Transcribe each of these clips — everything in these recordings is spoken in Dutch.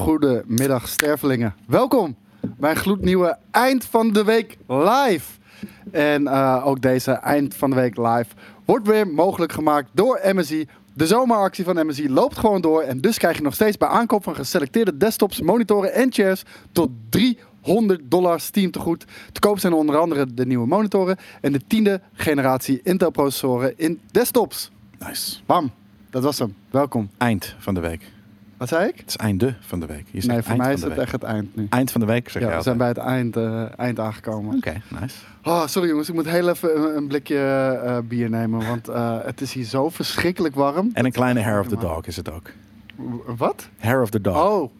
Goedemiddag stervelingen. Welkom bij een gloednieuwe Eind van de Week live. En uh, ook deze Eind van de Week live wordt weer mogelijk gemaakt door MSI. De zomeractie van MSI loopt gewoon door. En dus krijg je nog steeds bij aankoop van geselecteerde desktops, monitoren en chairs tot 300 dollar Steam te goed. Te koop zijn onder andere de nieuwe monitoren en de tiende generatie Intel processoren in desktops. Nice. Bam, dat was hem. Welkom. Eind van de week. Wat zei ik? Het is einde van de week. Je Nee, voor mij is het week. echt het eind nu. Eind van de week zeg Ja, je we zijn bij het eind, eh, eind aangekomen. Oké, nice. Oh, sorry jongens, ik moet heel even een, een blikje eh, bier nemen, want eh, het is hier zo verschrikkelijk warm. En een kleine hair of the dog is het ook. Wat? Hair of the dog. Oh,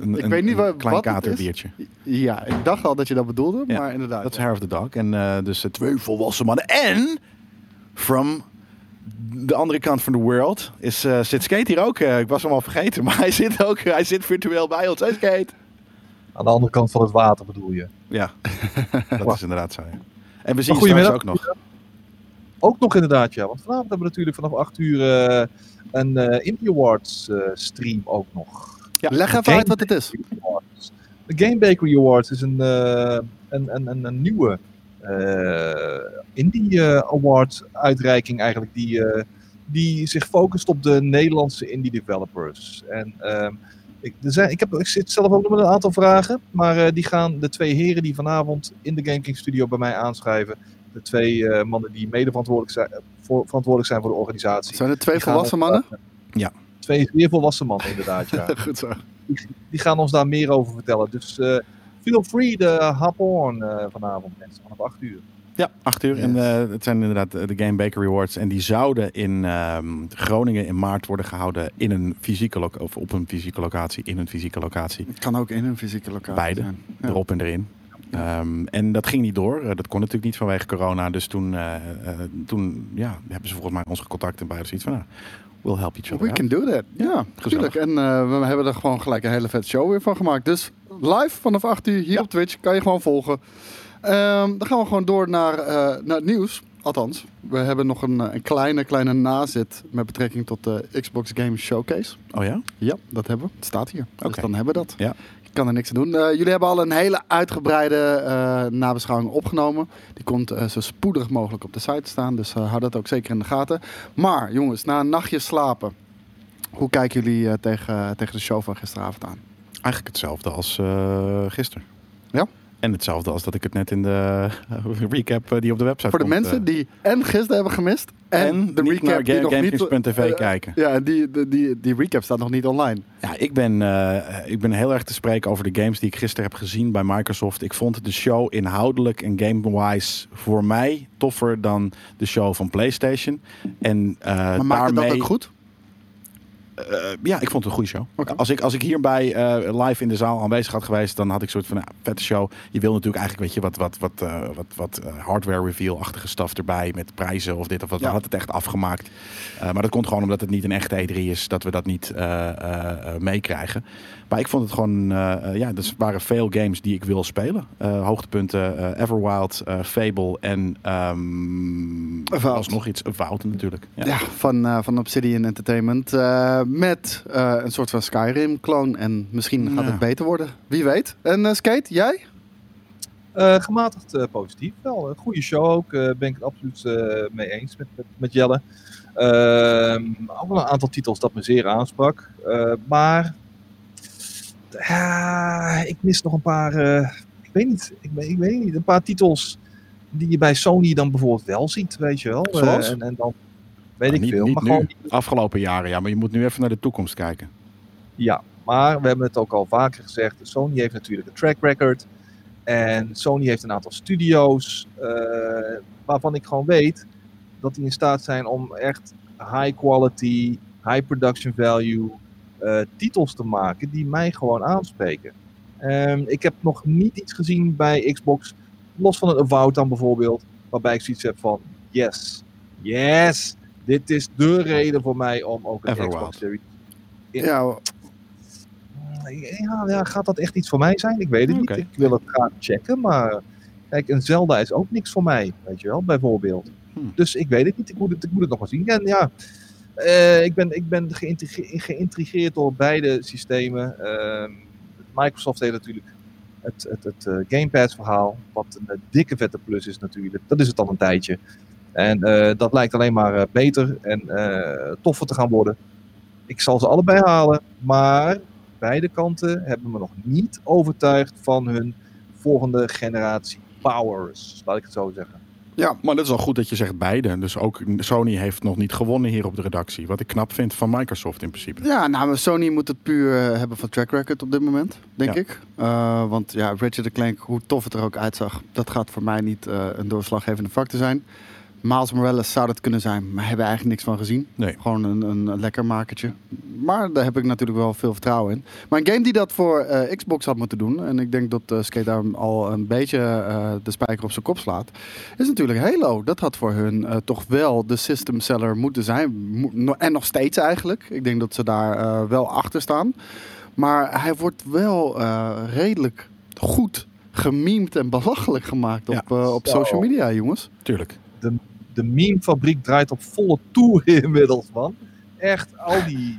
Een- ik een- weet niet een klein wat het is. katerbiertje. Ja, ik dacht al dat je dat bedoelde, Ja, maar inderdaad. Dat is Hair of the Dog. En dus twee volwassen mannen. En from de andere kant van de world is, eh, zit Skate hier ook. Eh, ik was hem al vergeten, maar hij zit ook hij zit virtueel bij ons. Hey Skate! Aan de andere kant van het water bedoel je. Ja, dat is inderdaad zo. ja. En we zien je straks ook nog. Ook nog inderdaad, ja. Want vanavond hebben we natuurlijk vanaf 8 uur eh, een eh Indie Awards stream ook nog. Ja, Leg even Game uit wat het is. De Game Bakery Awards is een, een, een, een, een nieuwe Indie eh, Award uitreiking eigenlijk. Die, eh, die zich focust op de Nederlandse indie developers. En ehm, ik, er zijn, ik, heb, ik zit zelf ook nog met een aantal vragen. Maar eh, die gaan de twee heren die vanavond in de Game King Studio bij mij aanschrijven. De twee eh, mannen die mede verantwoordelijk zijn, voor, verantwoordelijk zijn voor de organisatie. Zijn het twee Die volwassen ons, mannen? eh, Ja. Twee zeer volwassen mannen inderdaad, ja. Goed zo. Die gaan ons daar meer over vertellen. Dus eh, feel free to hop on eh, vanavond mensen, vanaf 8 uur. Ja, acht uur. En eh, het zijn inderdaad eh, de Game Bakery Awards. En die zouden in ehm, Groningen in maart worden gehouden in een fysieke loc- of op een fysieke locatie, in een fysieke locatie. Het kan ook in een fysieke locatie Beide. zijn. Ja. Erop en erin. Ehm, en dat ging niet door. Dat kon natuurlijk niet vanwege corona. Dus toen, toen ja, hebben ze volgens mij ons gecontact en beide zoiets van, nou, we'll help each other We out. can do that. Ja, natuurlijk. En eh, we hebben er gewoon gelijk een hele vet show weer van gemaakt. Dus live vanaf 8 uur hier Ja. op Twitch kan je gewoon volgen. Ehm, dan gaan we gewoon door naar, eh, naar het nieuws. Althans, we hebben nog een, eh, een kleine, kleine nazit met betrekking tot de Xbox Game Showcase. Oh ja? Ja, dat hebben we. Het staat hier. Dus Oké. dan hebben we dat. Ja. Ik kan er niks aan doen. Eh, jullie hebben al een hele uitgebreide eh, nabeschouwing opgenomen. Die komt eh, zo spoedig mogelijk op de site staan. Dus hou dat ook zeker in de gaten. Maar jongens, na een nachtje slapen. Hoe kijken jullie tegen, tegen de show van gisteravond aan? Eigenlijk hetzelfde als gisteren. Ja? En hetzelfde als dat ik het net in de eh, recap eh, die op de website Voor de komt, mensen eh, die en gisteren hebben gemist. En, en de recap naar die nog niet... Eh, kijken. Ja, die, die, die, die recap staat nog niet online. Ja, ik ben, ik ben heel erg te spreken over de games die ik gisteren heb gezien bij Microsoft. Ik vond de show inhoudelijk en game-wise voor mij toffer dan de show van PlayStation. En Maar maakt het daarmee, dat ook goed? Eh, ja, ik vond het een goede show. Als, ik, als ik hierbij eh, live in de zaal aanwezig had geweest, dan had ik soort van nou, vette show. Je wil natuurlijk eigenlijk, weet je, wat, wat, wat, eh, wat, wat hardware reveal-achtige stuff erbij met prijzen of dit of wat. Ja. We hadden het echt afgemaakt. Maar dat komt gewoon omdat het niet een echte E3 is, dat we dat niet meekrijgen. Maar ik vond het gewoon, eh, eh, ja, er waren veel games die ik wil spelen. Eh, hoogtepunten, eh, Everwild, eh, Fable en um, was nog iets, Avowed natuurlijk. Ja. Ja, van, eh, van Obsidian Entertainment. eh, met eh, een soort van Skyrim-kloon. En misschien gaat Ja. het beter worden. Wie weet. En eh, Skate, jij? Eh, gematigd eh, positief. Wel, een goede show ook. ben ik het absoluut eh, mee eens met, met, met Jelle. Ehm, ook wel een aantal titels dat me zeer aansprak. Eh, maar ah, ik mis nog een paar. eh, ik weet niet. Ik, weet- ik weet niet. Een paar titels die je bij Sony dan bijvoorbeeld wel ziet, weet je wel. Eh, Zoals? en, en dan weet Maar ik niet, veel. niet maar nu, gewoon afgelopen jaren, ja. Maar je moet nu even naar de toekomst kijken. Ja, maar we hebben het ook al vaker gezegd. Sony heeft natuurlijk een track record. En Sony heeft een aantal studio's eh, waarvan ik gewoon weet dat die in staat zijn om echt high quality, high production value eh, titels te maken die mij gewoon aanspreken. Ehm, ik heb nog niet iets gezien bij Xbox, los van een Avowed dan bijvoorbeeld, waarbij ik zoiets heb van yes, yes, dit is de reden voor mij om ook een Everwild. Xbox Series Ja. Ja, ja, ja, gaat dat echt iets voor mij zijn? Ik weet het niet. Ik wil het graag checken, maar kijk, een Zelda is ook niks voor mij, weet je wel, bijvoorbeeld. Hmm. Dus ik weet het niet. Ik moet het, ik moet het nog maar zien. En ja, Eh, ik ben, ik ben geïntrigeerd, door beide systemen. Ehm, Microsoft heeft natuurlijk het, het, het eh, Game Pass verhaal, wat een eh, dikke vette plus is natuurlijk. Dat is het al een tijdje. En dat lijkt alleen maar beter en toffer te gaan worden. Ik zal ze allebei halen, maar beide kanten hebben me nog niet overtuigd van hun volgende generatie powers, laat ik het zo zeggen. Ja, maar dat is al goed dat je zegt beide. Dus ook Sony heeft nog niet gewonnen hier op de redactie. Wat ik knap vind van Microsoft in principe. Ja, nou, Sony moet het puur eh, hebben van track record op dit moment, denk Ja. ik. Eh, want ja, Ratchet Clank, hoe tof het er ook uitzag, dat gaat voor mij niet eh, een doorslaggevende factor zijn. Miles Morales zou dat kunnen zijn, maar hebben we eigenlijk niks van gezien. Nee. Gewoon een, een lekker makertje. Maar daar heb ik natuurlijk wel veel vertrouwen in. Maar een game die dat voor eh, Xbox had moeten doen, en ik denk dat eh Skate daar al een beetje eh, de spijker op zijn kop slaat, is natuurlijk Halo. Dat had voor hun eh, toch wel de system seller moeten zijn. Mo- no- En nog steeds eigenlijk. Ik denk dat ze daar eh, wel achter staan. Maar hij wordt wel eh, redelijk goed gememd en belachelijk gemaakt op, Ja. op social media, jongens. Tuurlijk. de memefabriek draait op volle toer inmiddels, man. Echt al die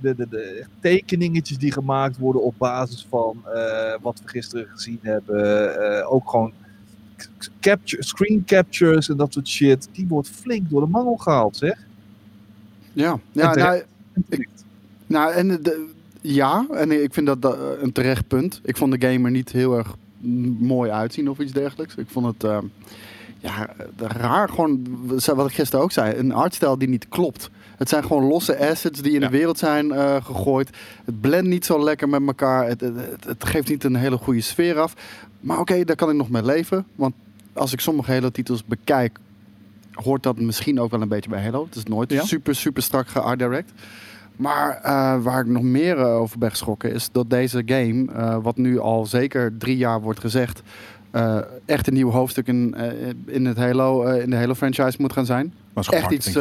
de, de, de tekeningetjes die gemaakt worden op basis van eh, wat we gisteren gezien hebben. eh, ook gewoon capture, screen captures en dat soort shit. Die wordt flink door de mangel gehaald, zeg. Ja, ja terecht. nou, Nou, en de, ja, en ik vind dat, dat een terecht punt. Ik vond de game er niet heel erg mooi uitzien of iets dergelijks. Ik vond het eh, ja, eh, raar, gewoon wat ik gisteren ook zei, een artstijl die niet klopt. Het zijn gewoon losse assets die in Ja. de wereld zijn eh, gegooid. Het blendt niet zo lekker met elkaar. Het, het, geeft niet een hele goede sfeer af. Maar oké, daar kan ik nog mee leven. Want als ik sommige Halo-titels bekijk, hoort dat misschien ook wel een beetje bij Halo. Het is nooit Ja. super, super strak geart direct. Maar eh, waar ik nog meer over ben geschrokken is dat deze game, wat nu al zeker drie jaar wordt gezegd, eh, echt een nieuw hoofdstuk in, eh, in, het Halo, eh, in de Halo franchise moet gaan zijn. Echt iets.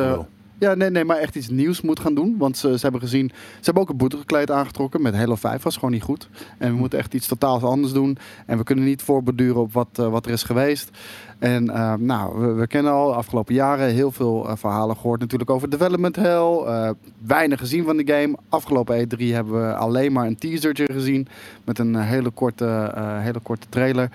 Ja, nee, nee, maar echt iets nieuws moet gaan doen. Want ze, ze hebben gezien, ze hebben ook een boetekleed aangetrokken met Halo 5, was gewoon niet goed. En we moeten echt iets totaal anders doen. En we kunnen niet voorborduren op wat, wat er is geweest. En nou, we, we kennen al de afgelopen jaren heel veel verhalen gehoord natuurlijk over development hell. weinig gezien van de game. Afgelopen E3 hebben we alleen maar een teasertje gezien met een hele korte, hele korte trailer.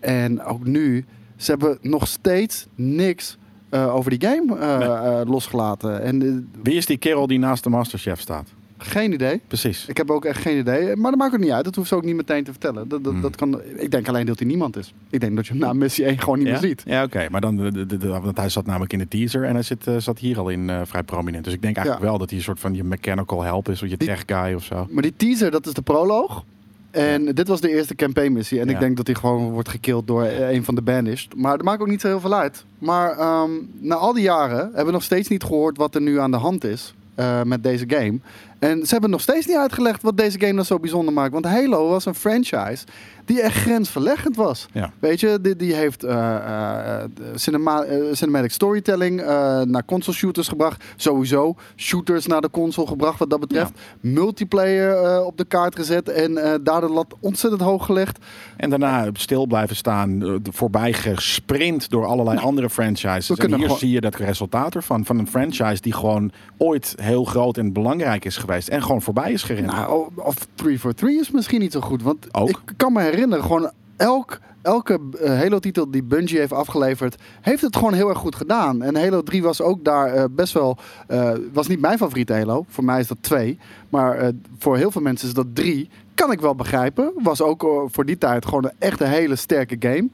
En ook nu, ze hebben nog steeds niks eh, over die game eh, Nee. eh, losgelaten. En Wie is die kerel die naast de Masterchef staat? geen idee. Precies. Ik heb ook echt geen idee. Maar dat maakt ook niet uit. Dat hoeft ze ook niet meteen te vertellen. Dat, dat, Hmm. dat kan, ik denk alleen dat hij niemand is. Ik denk dat je hem na missie 1 gewoon niet ja? meer ziet. Ja, oké. Maar dan, de, de, de- want hij zat namelijk in de teaser en hij zit, zat hier al in vrij prominent. Dus ik denk eigenlijk Ja. wel dat hij een soort van je mechanical help is, of je Die- tech guy of zo. Maar die teaser, dat is de proloog. En dit was de eerste campaign missie. En ik denk dat hij gewoon wordt gekild door eh, een van de banished. Maar dat maakt ook niet zo heel veel uit. Maar ehm, na al die jaren hebben we nog steeds niet gehoord wat er nu aan de hand is eh, met deze game. En ze hebben nog steeds niet uitgelegd wat deze game nou zo bijzonder maakt. Want Halo was een franchise die echt grensverleggend was. Ja. Weet je, die, die heeft eh, eh, cinema, eh, cinematic storytelling naar console shooters gebracht. Sowieso shooters naar de console gebracht wat dat betreft. Multiplayer op de kaart gezet en daar de lat ontzettend hoog gelegd. En daarna stil blijven staan, voorbij gesprint door allerlei andere franchises. En hier zie je dat resultaat ervan. Van een franchise die gewoon ooit heel groot en belangrijk is geweest. En gewoon voorbij is gerend. Nou, of 343 is misschien niet zo goed. Want Ook. ik kan me herinneren, gewoon elk, elke eh, Halo-titel die Bungie heeft afgeleverd, heeft het gewoon heel erg goed gedaan. En Halo 3 was ook daar eh, best wel, eh, was niet mijn favoriete Halo. Voor mij is dat 2. Maar voor heel veel mensen is dat 3. Kan ik wel begrijpen. Was ook voor die tijd gewoon een echt een hele sterke game.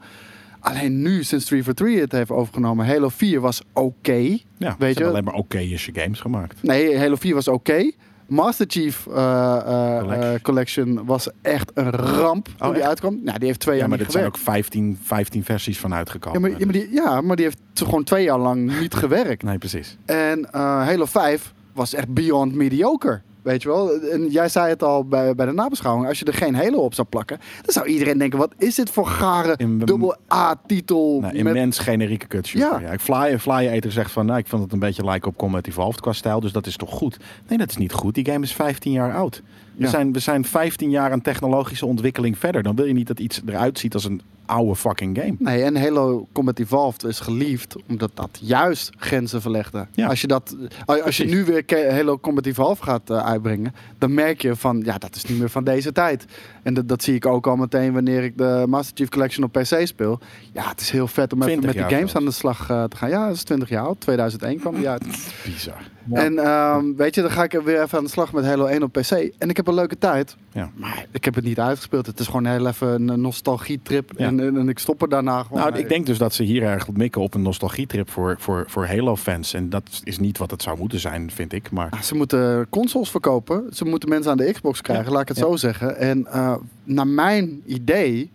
Alleen nu, sinds 343 het heeft overgenomen, Halo 4 was oké. ja, weet je- alleen maar oké-ische games gemaakt. Nee, Halo 4 was oké. Master Chief eh, eh, Collection. eh, Collection was echt een ramp toen Oh, die echt? uitkwam. Nou, die heeft twee Ja, jaar maar niet dit zijn ook gewerkt. 15, 15 versies van Ja uitgekomen. maar, ja, maar die, ja, maar die heeft gewoon twee jaar lang niet gewerkt. Nee, precies. En Halo 5 was echt beyond mediocre. Weet je wel? En jij zei het al bij, bij de nabeschouwing. Als je er geen Halo op zou plakken, dan zou iedereen denken: wat is dit voor gare dubbel A-titel? Nou, met... immens generieke cutshoot. Ja. Ja. Ik Fly, Fly Eater zegt van, nou, ik vond het een beetje lijken op Combat Evolved qua stijl, dus dat is toch goed? Nee, dat is niet goed. Die game is 15 jaar oud. We, Ja. zijn, we zijn 15 jaar aan technologische ontwikkeling verder. Dan wil je niet dat iets eruit ziet als een oude fucking game. Nee, en Halo Combat Evolved is geliefd omdat dat juist grenzen verlegde. Ja. Als je, dat, als je nu weer Halo Combat Evolved gaat eh, uitbrengen, dan merk je van, ja, dat is niet meer van deze tijd. En dat, dat zie ik ook al meteen wanneer ik de Master Chief Collection op PC speel. Ja, het is heel vet om even 20 met die games zelfs. aan de slag eh, te gaan. Ja, dat is 20 jaar oud. 2001 kwam die uit. Bizar. Ja. En ehm, weet je, dan ga ik weer even aan de slag met Halo 1 op PC. En ik heb een leuke tijd. Ja. Maar ik heb het niet uitgespeeld. Het is gewoon heel even een nostalgietrip. Ja. En, en, en ik stop er daarna gewoon Nou, mee. ik denk dus dat ze hier erg mikken op een nostalgietrip voor, voor, voor Halo-fans. En dat is niet wat het zou moeten zijn, vind ik. Maar Ja, ze moeten consoles verkopen. Ze moeten mensen aan de Xbox krijgen, laat ik het zo zeggen. En eh, naar mijn idee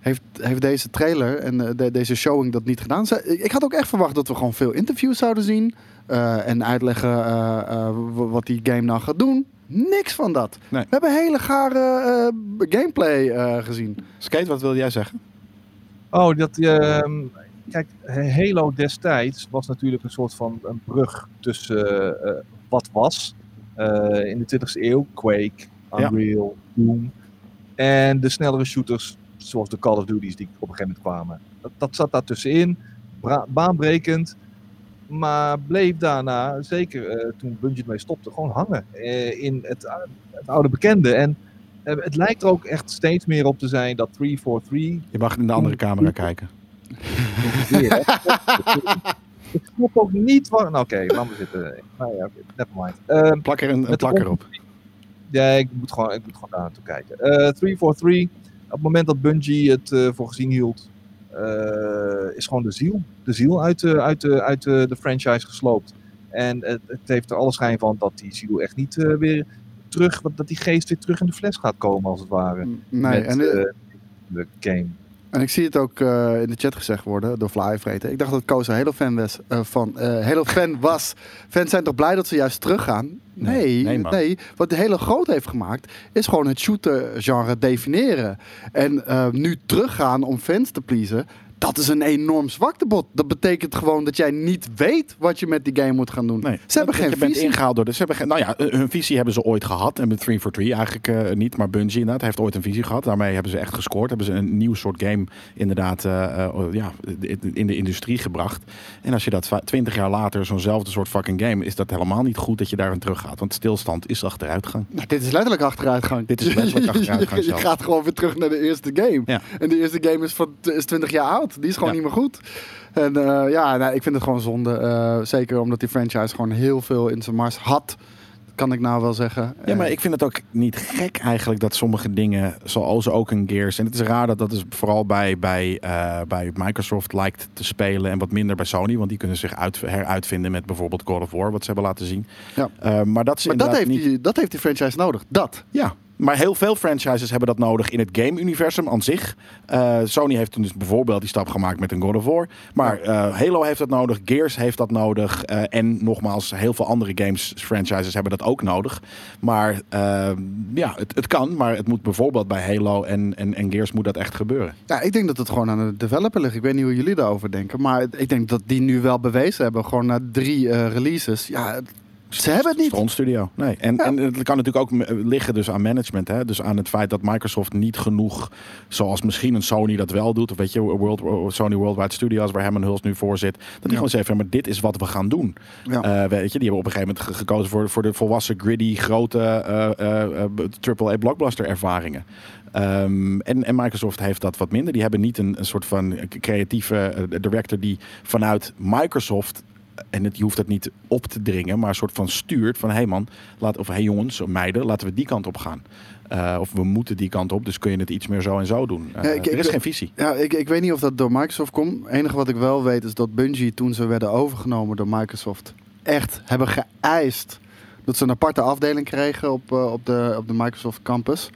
heeft, heeft deze trailer en eh, de- deze showing dat niet gedaan. Ik had ook echt verwacht dat we gewoon veel interviews zouden zien. Eh, en uitleggen eh, eh, wat die game nou gaat doen. Niks van dat. Nee. We hebben hele gare eh, gameplay eh, gezien. Skate, wat wilde jij zeggen? Oh, dat, ehm, kijk, Halo destijds was natuurlijk een soort van een brug tussen eh, wat was eh, in de 20e eeuw, Quake, Ja. Unreal, Doom, en de snellere shooters zoals de Call of Duties die op een gegeven moment kwamen. Dat, dat zat daar tussenin, baanbrekend, maar bleef daarna, zeker eh, toen Bungie ermee stopte, gewoon hangen eh, in het, ou- het oude bekende. En eh, het lijkt er ook echt steeds meer op te zijn dat 343 Je mag in de andere camera kijken. Ik snap ook niet waar. Nou, oké, laat maar zitten. Nou ja, nevermind. Ehm, Plak er een, een Met de plak erop. ja, ik moet gewoon, ik moet gewoon daar naartoe kijken. Eh 343, op het moment dat Bungie het eh, voor gezien hield, eh, is gewoon de ziel. De ziel uit, de, uit, de, uit de, de franchise gesloopt. En het, het heeft er alle schijn van dat die ziel echt niet eh, weer terug, dat die geest weer terug in de fles gaat komen, als het ware. Nee, met en, eh, eh, de game. En ik zie het ook eh, in de chat gezegd worden door Flyvreten. Ik dacht dat Koos een Halo-fan was. eh, van, eh Halo-fan was. Fans zijn toch blij dat ze juist teruggaan? Nee, Nee, nee, nee. Wat de Halo groot heeft gemaakt, is gewoon het shooter-genre definiëren. En nu teruggaan om fans te pleasen, dat is een enorm zwaktebod. Dat betekent gewoon dat jij niet weet wat je met die game moet gaan doen. Nee, Ze hebben geen je bent visie. ingehaald door de, ze hebben geen, nou ja, eh, hun visie hebben ze ooit gehad. En met 343 eigenlijk eh, niet. Maar Bungie inderdaad heeft ooit een visie gehad. Daarmee hebben ze echt gescoord. Hebben ze een nieuw soort game inderdaad eh, eh, ja, in de industrie gebracht. En als je dat va- 20 jaar later, zo'nzelfde soort fucking game, is dat helemaal niet goed dat je daarin teruggaat. Want stilstand is achteruitgang. Nou, dit is letterlijk achteruitgang. Dit is letterlijk achteruitgang je, zelf. gaat gewoon weer terug naar de eerste game. Ja. En de eerste game is, van, is 20 jaar oud. Die is gewoon Ja. niet meer goed. En eh, ja, nou, ik vind het gewoon zonde. eh, zeker omdat die franchise gewoon heel veel in zijn mars had. Kan ik nou wel zeggen. Ja, maar Eh, ik vind het ook niet gek eigenlijk dat sommige dingen, zoals ook een Gears, en het is raar dat dat is vooral bij, bij, bij Microsoft lijkt te spelen en wat minder bij Sony, want die kunnen zich uit, heruitvinden met bijvoorbeeld God of War, wat ze hebben laten zien. Ja. Maar dat, is maar dat heeft, niet... die, dat heeft die franchise nodig. Dat. Ja, maar heel veel franchises hebben dat nodig in het game-universum aan zich. Eh, Sony heeft toen dus bijvoorbeeld die stap gemaakt met een God of War. Maar eh, Halo heeft dat nodig, Gears heeft dat nodig. eh, en nogmaals, heel veel andere games franchises hebben dat ook nodig. Maar ja, het, het kan, maar het moet bijvoorbeeld bij Halo en, en, en Gears moet dat echt gebeuren. Ja, ik denk dat het gewoon aan de developer ligt. Ik weet niet hoe jullie daarover denken. Maar ik denk dat die nu wel bewezen hebben. Gewoon na drie releases. Ja, ze hebben het niet. Stront Studio. Nee. En, Ja. en het kan natuurlijk ook m- liggen dus aan management. Hè? Dus aan het feit dat Microsoft niet genoeg, zoals misschien een Sony dat wel doet. Of weet je, World, Sony Worldwide Studios, waar Herman Huls nu voor zit. Dat die Ja. gewoon zeggen, maar dit is wat we gaan doen. Ja. Eh, weet je, die hebben op een gegeven moment ge- gekozen voor, voor de volwassen, gritty, grote eh, eh, eh, AAA blockbuster ervaringen. Ehm, en, en Microsoft heeft dat wat minder. Die hebben niet een, een soort van creatieve eh, director die vanuit Microsoft en het, je hoeft het niet op te dringen, maar een soort van stuurt van hé hey man, laat, of hé hey jongens, meiden, laten we die kant op gaan. Eh, of we moeten die kant op, dus kun je het iets meer zo en zo doen. Eh, Ja, ik- er is ik- geen visie. Ja, ik, ik weet niet of dat door Microsoft komt. Het enige wat ik wel weet is dat Bungie, toen ze werden overgenomen door Microsoft, echt hebben geëist dat ze een aparte afdeling kregen op, eh, op, de, op de Microsoft campus.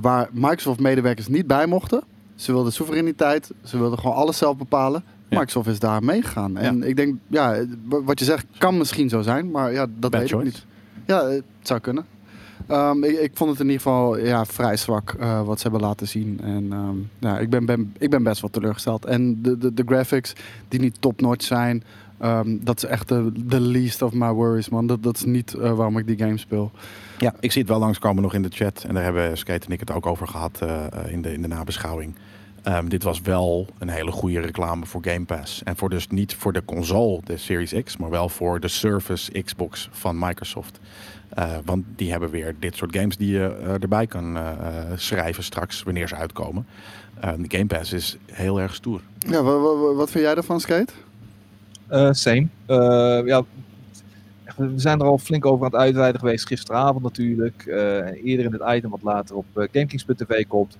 waar Microsoft-medewerkers niet bij mochten. Ze wilden soevereiniteit, ze wilden gewoon alles zelf bepalen. Microsoft is daar meegegaan. En ik denk, ja, wat je zegt kan misschien zo zijn, maar ja, dat Bad weet choice. ik niet. Ja, het zou kunnen. Ehm, ik, ik vond het in ieder geval ja, vrij zwak eh, wat ze hebben laten zien. En ehm, ja, ik, ben, ben, ik ben best wel teleurgesteld. En de, de, de graphics die niet top-notch zijn. Ehm, dat is echt de, de least of my worries, man. Dat, dat is niet eh, waarom ik die game speel. Ja, ik zie het wel langskomen nog in de chat. En daar hebben Skate en ik het ook over gehad eh, eh, in, de, in de nabeschouwing. Ehm, dit was wel een hele goede reclame voor Game Pass. En voor dus niet voor de console, de Series X, maar wel voor de Surface Xbox van Microsoft. Eh, want die hebben weer dit soort games die je eh, erbij kan eh, schrijven straks wanneer ze uitkomen. Ehm, de Game Pass is heel erg stoer. Ja, wa- wa- wa- wat vind jij ervan, Skate? Eh, same. Eh, ja, we zijn er al flink over aan het uitweiden geweest. Gisteravond natuurlijk. eh, en eerder in het item wat later op GameKings.tv komt.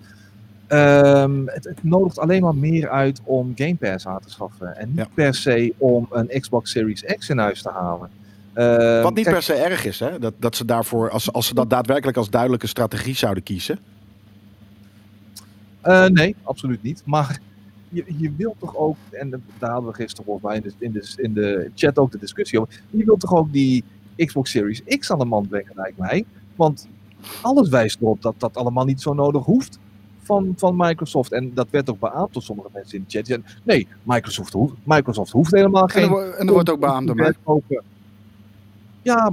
Ehm, het, het nodigt alleen maar meer uit om Game Pass aan te schaffen. En niet Ja. per se om een Xbox Series X in huis te halen. Ehm, Wat niet kijk, per se erg is, hè? Dat, dat ze daarvoor, als, als ze dat daadwerkelijk als duidelijke strategie zouden kiezen. Eh, nee, absoluut niet. Maar je, je wilt toch ook, en daar hadden we gisteren volgens mij in de, in, de, in de chat ook de discussie over. Je wilt toch ook die Xbox Series X aan de man brengen, lijkt mij. Want alles wijst erop dat dat allemaal niet zo nodig hoeft van, van Microsoft. En dat werd ook beaamd door sommige mensen in de chat. Die zeiden, nee, Microsoft hoeft, Microsoft hoeft helemaal En er, geen. en er wordt ook beaamd door. Ja,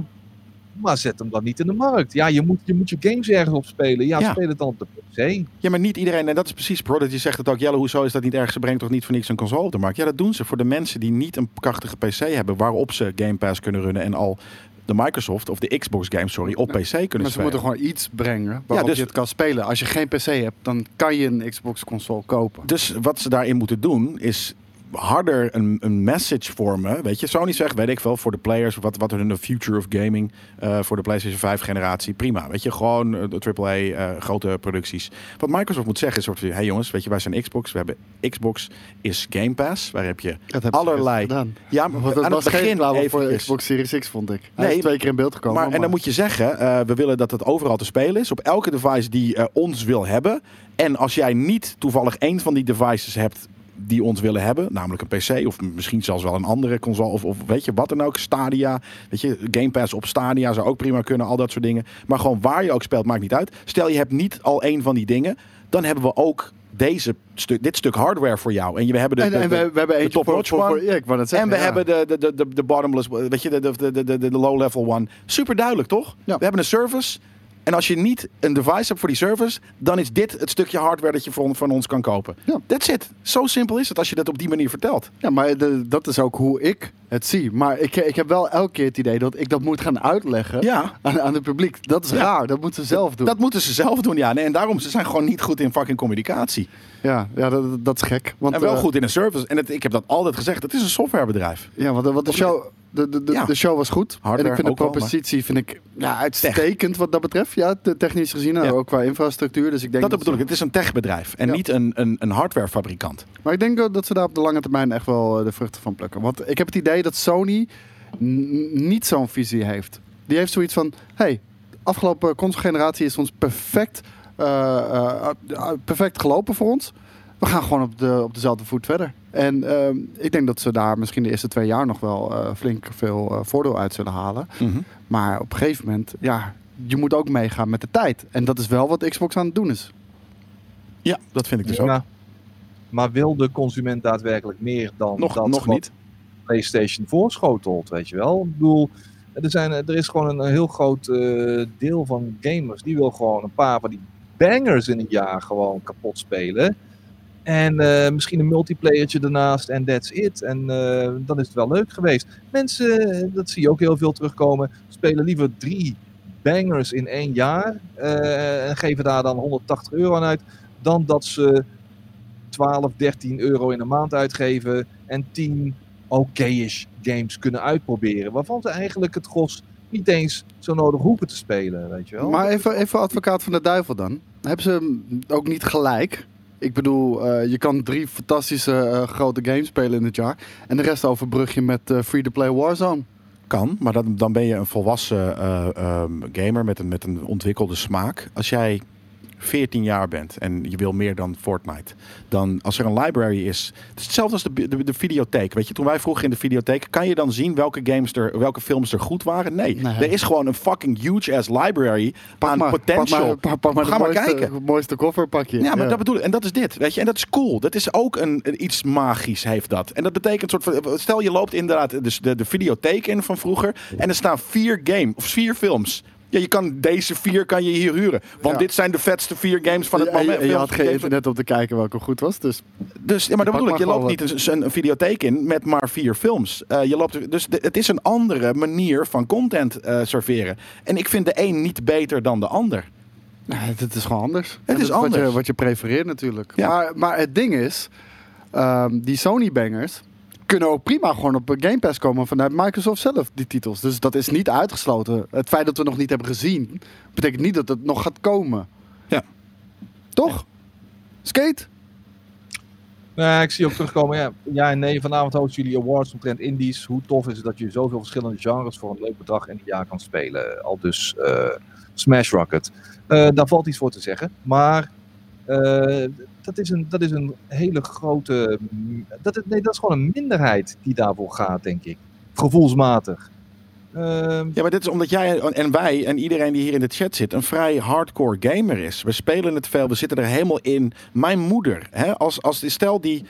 maar zet hem dan niet in de markt. Ja, je moet je, moet je games ergens op spelen. Ja, Ja. speel het dan op de PC. Ja, maar niet iedereen, en dat is precies, Prodigy zegt het ook, Jelle, hoezo is dat niet erg? Ze brengt toch niet voor niks een console op de markt? Ja, dat doen ze voor de mensen die niet een krachtige PC hebben waarop ze Game Pass kunnen runnen en al de Microsoft of de Xbox games, sorry, op PC kunnen Maar ze spelen. moeten gewoon iets brengen waarop dus- je het kan spelen. Als je geen PC hebt, dan kan je een Xbox console kopen. Dus wat ze daarin moeten doen is harder een, een message vormen. Weet je, Sony zegt, weet ik veel, voor de players, wat, wat hun de future of gaming eh, voor de PlayStation 5 generatie, prima. Weet je, gewoon eh, de AAA eh, grote producties. Wat Microsoft moet zeggen is soort van, hey jongens, weet je, wij zijn Xbox, we hebben Xbox is Game Pass, waar heb je Dat allerlei. Ja, maar Want dat aan was het geen begin reclame voor. Xbox Series X, vond ik. Hij Nee, is twee keer in beeld gekomen. Maar, en dan moet je zeggen, we willen dat het overal te spelen is. Op elke device die ons wil hebben. En als jij niet toevallig één van die devices hebt die ons willen hebben, namelijk een PC of misschien zelfs wel een andere console of, of weet je wat dan ook, Stadia, weet je, Game Pass op Stadia zou ook prima kunnen, al dat soort dingen. Maar gewoon waar je ook speelt, maakt niet uit. Stel je hebt niet al één van die dingen, dan hebben we ook deze stuk, dit stuk hardware voor jou. En we hebben de, en, de- en we, de- we hebben eentje voor, top-notch voor, voor, one. ja, ik zeggen, en we ja. hebben de, de, de, de, de bottomless, weet je, de, de, de, de, de low-level one. Super duidelijk, toch? Ja. We hebben een service. En als je niet een device hebt voor die service, dan is dit het stukje hardware dat je van, van ons kan kopen. Ja. That's it. Zo simpel is het als je dat op die manier vertelt. Ja, maar de- dat is ook hoe ik het zie. Maar ik, ik heb wel elke keer het idee dat ik dat moet gaan uitleggen Ja. aan, aan het publiek. Dat is Ja. raar, dat moeten ze zelf doen. Dat moeten ze zelf doen, ja. Nee, en daarom, ze zijn gewoon niet goed in fucking communicatie. ja, ja dat, dat is gek. Want, en wel eh, goed in een service. En het, ik heb dat altijd gezegd, het is een softwarebedrijf. Ja, want, want de, show, de, de, de, Ja. de show was goed. Hardware en ik vind de wel, propositie vind ik, ja, uitstekend wat dat betreft. Ja, te- technisch gezien. en Ja. Ook qua infrastructuur. Dus ik denk Dat bedoel ik, het is een techbedrijf en niet een, een, een hardwarefabrikant. Maar ik denk dat ze daar op de lange termijn echt wel eh, de vruchten van plukken. Want ik heb het idee dat Sony niet zo'n visie heeft. Die heeft zoiets van: hey, afgelopen console-generatie is ons perfect, eh, eh, eh, perfect gelopen voor ons. We gaan gewoon op, de, op dezelfde voet verder. En ehm, ik denk dat ze daar misschien de eerste twee jaar nog wel eh, flink veel eh, voordeel uit zullen halen. Maar op een gegeven moment, ja, je moet ook meegaan met de tijd. En dat is wel wat Xbox aan het doen is. Ja, dat vind ik dus ook. Maar wil de consument daadwerkelijk meer dan Nog, dat nog wat niet. PlayStation voorschotelt, weet je wel? Ik bedoel, er, zijn, er is gewoon een heel groot eh, deel van gamers die wil gewoon een paar van die bangers in een jaar gewoon kapot spelen. En eh, misschien een multiplayertje ernaast en that's it. En eh, dan is het wel leuk geweest. Mensen, dat zie je ook heel veel terugkomen, spelen liever drie bangers in één jaar en geven daar dan 180 euro aan uit, dan dat ze 12, 13 euro in de maand uitgeven en 10 oké-ish games kunnen uitproberen. Waarvan ze eigenlijk het gros niet eens zo nodig hoeven te spelen, weet je wel. Maar even, even advocaat van de duivel dan. Hebben ze ook niet gelijk? Ik bedoel, eh, je kan drie fantastische eh, grote games spelen in het jaar. En de rest overbrug je met eh, free-to-play Warzone. Kan, maar dan, dan ben je een volwassen eh, ehm, gamer met een, met een ontwikkelde smaak. Als jij 14 jaar bent en je wil meer dan Fortnite, dan als er een library is, het is hetzelfde als de, de, de videotheek. Weet je, toen wij vroegen in de videotheek, kan je dan zien welke games er, welke films er goed waren? Nee, Nee. er is gewoon een fucking huge ass library aan maar, potential. Pak maar, pak maar Ga maar mooiste, kijken. mooiste koffer pak je. Ja, maar dat bedoel ik. En dat is dit, weet je. En dat is cool. Dat is ook een, iets magisch heeft dat. En dat betekent soort van... Stel, je loopt inderdaad dus de, de videotheek in van vroeger. En er staan vier game of vier films. Ja, je kan deze vier kan je hier huren. Want dit zijn de vetste vier games van het moment. en je had geen internet om te kijken welke goed was. Dus Dus ja, maar dat Pak bedoel ik. Je loopt niet een, een, videotheek in met maar vier films. Eh, je loopt, dus de- het is een andere manier van content eh, serveren. En ik vind de een niet beter dan de ander. nee, het is gewoon anders. Het is Wat anders. je, wat je prefereert natuurlijk. Ja. Maar, maar het ding is, ehm, die Sony-bangers kunnen ook prima gewoon op Game Pass komen vanuit Microsoft zelf, die titels. Dus dat is niet uitgesloten. Het feit dat we nog niet hebben gezien, betekent niet dat het nog gaat komen. Ja. Toch? Skate? Nou, ik zie ook terugkomen. Ja, ja en nee, vanavond hosten jullie awards omtrent indies. Hoe tof is het dat je zoveel verschillende genres voor een leuk bedrag in een jaar kan spelen? Al dus eh, Smash Rocket. Eh, daar valt iets voor te zeggen. Maar eh, dat, is een, dat is een hele grote. Dat is, nee, dat is gewoon een minderheid die daarvoor gaat, denk ik. Gevoelsmatig. Ehm, Ja, maar dit is omdat jij en wij en iedereen die hier in de chat zit een vrij hardcore gamer is. We spelen het veel, we zitten er helemaal in. Mijn moeder, hè, als, als stel die.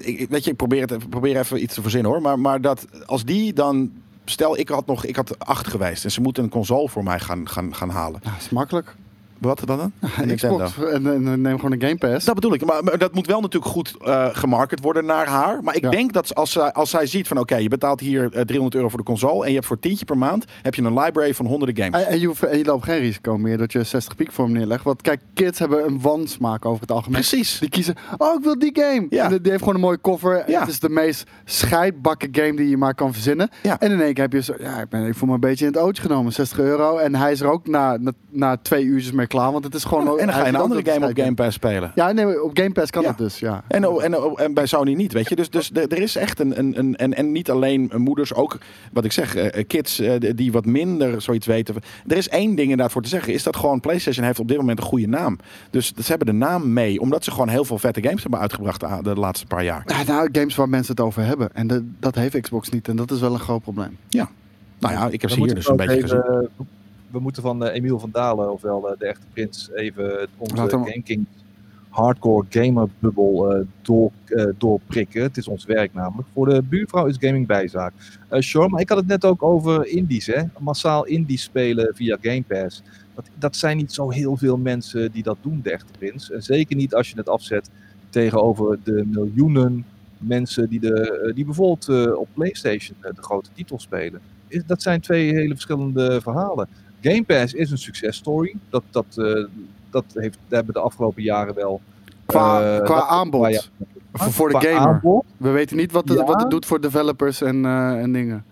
Ik, weet je, ik probeer, het, probeer even iets te verzinnen hoor. Maar, maar dat als die dan. Stel, ik had nog, ik had acht geweest en ze moeten een console voor mij gaan, gaan, gaan halen. Nou, is makkelijk. Wat dan? dan? Xbox en, en, en neem gewoon een Game Pass. Dat bedoel ik. Maar, maar dat moet wel natuurlijk goed eh gemarket worden naar haar. Maar ik Ja. denk dat als zij, als zij ziet van oké, je betaalt hier eh, 300 euro voor de console en je hebt voor tientje per maand heb je een library van honderden games. En, en je, hoeft, en je loopt geen risico meer dat je 60 piek voor hem neerlegt. Want kijk, kids hebben een wansmaak over het algemeen. Precies. Die kiezen, oh ik wil die game. Ja. En die heeft gewoon een mooie cover. Ja. Het is de meest scheidbakken game die je maar kan verzinnen. Ja. En in één keer heb je zo, ja ik, ben, ik voel me een beetje in het ootje genomen. 60 euro. En hij is er ook na, na, na twee uurtjes mee klaar. Want het is gewoon... en dan ga je een andere game op. Game Pass spelen. Ja, nee, op Game Pass kan Ja. het dus, ja. En, oh, en, oh, en bij Sony niet, weet je. Dus, dus er is echt een... een, een en, en niet alleen moeders, ook wat ik zeg, eh, kids eh, die wat minder zoiets weten. Er is één ding inderdaad voor te zeggen. Is dat gewoon PlayStation heeft op dit moment een goede naam. Dus ze hebben de naam mee. Omdat ze gewoon heel veel vette games hebben uitgebracht de, laatste paar jaar. Ja, nou, games waar mensen het over hebben. En de- dat heeft Xbox niet. En dat is wel een groot probleem. Nou ja, ik heb ze hier dus een beetje gezien. We moeten van eh, Emiel van Dalen, ofwel eh, de echte prins, even onze Laat hem- Game King hardcore gamer bubbel eh, door, eh, doorprikken. Het is ons werk namelijk. Voor de buurvrouw is gaming bijzaak. Sean, maar ik had het net ook over indies, hè? Massaal indies spelen via Game Pass. Dat, dat zijn niet zo heel veel mensen die dat doen, de echte prins. En zeker niet als je het afzet tegenover de miljoenen mensen die, de, die bijvoorbeeld op PlayStation de grote titels spelen. Is, dat zijn twee hele verschillende verhalen. Game Pass is een successtory. Dat, dat, eh, dat heeft, daar hebben we de afgelopen jaren wel. Qua, eh, qua dat- aanbod. qua- ja, voor, voor de gamer. aanbod, We weten niet wat Ja. wat het doet voor developers en, eh, en dingen.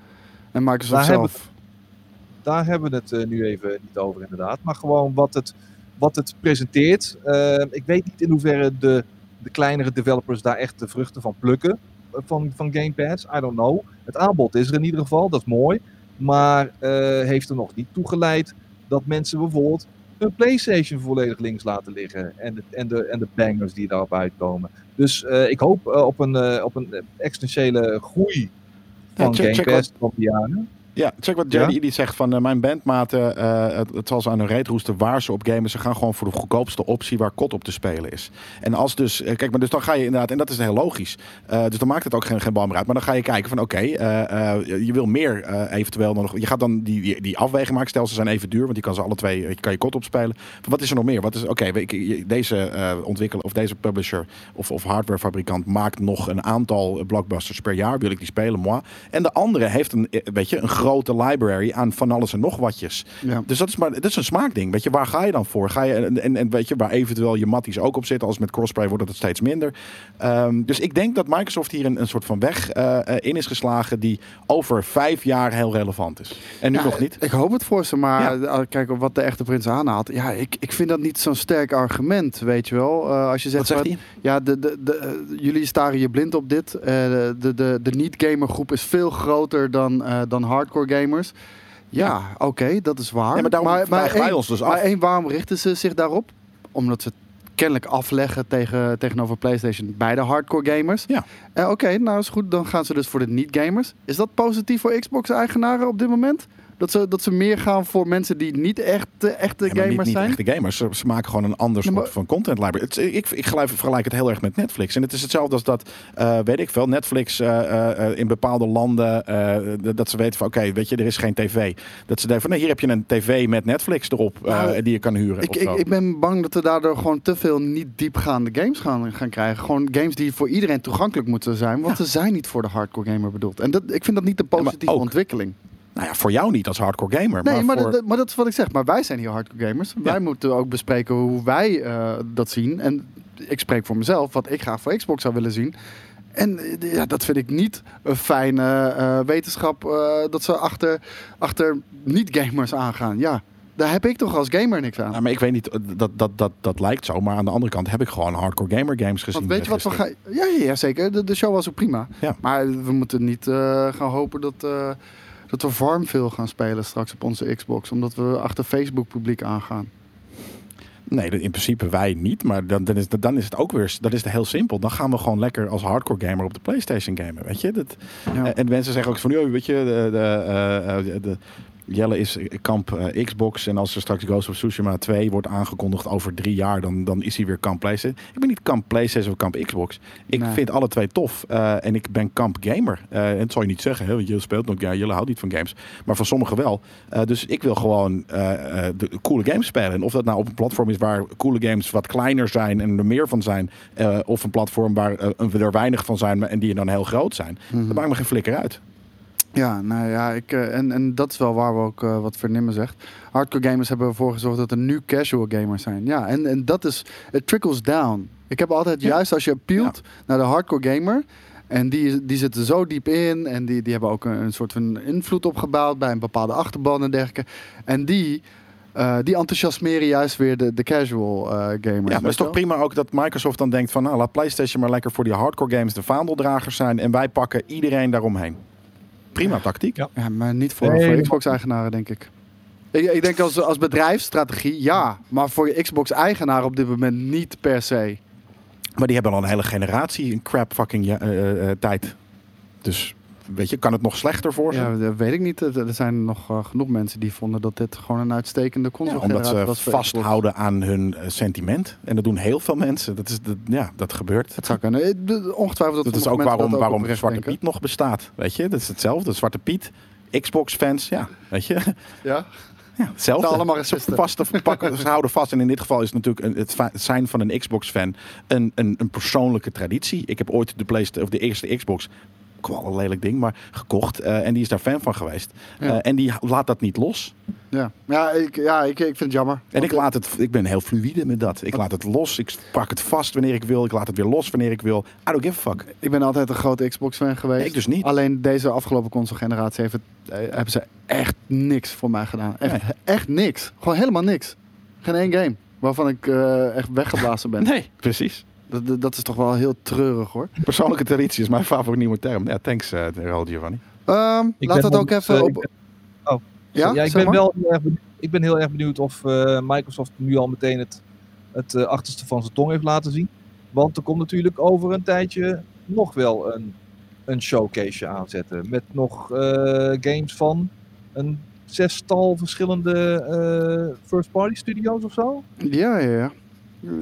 En Microsoft Daar hebben zelf. daar hebben we het nu even niet over inderdaad. Maar gewoon wat het, wat het presenteert. Ik weet niet in hoeverre de, de kleinere developers daar echt de vruchten van plukken. Van, van Game Pass. I don't know. Het aanbod is er in ieder geval. Dat is mooi. Maar eh, heeft er nog niet toe geleid dat mensen bijvoorbeeld hun PlayStation volledig links laten liggen. En de, en de, en de bangers die daarop uitkomen. Dus eh, ik hoop eh, op een, op een exponentiële groei Ja, van check- Game Pass de komende jaren. Ja, check wat Ja? JD die zegt van eh, mijn bandmaten, eh, het, het zal ze aan hun reet roesten waar ze op gamen. Ze gaan gewoon voor de goedkoopste optie waar kot op te spelen is. En als dus, eh, kijk maar dus dan ga je inderdaad, en dat is heel logisch. Dus dan maakt het ook geen, geen bal meer uit. Maar dan ga je kijken van oké, eh, je wil meer eventueel nog. Je gaat dan die, die, die afweging maken. Stel ze zijn even duur, want je kan ze alle twee, je kan je kot opspelen. Maar wat is er nog meer? Wat is, oké, je- deze ontwikkelaar of deze publisher of, of hardwarefabrikant maakt nog een aantal blockbusters per jaar. Wil ik die spelen, moi. En de andere heeft een, weet je, een grote library aan van alles en nog watjes. Ja. Dus dat is maar dat is een smaakding. Weet je, waar ga je dan voor? Ga je en, en, en weet je, waar eventueel je matties ook op zitten, als met crossplay wordt het steeds minder. Ehm, dus ik denk dat Microsoft hier een, een soort van weg eh, eh, in is geslagen die over vijf jaar heel relevant is. En nu Ja, nog niet. Ik hoop het voor ze, maar eh, kijk op wat de echte prins aanhaalt. Ja, ik, ik vind dat niet zo'n sterk argument, weet je wel. Als je zegt, Wat zegt ja, de, de, de, jullie staren je blind op dit. De de, de, niet-gamer groep is veel groter dan, dan hardcore gamers. Ja, oké, dat is waar. Maar daarom vragen wij ons dus af. Maar één, waarom richten ze zich daarop? omdat ze het kennelijk afleggen tegen, tegenover PlayStation bij de hardcore gamers. Ja. Eh, Oké, nou is goed. Dan gaan ze dus voor de niet-gamers. Is dat positief voor Xbox-eigenaren op dit moment? Dat ze, dat ze meer gaan voor mensen die niet echt echte Ja, gamers niet, niet zijn? echte gamers. Ze, ze maken gewoon een ander Ja, soort maar- van content library. Het, ik, ik gelijk- vergelijk het heel erg met Netflix. En het is hetzelfde als dat, eh, weet ik veel, Netflix eh, eh, in bepaalde landen, dat ze weten van, oké, weet je, er is geen tv. Dat ze denken van, nee, hier heb je een tv met Netflix erop Nou, die je kan huren. Ik, ik, ik ben bang dat we daardoor gewoon te veel niet diepgaande games gaan, gaan krijgen. Gewoon games die voor iedereen toegankelijk moeten zijn. Want ze zijn niet voor de hardcore gamer bedoeld. En dat, ik vind dat niet de maar positieve ontwikkeling. Nou ja, voor jou niet als hardcore gamer. Nee, maar, voor... dat, maar dat is wat ik zeg. Maar wij zijn hier hardcore gamers. Wij moeten ook bespreken hoe wij eh, dat zien. En ik spreek voor mezelf, wat ik graag voor Xbox zou willen zien. En eh, ja, dat vind ik niet een fijne eh, wetenschap dat ze achter, achter niet-gamers aangaan. Ja, daar heb ik toch als gamer niks aan. Nou, maar ik weet niet, dat, dat, dat, dat lijkt zo. Maar aan de andere kant heb ik gewoon hardcore gamer games gezien. Want weet je wat we gisteren. gaan... Ja, ja, zeker. De, de show was ook prima. Ja. Maar we moeten niet gaan hopen dat, dat we Farmville gaan spelen straks op onze Xbox. Omdat we achter Facebook publiek aangaan. Nee, in principe wij niet. Maar dan, dan, is, dan is het ook weer dan is het heel simpel. Dan gaan we gewoon lekker als hardcore gamer op de PlayStation gamen. Weet je? Dat, Ja. En mensen zeggen ook van, "Yo, weet je, de, de, eh, eh, de, Jelle is kamp eh, Xbox. En als er straks Ghost of Tsushima 2 wordt aangekondigd over drie jaar, dan, dan is hij weer kamp PlayStation. Ik ben niet kamp PlayStation of kamp Xbox. Ik Nee. vind alle twee tof. Eh, en ik ben kamp gamer. Eh, en dat zal je niet zeggen, hè, want je speelt nog, ja, Jelle houdt niet van games. Maar van sommigen wel. Dus ik wil gewoon de coole games spelen. En of dat nou op een platform is waar coole games wat kleiner zijn en er meer van zijn. of een platform waar er weinig van zijn en die dan heel groot zijn. Mhm. Dat maakt me geen flikker uit. Ja, nou ja, ik, eh, en, en dat is wel waar we ook eh, wat Vernimmen zegt. Hardcore gamers hebben ervoor gezorgd dat er nu casual gamers zijn. Ja, en, en dat is, het trickles down. Ik heb altijd, Ja. juist als je appealt naar de hardcore gamer... En die, die zitten zo diep in en die, die hebben ook een, een soort van invloed opgebouwd bij een bepaalde achterban en dergelijke. En die, eh, die enthousiasmeren juist weer de, de casual gamers. Ja, maar het is toch prima ook dat Microsoft dan denkt van... nou, laat PlayStation maar lekker voor die hardcore games de vaandeldragers zijn... en wij pakken iedereen daaromheen. Prima tactiek. Ja. Ja, maar niet voor, Nee, voor maar- Xbox-eigenaren, denk ik. ik. Ik denk als, als bedrijfsstrategie, ja. Maar voor Xbox-eigenaren op dit moment niet per se. Maar die hebben al een hele generatie een crap fucking ja- eh, eh, eh, tijd. Dus weet je, kan het nog slechter voor ze? Ja, dat weet ik niet. Er zijn nog eh, genoeg mensen die vonden dat dit gewoon een uitstekende Ja, console-generatie omdat ze was. vasthouden aan hun eh, sentiment. En dat doen heel veel mensen. Dat, is de, ja, dat gebeurt. Het zou kunnen. Eh, Ongetwijfeld dat, Dat is ook waarom, dat waarom oprecht Zwarte denken. Piet nog bestaat. Weet je, dat is hetzelfde. Zwarte Piet, Xbox-fans, ja, weet je. Ja? Ja, hetzelfde. Allemaal Ze racisten. vast te pakken, ze houden vast. En in dit geval is natuurlijk een, het fa- het zijn van een Xbox-fan een, een, een persoonlijke traditie. Ik heb ooit de, PlayStation, of de eerste Xbox, een lelijk ding, maar gekocht. eh, en die is daar fan van geweest. Ja. Eh, en die laat dat niet los. Ja, ja, ik, ja ik, ik vind het jammer. En ik, laat het, ik ben heel fluïde met dat. Ik laat het los. Ik pak het vast wanneer ik wil. Ik laat het weer los wanneer ik wil. I don't give a fuck. Ik ben altijd een grote Xbox-fan geweest. Nee, ik dus niet. Alleen deze afgelopen console-generatie heeft het, eh, hebben ze echt niks voor mij gedaan. Echt, Nee. echt niks. Gewoon helemaal niks. Geen één game waarvan ik eh, echt weggeblazen ben. Nee, precies. Dat, dat- dat is toch wel heel treurig hoor. Persoonlijke traditie is mijn favoriete nieuwe term. Ja, thanks, uh, Raoul Giovanni. Ehm laat het ook even eh, op... ik ben- oh, ja, Ja, ik ben maar. wel heel erg benieuwd, ik ben heel erg benieuwd of eh, Microsoft nu al meteen het, het eh, achterste van zijn tong heeft laten zien. Want er komt natuurlijk over een tijdje nog wel een, een showcase aanzetten. Met nog eh, games van een zestal verschillende eh, first-party studio's of zo. Ja, ja, ja.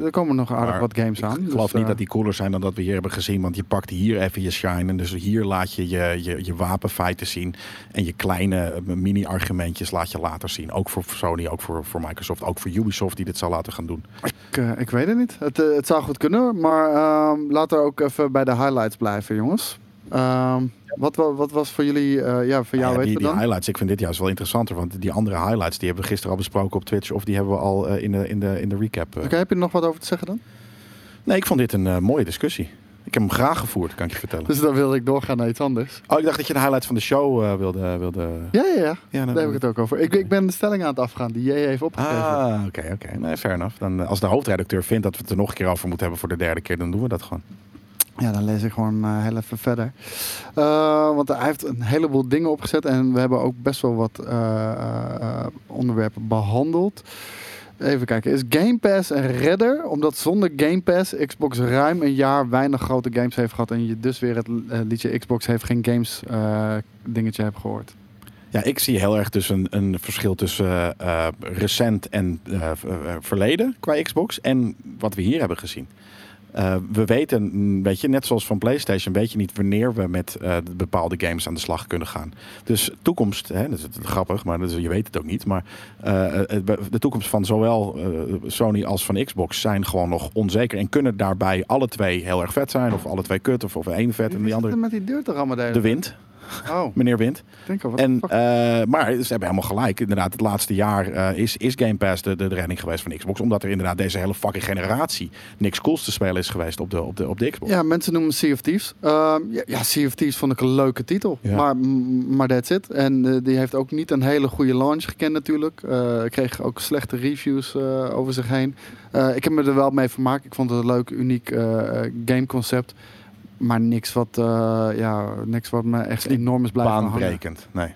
Er komen nog aardig Maar wat games aan. Ik dus, geloof niet eh, dat die cooler zijn dan dat we hier hebben gezien. Want je pakt hier even je shine. En dus hier laat je je, je, je wapenfeiten zien. En je kleine eh, mini-argumentjes laat je later zien. Ook voor Sony, ook voor, voor Microsoft. Ook voor Ubisoft die dit zal laten gaan doen. Ik, eh, ik weet het niet. Het, eh, het zou goed kunnen, maar ehm laten we ook even bij de highlights blijven, jongens. Ehm, wat, wa- wat was voor jullie, eh, ja, voor jou Ja, weten die, die dan? highlights, ik vind dit juist wel interessanter. Want die andere highlights, die hebben we gisteren al besproken op Twitch. Of die hebben we al eh, in, de, in, de, in de recap. eh. Oké, heb je er nog wat over te zeggen dan? Nee, ik vond dit een mooie discussie. Ik heb hem graag gevoerd, kan ik je vertellen. Dus dan wilde ik doorgaan naar iets anders. Oh, ik dacht dat je de highlights van de show wilde... wilde... Ja, ja, ja. Ja, Daar heb ik het ook over. Ik, ik ben de stelling aan het afgaan die jij heeft opgegeven. Ah, oké, oké. Nee, fair enough. Dan, als de hoofdredacteur vindt dat we het er nog een keer over moeten hebben voor de derde keer, dan doen we dat gewoon. Ja, dan lees ik gewoon eh, heel even verder. Eh, want hij heeft een heleboel dingen opgezet en we hebben ook best wel wat eh, onderwerpen behandeld. Even kijken. Is Game Pass een redder? Omdat zonder Game Pass Xbox ruim een jaar weinig grote games heeft gehad. En je dus weer het liedje Xbox heeft geen games dingetje hebt gehoord. Ja, ik zie heel erg dus een, een verschil tussen recent en verleden qua Xbox en wat we hier hebben gezien. Eh, we weten, mm, weet je, net zoals van PlayStation, weet je niet wanneer we met eh, bepaalde games aan de slag kunnen gaan. Dus toekomst, hè, dat is grappig, maar dat is, je weet het ook niet. Maar eh, de toekomst van zowel Sony als van Xbox zijn gewoon nog onzeker en kunnen daarbij alle twee heel erg vet zijn, of alle twee kut, of, of één vet en die er andere met die deur toch allemaal de wind. Oh, Meneer Wind. denk al. En, eh, maar ze hebben helemaal gelijk. Inderdaad, het laatste jaar eh, is, is Game Pass de, de, de redding geweest van Xbox. Omdat er inderdaad deze hele fucking generatie niks cools te spelen is geweest op de, op de, op de Xbox. Ja, mensen noemen Sea of Thieves. Ehm, ja, ja, Sea of Thieves vond ik een leuke titel. Ja. Maar, maar that's it. En eh, die heeft ook niet een hele goede launch gekend natuurlijk. Kreeg ook slechte reviews over zich heen. Ik heb me er wel mee vermaakt. Ik vond het een leuk, uniek gameconcept. Maar niks wat, eh, ja, niks wat me echt enorm is blijven hangen. Baanbrekend. Nee.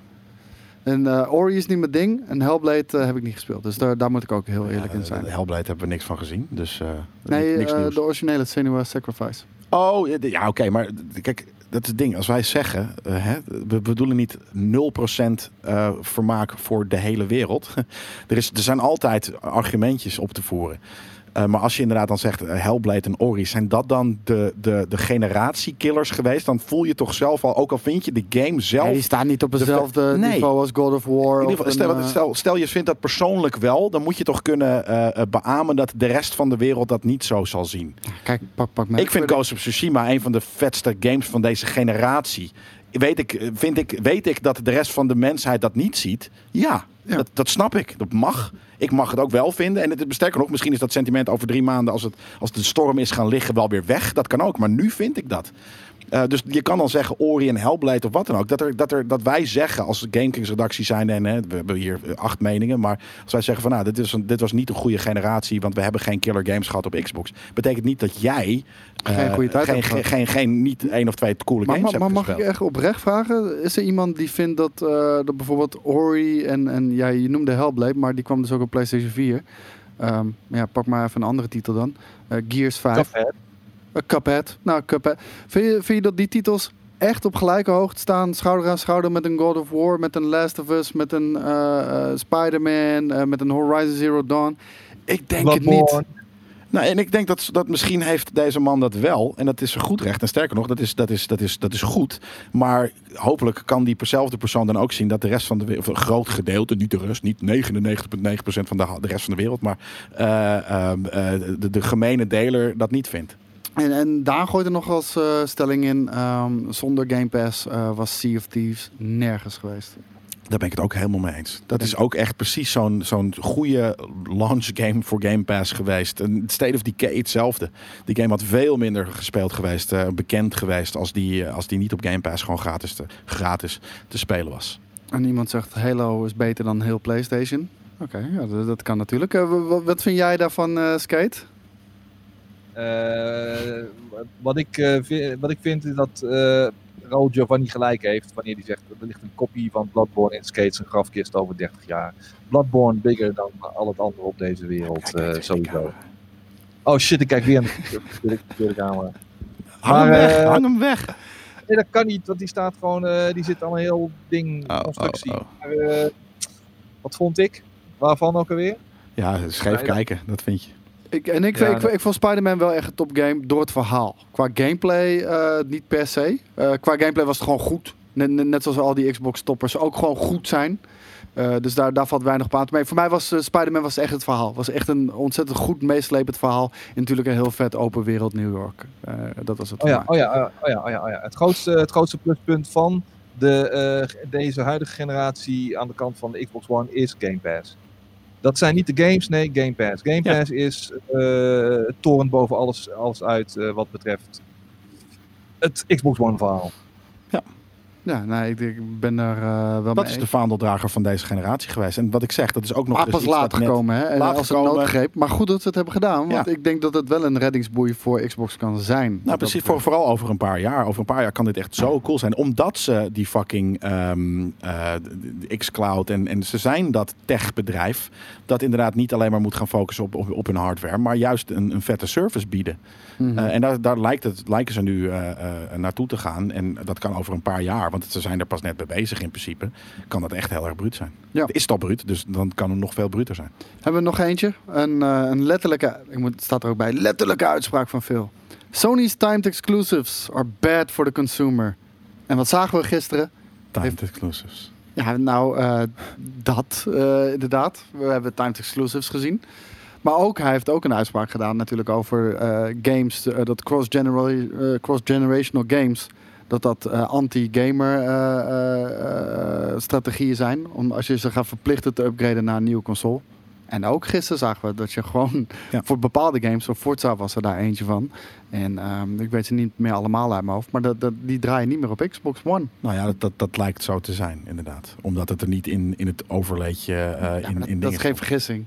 En eh, Ori is niet mijn ding. En Hellblade eh, heb ik niet gespeeld. Dus daar, daar moet ik ook heel eerlijk Ja, in zijn. de Hellblade hebben we niks van gezien. Dus Nee, niks de originele Senua Sacrifice. Oh, ja, ja oké. maar kijk, dat is het ding. Als wij zeggen, hè, we bedoelen niet 0% eh vermaak voor de hele wereld. er, is, er zijn altijd argumentjes op te voeren. Eh, maar als je inderdaad dan zegt, eh, Hellblade en Ori, zijn dat dan de, de, de generatiekillers geweest? Dan voel je toch zelf al, ook al vind je de game zelf... Die staan niet op hetzelfde Nee. niveau als God of War. In ieder geval, een, stel, eh, stel, stel je vindt dat persoonlijk wel, dan moet je toch kunnen eh, beamen dat de rest van de wereld dat niet zo zal zien. Kijk, pak, pak mij. Ik vind Ghost of Tsushima een van de vetste games van deze generatie. Weet ik, vind ik, weet ik dat de rest van de mensheid dat niet ziet? Ja, Ja. Dat, dat snap ik. Dat mag. Ik mag het ook wel vinden. En het sterker nog, misschien is dat sentiment over drie maanden, als, het, als de storm is gaan liggen, wel weer weg. Dat kan ook. Maar nu vind ik dat. Eh, dus je kan dan zeggen Ori en Hellblade of wat dan ook. Dat, er, dat, er, dat wij zeggen als GameKings redactie zijn. En hè, we hebben hier eh, acht meningen. Maar als wij zeggen van nou, dit, is een, dit was niet een goede generatie. Want we hebben geen killer games gehad op Xbox. Betekent niet dat jij eh, Geen goede tijd geen, geen, geen, geen, niet één of twee coole Maar, games maar, maar hebt mag ik echt oprecht vragen? Is er iemand die vindt dat, eh, dat bijvoorbeeld Ori en, en ja, je noemde Hellblade, maar die kwam dus ook op PlayStation 4. Ehm, ja, pak maar even een andere titel dan. Eh, Gears 5. Cuphead. Eh, Cuphead. Nou, Cuphead. Vind je, dat die titels echt op gelijke hoogte staan, schouder aan schouder met een God of War, met een Last of Us, met een eh, Spider-Man, met een Horizon Zero Dawn? Ik denk het niet. Nou, en ik denk dat, dat misschien heeft deze man dat wel. En dat is goed recht. En sterker nog, dat is, dat is, dat is, dat is goed. Maar hopelijk kan diezelfde persoon dan ook zien dat de rest van de wereld, een groot gedeelte, niet de rest, niet 99,9% van de, rest van de wereld, maar eh, ehm, eh, de, de gemene deler dat niet vindt. En, en Daan gooit er nog als eh, stelling in, ehm, zonder Game Pass eh, was Sea of Thieves nergens geweest. Daar ben ik het ook helemaal mee eens. Dat is ook echt precies zo'n zo'n goede launch game voor Game Pass geweest. En State of Decay hetzelfde. Die game had veel minder gespeeld geweest, eh, bekend geweest, als die, als die niet op Game Pass gewoon gratis te, gratis te spelen was. En iemand zegt Halo is beter dan heel PlayStation. Oké, ja, dat, dat kan natuurlijk. Wa- wa- wat vind jij daarvan, eh, Skate? Eh, wat, ik, eh, vi- wat ik vind is dat eh Raul Giovanni gelijk heeft wanneer hij zegt er ligt een kopie van Bloodborne in Skates een grafkist over 30 jaar. Bloodborne bigger dan al het andere op deze wereld, Kijk, sowieso. Oh shit, ik kijk weer naar de verkeerde camera. Hang hem weg, hang hem weg. Nee, dat kan niet, want die staat gewoon, die zit allemaal heel ding, Oh, constructie. oh, oh. Maar, eh, wat vond ik? Waarvan ook alweer? Ja, scheef kijken, dat vind je. Ik, en ik, Ja, ik, vond Spider-Man wel echt een topgame door het verhaal. Qua gameplay eh, niet per se. Eh, qua gameplay was het gewoon goed. Net, net- zoals al die Xbox-toppers ook gewoon goed zijn. Eh, dus daar, daar valt weinig te merken. Voor mij was eh, Spider-Man was echt het verhaal. was echt een ontzettend goed meeslepend verhaal. In natuurlijk een heel vet open wereld New York. Dat was het Oh ja, oh ja, oh ja, oh ja, oh ja. Het, grootste, het grootste pluspunt van de, deze huidige generatie aan de kant van de Xbox One is Game Pass. Dat zijn niet de games, nee, Game Pass. Game Ja. Pass is eh het torent boven alles, alles uit eh, wat betreft het Xbox One verhaal. Ja, nee, ik, ik ben er eh, wel Dat mee is de vaandeldrager van deze generatie geweest. En wat ik zeg, dat is ook nog Maar eens pas iets laat gekomen, hè? En laat als een noodgreep. Maar goed dat ze het hebben gedaan. Want Ja. ik denk dat het wel een reddingsboei voor Xbox kan zijn. Nou, precies. Voor, vooral over een paar jaar. Over een paar jaar kan dit echt zo cool zijn. Omdat ze die fucking de- de xCloud en, en ze zijn dat techbedrijf dat inderdaad niet alleen maar moet gaan focussen op, op, op hun hardware, maar juist een, een vette service bieden. Mhm. Eh, en daar, daar lijkt het, lijken ze nu naartoe te gaan. En dat kan over een paar jaar, want ze zijn er pas net mee bezig in principe. Kan dat echt heel erg bruut zijn. Ja. Het is het al bruut, dus dan kan het nog veel bruter zijn. Hebben we nog eentje? Een, eh, een letterlijke, ik moet, het staat er ook bij, letterlijke uitspraak van Phil. Sony's timed exclusives are bad for the consumer. En wat zagen we gisteren? Timed exclusives. Ja, nou, eh, dat eh, inderdaad. We hebben timed exclusives gezien. Maar ook, hij heeft ook een uitspraak gedaan natuurlijk over games, dat cross-genera- cross-generational games, dat dat eh, anti-gamer eh, eh, strategieën zijn. Om, als je ze gaat verplichten te upgraden naar een nieuwe console. En ook gisteren zagen we dat je gewoon Ja. voor bepaalde games, voor Forza was er daar eentje van. En ehm, ik weet ze niet meer allemaal uit mijn hoofd, maar dat, dat, die draaien niet meer op Xbox One. Nou ja, dat, dat, dat lijkt zo te zijn, inderdaad. Omdat het er niet in, in het overleedje Ja, in, dat, dat is geen vergissing.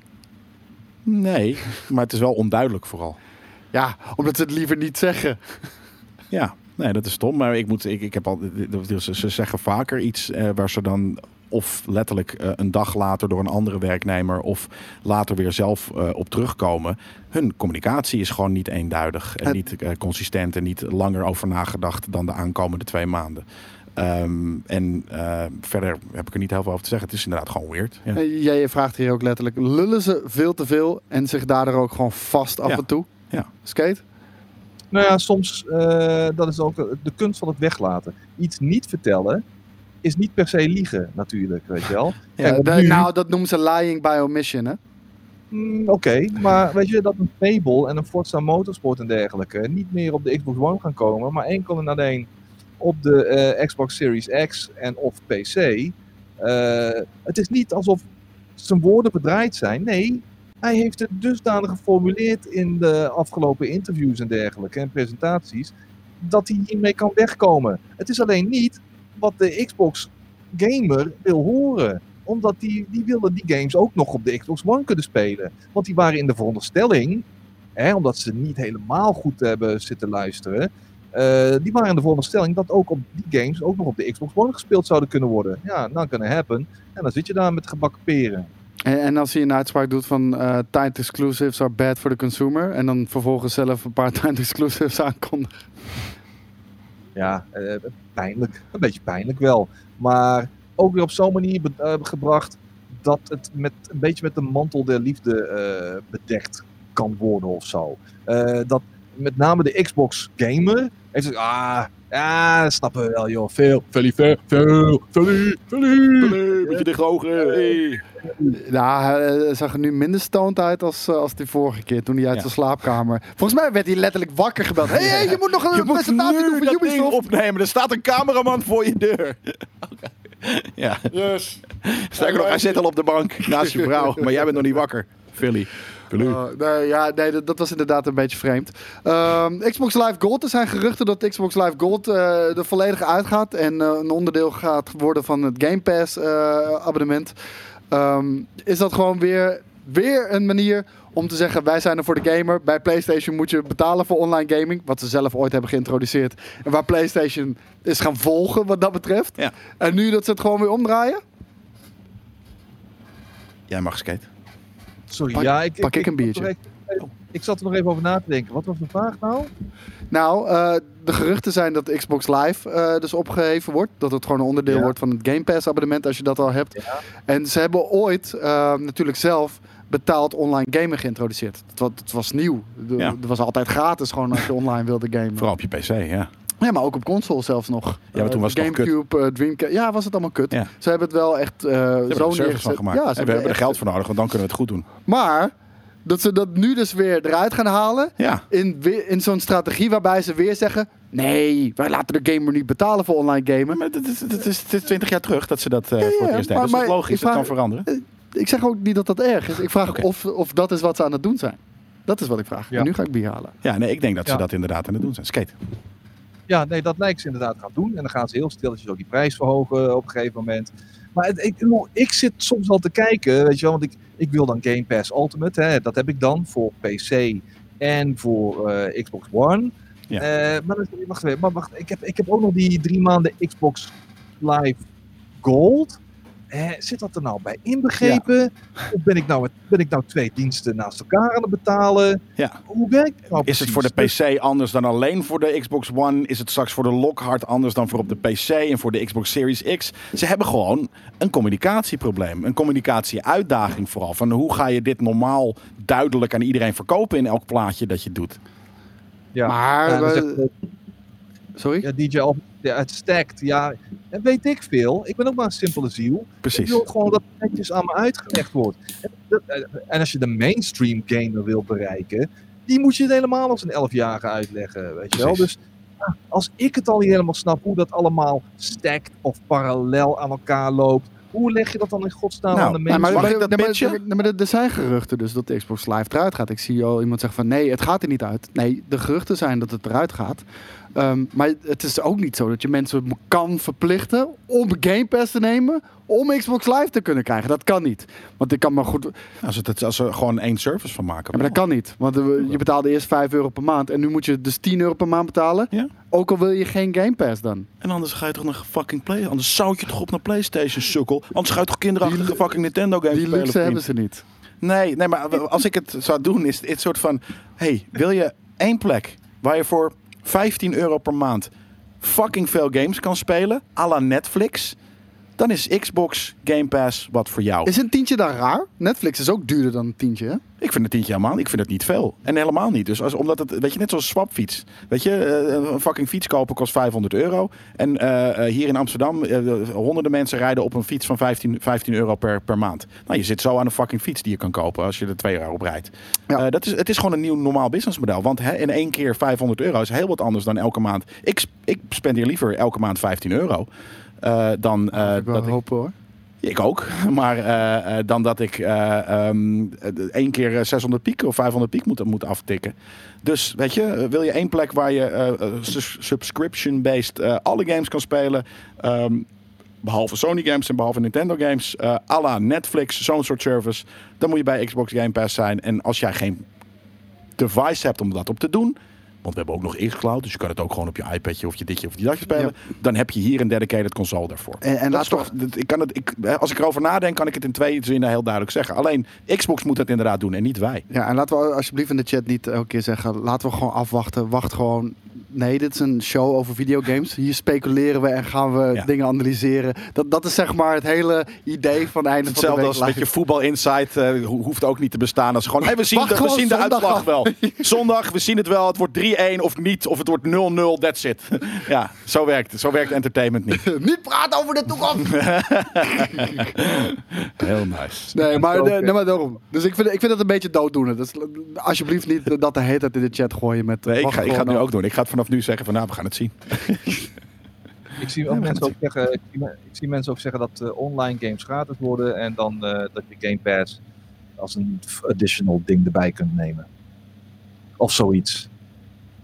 Nee, maar het is wel onduidelijk vooral. Ja, omdat ze het liever niet zeggen. Ja, nee, dat is stom. Maar ik moet, ik, ik heb al, ze, ze zeggen vaker iets eh, waar ze dan of letterlijk eh, een dag later door een andere werknemer of later weer zelf eh, op terugkomen. Hun communicatie is gewoon niet eenduidig en niet consistent en niet langer over nagedacht dan de aankomende twee maanden. Ehm, en verder heb ik er niet heel veel over te zeggen. Het is inderdaad gewoon weird. Ja. Jij vraagt hier ook letterlijk, lullen ze veel te veel en zich daardoor ook gewoon vast af Ja. en toe? Ja. Skate? Nou ja, soms, eh, dat is ook de kunst van het weglaten. Iets niet vertellen is niet per se liegen, natuurlijk, weet je wel. Ja, Kijk, de- nu- nou, dat noemen ze lying by omission, hè? Mm, Oké, maar weet je dat een Fable en een Forza Motorsport en dergelijke niet meer op de Xbox One gaan komen, maar enkel en alleen op de eh, Xbox Series X en of PC. Eh, het is niet alsof zijn woorden bedraaid zijn. Nee, hij heeft het dusdanig geformuleerd in de afgelopen interviews en dergelijke en presentaties, dat hij hiermee kan wegkomen. Het is alleen niet wat de Xbox gamer wil horen omdat die, die wilden die games ook nog op de Xbox One kunnen spelen. Want die waren in de veronderstelling, hè, omdat ze niet helemaal goed hebben zitten luisteren. eh, die waren in de veronderstelling dat ook op die games ook nog op de Xbox One gespeeld zouden kunnen worden. Ja, nou kan het happen. En dan zit je daar met gebakken peren. En, en als hij een uitspraak doet van timed exclusives are bad for the consumer en dan vervolgens zelf een paar timed exclusives aankondigt. Ja, eh, pijnlijk. Een beetje pijnlijk wel. Maar ook weer op zo'n manier eh, gebracht dat het met, een beetje met de mantel der liefde bedekt kan worden of zo. Dat met name de Xbox gamer heeft ah, ja, dat snappen we wel joh, veel, veel, veel, veel, veel, veel. Beetje dicht ogen. Hey. Ja, hij eh, zag er nu minder stoned uit als, eh, als die vorige keer toen hij uit Ja. zijn slaapkamer. Volgens mij werd hij letterlijk wakker gebeld. Hé, hey, hey, je moet nog een Je moet presentatie doen voor dat ding Ubisoft. opnemen. Er staat een cameraman voor je deur. Oké. Ja. Yes. Sterker nog, hij zit al op de bank naast je vrouw. Maar jij bent nog niet wakker. Philly. Uh, nee, ja, nee, dat, dat was inderdaad een beetje vreemd. Ehm, Xbox Live Gold. Er zijn geruchten dat Xbox Live Gold eh er volledig uitgaat. En eh, een onderdeel gaat worden van het Game Pass eh, abonnement. Ehm, is dat gewoon weer, weer een manier om te zeggen... wij zijn er voor de gamer. Bij PlayStation moet je betalen voor online gaming. Wat ze zelf ooit hebben geïntroduceerd. En waar PlayStation is gaan volgen wat dat betreft. Ja. En nu dat ze het gewoon weer omdraaien? Jij mag skate. Sorry, Pak- ja, ik, pak ik een zat biertje. er Ik zat er nog even over na te denken. Wat was de vraag nou? Nou, eh, de geruchten zijn dat Xbox Live eh, dus opgeheven wordt. Dat het gewoon een onderdeel Ja. wordt van het Game Pass abonnement als je dat al hebt. Ja. En ze hebben ooit eh, natuurlijk zelf betaald online gamen geïntroduceerd. Het was, het was nieuw. Ja. Het was altijd gratis gewoon als je online wilde gamen. Vooral op je PC, ja. Ja, maar ook op console zelfs nog. Ja, maar toen was het. Gamecube, eh, Dreamcast. Ja, was het allemaal kut. Ja. Ze hebben het wel echt eh Ze hebben zo er een service neergezet. van gemaakt. Ja, ze en we hebben er geld voor nodig, want dan kunnen we het goed doen. Maar dat ze dat nu dus weer eruit gaan halen Ja. in, in zo'n strategie waarbij ze weer zeggen... Nee, wij laten de gamer niet betalen voor online gamen. Maar het is, het is, het is 20 jaar terug dat ze dat eh, Ja, voor het eerst deden. Dus dat is logisch, dat kan veranderen. Ik zeg ook niet dat dat erg is. Ik vraag of, of dat is wat ze aan het doen zijn. Dat is wat ik vraag. Ja. En nu ga ik bier halen. Ja, nee, ik denk dat ze Ja. dat inderdaad aan het doen zijn. Skate. Ja, nee, dat lijkt ze inderdaad gaan doen. En dan gaan ze heel stilletjes ook die prijs verhogen op een gegeven moment. Maar het, ik, ik zit soms al te kijken, weet je wel, want ik, ik wil dan Game Pass Ultimate. Hè, dat heb ik dan voor PC en voor eh, Xbox One. Ja. Eh, maar, dan- wacht even, maar wacht, ik heb, ik heb ook nog die drie maanden Xbox Live Gold. Eh, zit dat er nou bij inbegrepen? Of ben ik, nou, ben ik nou twee diensten naast elkaar aan het betalen? Ja. Hoe werkt het nou Is het voor de PC anders dan alleen voor de Xbox One? Is het straks voor de Lockhart anders dan voor op de PC en voor de Xbox Series X? Ze hebben gewoon een communicatieprobleem. Een communicatieuitdaging vooral. Van hoe ga je dit normaal duidelijk aan iedereen verkopen in elk plaatje dat je doet? Ja. Maar, Ja, sorry? ja, DJ Alf, ja, het stackt. Ja, en weet ik veel. Ik ben ook maar een simpele ziel. Ik Precies. wil gewoon dat het netjes aan me uitgelegd wordt. En, eh, en als je de mainstream gamer wil bereiken, die moet je het helemaal als een elfjarige uitleggen, weet je wel. Dus ja, als ik het al niet helemaal snap hoe dat allemaal stackt of parallel aan elkaar loopt, hoe leg je dat dan in godsnaam Nou, aan de mensen? maar, Mag maar, ik dat maar- pitchen? maar- maar er zijn geruchten dus dat de Xbox Live eruit gaat. Ik zie al iemand zeggen van nee, het gaat er niet uit. Nee, de geruchten zijn dat het eruit gaat. Ehm, maar het is ook niet zo dat je mensen kan verplichten om Game Pass te nemen om Xbox Live te kunnen krijgen. Dat kan niet. Want ik kan maar goed. Als, het, als ze gewoon één service van maken. Ja, maar dat kan niet. Want eh, je betaalde eerst 5 euro per maand en nu moet je dus 10 euro per maand betalen. Ja. Ook al wil je geen Game Pass dan. En anders ga je toch naar fucking Play. Anders zou je toch op naar PlayStation sukkel. Anders ga je toch kinderachtige fucking Nintendo games Die luxe hebben ze niet. Nee, nee, maar als ik het zou doen, is het soort van: hey, wil je één plek waar je voor 15 euro per maand fucking veel games kan spelen, à la Netflix? Dan is Xbox Game Pass wat voor jou. Is een tientje dan raar? Netflix is ook duurder dan een tientje, hè? Ik vind het tientje helemaal, ik vind het niet veel. En helemaal niet. Dus als, omdat het, weet je, net zoals swapfiets. Weet je, eh, een fucking fiets kopen kost 500 euro. En eh, eh, hier in Amsterdam, eh, honderden mensen rijden op een fiets van 15, 15 euro per, per maand. Nou, je zit zo aan een fucking fiets die je kan kopen als je er twee jaar op rijdt. Ja. Dat is, het is gewoon een nieuw normaal businessmodel. Want hè, in één keer 500 euro is heel wat anders dan elke maand. Ik, ik spendeer liever elke maand 15 euro. Eh, dan eh, ik dat ik hopen hoor. ik ook. Maar eh, eh, dan dat ik eh, eh, één keer eh, 600 piek of 500 piek moet, moet aftikken. Dus weet je, eh, wil je één plek waar je eh, eh, subscription-based eh, alle games kan spelen. ehm, behalve Sony games en behalve Nintendo games. eh à la Netflix, zo'n soort service. Dan moet je bij Xbox Game Pass zijn. En als jij geen device hebt om dat op te doen. Want we hebben ook nog xCloud. Dus je kan het ook gewoon op je iPadje of je ditje of die datje spelen. Dan heb je hier een dedicated console daarvoor. En, en Dat we- toch, dat- ik kan het, ik, hè, als ik erover nadenk, kan ik het in twee zinnen heel duidelijk zeggen. Alleen Xbox moet het inderdaad doen en niet wij. Ja, en laten we alsjeblieft in de chat niet elke keer zeggen... laten we gewoon afwachten, wacht gewoon... Nee, dit is een show over videogames. Hier speculeren we en gaan we Ja. dingen analyseren. Dat, dat is zeg maar het hele idee van het einde van de Hetzelfde week. als met je voetbal insight eh, ho- hoeft ook niet te bestaan. Als gewoon, hey, we zien, Wacht de, we gewoon zien de uitslag wel. Zondag, we zien het wel. Het wordt 3-1 of niet. Of het wordt 0-0, that's it. ja, zo werkt, zo werkt entertainment niet. niet praten over de toekomst! Heel nice. Nee, maar, Oké. nee, maar daarom. Dus ik vind, ik vind het een beetje dooddoenen. Dus alsjeblieft niet dat de hele tijd in de chat gooien met... Nee, ik ga, ik ga het nu ook doen. Ik ga het vanaf nu zeggen van nou, we gaan het zien. Ik zie, ook mensen ook zeggen, ik, zie, me- ik zie mensen ook zeggen dat eh, online games gratis worden en dan eh, dat je Game Pass als een additional ding erbij kunt nemen. Of zoiets.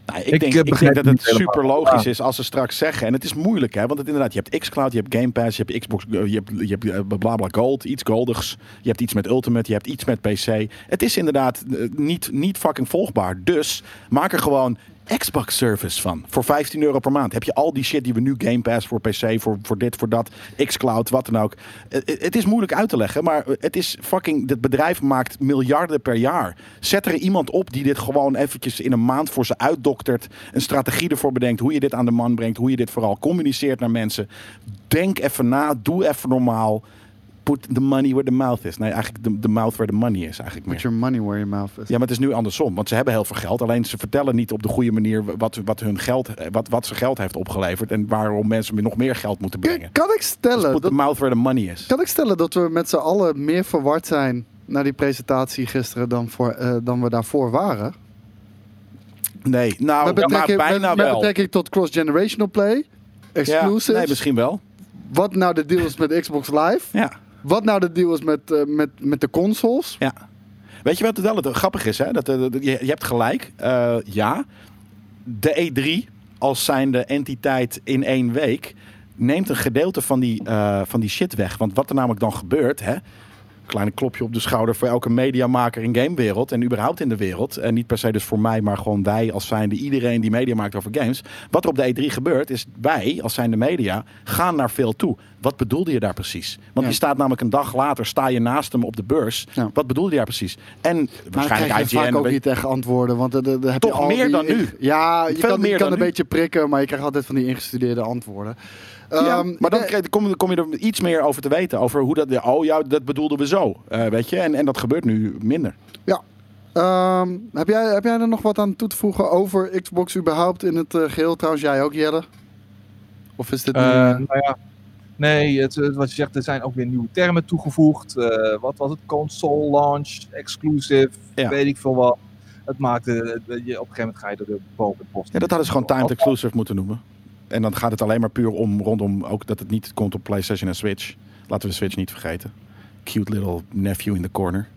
Nou, ik, Ik, denk, eh, ik denk dat het super logisch is als ze straks zeggen. En het is moeilijk, hè? Want het, inderdaad, je hebt xCloud, je hebt Game Pass, je hebt Xbox, eh, je hebt, je hebt eh, bla bla Gold, iets goldigs. Je hebt iets met Ultimate, je hebt iets met PC. Het is inderdaad eh, niet, niet fucking volgbaar. Dus maak er gewoon Xbox service van. Voor 15 euro per maand heb je al die shit die we nu Game Pass voor PC, voor, voor dit, voor dat, xCloud, wat dan ook. Eh, eh, Het is moeilijk uit te leggen, maar het is fucking. Het bedrijf maakt miljarden per jaar. Zet er iemand op die dit gewoon eventjes in een maand voor ze uitdoktert. Een strategie ervoor bedenkt. Hoe je dit aan de man brengt. Hoe je dit vooral communiceert naar mensen. Denk even na. Doe even normaal. Put the money where the mouth is. Nee, eigenlijk de, de mouth where the money is eigenlijk meer. Put your money where your mouth is. Ja, maar het is nu andersom. Want ze hebben heel veel geld. Alleen ze vertellen niet op de goede manier wat, wat, hun geld, wat, wat ze geld heeft opgeleverd. En waarom mensen nog meer geld moeten brengen. Kan ik Dus stellen... put the Dat, mouth where the money is. kan ik stellen dat we met z'n allen meer verward zijn... naar die presentatie gisteren dan, voor, eh, dan we daarvoor waren? Nee, nou, met maar betrekking, met, bijna met wel. betrekking tot cross-generational play, Ja, exclusives. nee, misschien wel. Wat nou de deal is met Xbox Live. Ja. Wat nou de deal is met, eh, met, met de consoles. Ja. Weet je wat het wel het grappig is? Hè? Dat, eh, dat- je, je hebt gelijk. Eh, ja. De E3 als zijnde entiteit in één week neemt een gedeelte van die, van die shit weg. Want wat er namelijk dan gebeurt, hè, kleine klopje op de schouder voor elke mediamaker in gamewereld en überhaupt in de wereld. En niet per se dus voor mij, maar gewoon wij als zijnde iedereen die media maakt over games. Wat er op de E3 gebeurt is wij als zijnde media gaan naar veel toe. Wat bedoelde je daar precies? Want Ja. je staat namelijk een dag later, sta je naast hem op de beurs. Ja. Wat bedoelde je daar precies? En Maar dan waarschijnlijk krijg je vaak ook niet echt antwoorden. Want er heb Toch je al meer die- dan nu. Ja, je Veel kan, je meer kan dan een nu. beetje prikken, maar je krijgt altijd van die ingestudeerde antwoorden. Ja, Ehm, maar dan eh, krijg- kom, kom je er iets meer over te weten. Over hoe dat. Oh ja, dat bedoelden we zo. eh, weet je? En, en dat gebeurt nu minder. Ja. Ehm, heb, jij, heb jij er nog wat aan toe te voegen over Xbox überhaupt in het eh, geheel? Trouwens, jij ook, Jelle? Of is dit nu... Nou ja, nee, het, het- wat je zegt, er zijn ook weer nieuwe termen toegevoegd. Eh, wat was het? Console launch, exclusive, Ja. weet ik veel wat. Het maakt, eh, je, op een gegeven moment ga je door de boven bos. Ja, dat hadden ze gewoon timed exclusive moeten noemen. En dan gaat het alleen maar puur om rondom ook dat het niet komt op PlayStation en Switch. Laten we de Switch niet vergeten. Cute little nephew in the corner.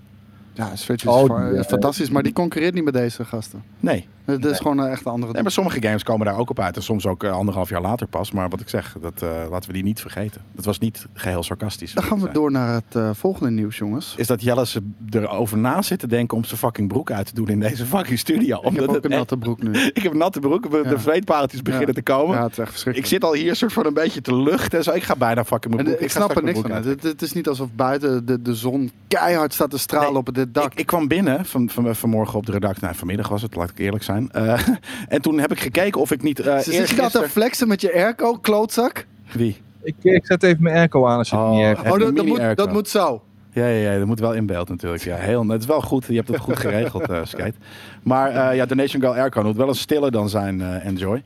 ja, Switch is Oh, eh, fantastisch, maar die concurreert niet met deze gasten. Nee. Het is gewoon een echt een andere... nee, maar sommige games komen daar ook op uit. En soms ook eh, anderhalf jaar later pas. Maar wat ik zeg, dat, eh, laten we die niet vergeten. Dat was niet geheel sarcastisch. Dan gaan we door naar het eh, volgende nieuws, jongens. Is dat Jelle ze erover na zit te denken om zijn fucking broek uit te doen in deze fucking studio. Ik heb Omdat ook een natte broek nu. Ik heb een natte broek, de Ja. beginnen Ja. te komen. Ja, het is echt Ik verschrikkelijk. zit al hier soort van een beetje te luchten en zo. Ik ga bijna fucking mijn En, broek. eh, ik snap er niks van. Het, het, het is niet alsof buiten de, de zon keihard staat te stralen Nee, op dit dak. Ik, ik kwam binnen van, van, vanmorgen op de redactie. Nou, vanmiddag was het, laat ik eerlijk zijn. Eh, en toen heb ik gekeken of ik niet uh, zit je dat te flexen met je airco, klootzak? Wie? Ik, ik zet even mijn airco aan als je het niet erg Oh. Oh, dat, dat, moet, dat moet zo. Ja, ja, ja, dat moet wel in beeld natuurlijk. Ja, heel, het is wel goed. Je hebt het goed geregeld, eh Skate. Maar eh, ja, Donation Girl Airco moet wel een stiller dan zijn, eh, Enjoy.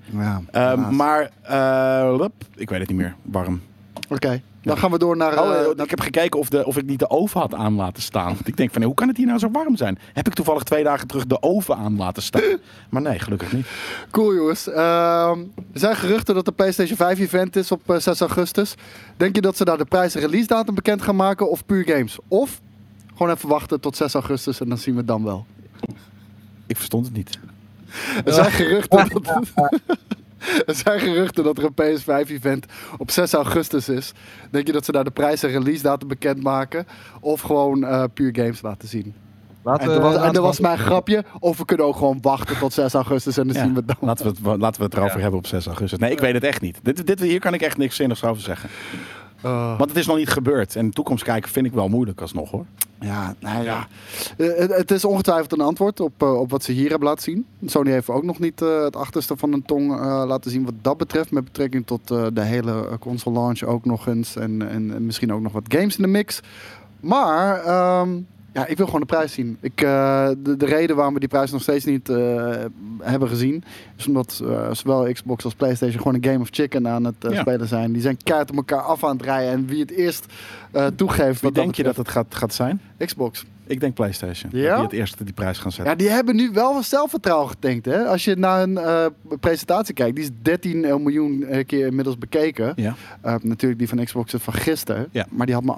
Ja, maar, eh, lup, ik weet het niet meer. Warm. Oké, dan gaan we door naar... Oh, eh, eh, naar- ik heb gekeken of, de, of ik niet de oven had aan laten staan. Want ik denk van, hoe kan het hier nou zo warm zijn? Heb ik toevallig twee dagen terug de oven aan laten staan? Maar nee, gelukkig niet. Cool jongens. Ehm, er zijn geruchten dat de PlayStation 5 event is op eh, 6 augustus. Denk je dat ze daar de prijs en release datum bekend gaan maken of puur games? Of gewoon even wachten tot 6 augustus en dan zien we het dan wel. Ik verstond het niet. Er zijn geruchten dat, er zijn geruchten dat er een PS5 event op 6 augustus is. Denk je dat ze daar de prijs en release datum bekend maken of gewoon eh, puur games laten zien? Laten En dat was, en was mijn grapje. Of we kunnen ook gewoon wachten tot 6 augustus en dan Ja, zien we het dan. laten, we het, laten we het erover Ja. hebben op 6 augustus. Nee, ik weet het echt niet. Dit, dit, hier kan ik echt niks zinnigs over zeggen. Oh. Want het is nog niet gebeurd. En de toekomst kijken vind ik wel moeilijk alsnog hoor. Ja, nou ja. Eh, het, het is ongetwijfeld een antwoord op, eh, op wat ze hier hebben laten zien. Sony heeft ook nog niet eh, het achterste van een tong eh, laten zien wat dat betreft. Met betrekking tot eh, de hele eh, console launch ook nog eens. En, en, en misschien ook nog wat games in de mix. Maar ehm, ja, ik wil gewoon de prijs zien. Ik, eh, de, de reden waarom we die prijs nog steeds niet eh, hebben gezien... is omdat eh, zowel Xbox als PlayStation gewoon een game of chicken aan het Ja. spelen zijn. Die zijn kaart op elkaar af aan het rijden. En wie het eerst toegeeft... Wie wat denk je dat het gaat, gaat zijn? Xbox. Ik denk PlayStation. Ja? Die het eerste die prijs gaan zetten. Ja, die hebben nu wel wat zelfvertrouwen getankt. Hè? Als je naar een eh, presentatie kijkt, die is 13 miljoen eh, keer inmiddels bekeken. Ja. Eh, natuurlijk die van Xbox van gisteren. Ja. Maar die had maar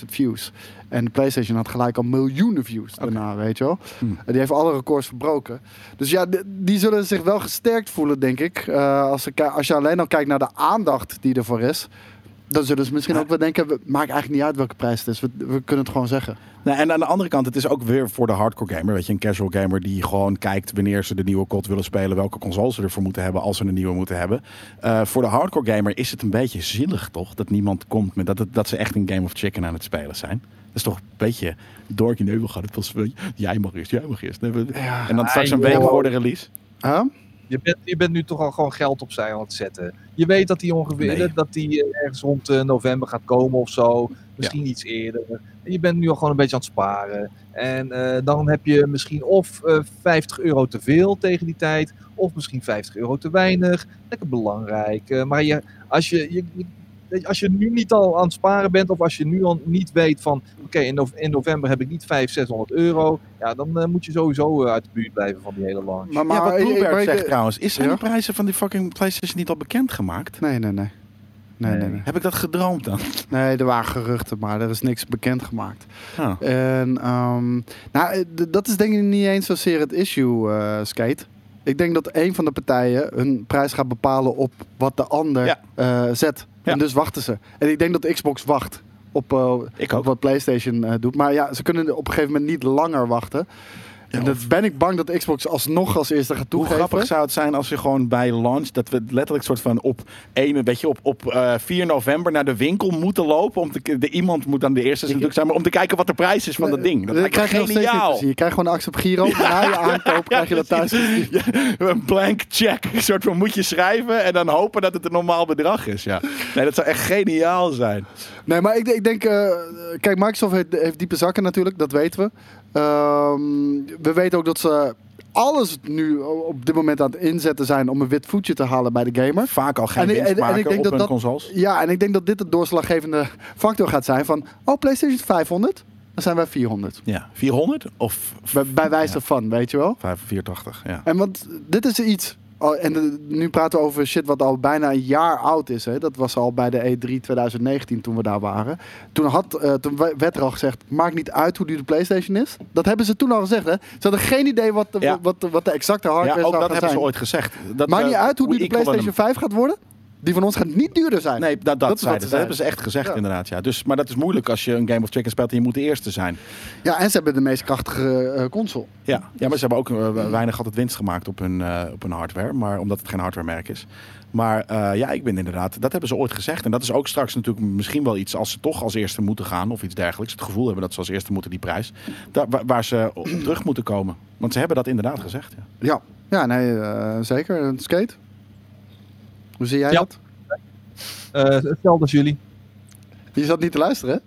845.000 views. En de PlayStation had gelijk al miljoenen views daarna, weet je wel. Hmm. Die heeft alle records verbroken. Dus ja, die zullen zich wel gesterkt voelen, denk ik. Eh, als, ze, ki- als je alleen al kijkt naar de aandacht die ervoor is. Dan zullen ze misschien Ja. ook wel denken, we- maakt eigenlijk niet uit welke prijs het is. We, we kunnen het gewoon zeggen. Nou, en aan de andere kant, het is ook weer voor de hardcore gamer. Weet je, een casual gamer die gewoon kijkt wanneer ze de nieuwe COD willen spelen. Welke consoles ze ervoor moeten hebben als ze een nieuwe moeten hebben. Eh, voor de hardcore gamer is het een beetje zielig toch? Dat niemand komt met dat, het, dat ze echt een game of chicken aan het spelen zijn. Dat is toch een beetje dorkje nee, we gaan het pas. Jij mag eerst, jij mag eerst. En dan straks een week joh. voor de release. Huh? Je bent, je bent nu toch al gewoon geld opzij aan het zetten. Je weet dat die ongeveer Nee. dat die eh, ergens rond eh, november gaat komen of zo. Misschien iets eerder. En je bent nu al gewoon een beetje aan het sparen. En eh, dan heb je misschien of eh 50 euro te veel tegen die tijd. Of misschien 50 euro te weinig. Lekker belangrijk. Maar je, als, je, je- als je nu niet al aan het sparen bent. Of als je nu al niet weet van. Oké, in, in november heb ik niet 500, 600 euro. Ja, dan eh, moet je sowieso eh, uit de buurt blijven van die hele launch. Maar, ja, wat ik- maar ik- zegt trouwens, is zijn Ja? de prijzen van die fucking PlayStation niet al bekendgemaakt? Nee, nee, nee. Nee, nee, nee. Heb ik dat gedroomd dan? Nee, er waren geruchten, maar er is niks bekendgemaakt. Ah. En ehm, nou, eh, dat is denk ik niet eens zozeer het issue, eh, Skate. Ik denk dat een van de partijen hun prijs gaat bepalen op wat de ander Ja. eh, zet. En dus wachten ze. En ik denk dat de Xbox wacht op, eh, Ik op ook. wat PlayStation eh, doet. Maar ja, ze kunnen op een gegeven moment niet langer wachten. En dan ben ik bang dat Xbox alsnog als eerste gaat Hoe toegeven. grappig zou het zijn als je gewoon bij launch, dat we letterlijk soort van op, een, weet je, op, op eh, 4 november naar de winkel moeten lopen. Om te, de, iemand moet dan de eerste natuurlijk zijn, maar om te kijken wat de prijs is van dat ding. Dat krijg je nog steeds niet geniaal. te zien. Je krijgt gewoon een actie op Giro. Na je aankoop krijg je dat thuis. Ja, een blank check. Een soort van moet je schrijven en dan hopen dat het een normaal bedrag is. Ja. Nee, dat zou echt geniaal zijn. Nee, maar ik, ik denk... eh, kijk, Microsoft heeft, heeft diepe zakken natuurlijk. Dat weten we. Ehm, we weten ook dat ze alles nu op dit moment aan het inzetten zijn... om een wit voetje te halen bij de gamer. Vaak al geen En en- en ik maken denk op dat hun consoles. Ja, en ik denk dat dit de doorslaggevende factor gaat zijn van... Oh, PlayStation is 500, dan zijn wij 400. Ja, 400 of Bij, bij wijze Ja. van, weet je wel? 480. Ja. En want dit is iets... Oh, en de- nu praten we over shit wat al bijna een jaar oud is. Hè? Dat was al bij de E3 2019 toen we daar waren. Toen, had, eh, toen we- werd er al gezegd, maakt niet uit hoe duur de PlayStation is. Dat hebben ze toen al gezegd. Hè? Ze hadden geen idee wat de, Ja. wat wat de exacte hardware Ja, ook dat hebben ze ooit gezegd. Dat, Maakt eh, niet uit hoe duur de PlayStation 5 gaat worden. Die van ons gaat niet duurder zijn. Nee, dat, dat, Dat zeiden hebben ze echt gezegd Ja. inderdaad. Ja. Dus, maar dat is moeilijk als je een Game of Chicken speelt en je moet de eerste zijn. Ja, en ze hebben de meest krachtige eh, console. Ja, ja maar ze hebben ook eh, weinig altijd winst gemaakt op hun, eh, op hun hardware. Maar omdat het geen hardwaremerk is. Maar ja, ik ben inderdaad, dat hebben ze ooit gezegd. En dat is ook straks natuurlijk misschien wel iets als ze toch als eerste moeten gaan of iets dergelijks. Het gevoel hebben dat ze als eerste moeten die prijs. Daar, waar, waar ze op terug moeten komen. Want ze hebben dat inderdaad gezegd. Ja. Ja, ja nee, zeker. Een skate. Hoe zie jij Ja. dat? Eh, hetzelfde als jullie. Je zat niet te luisteren, hè?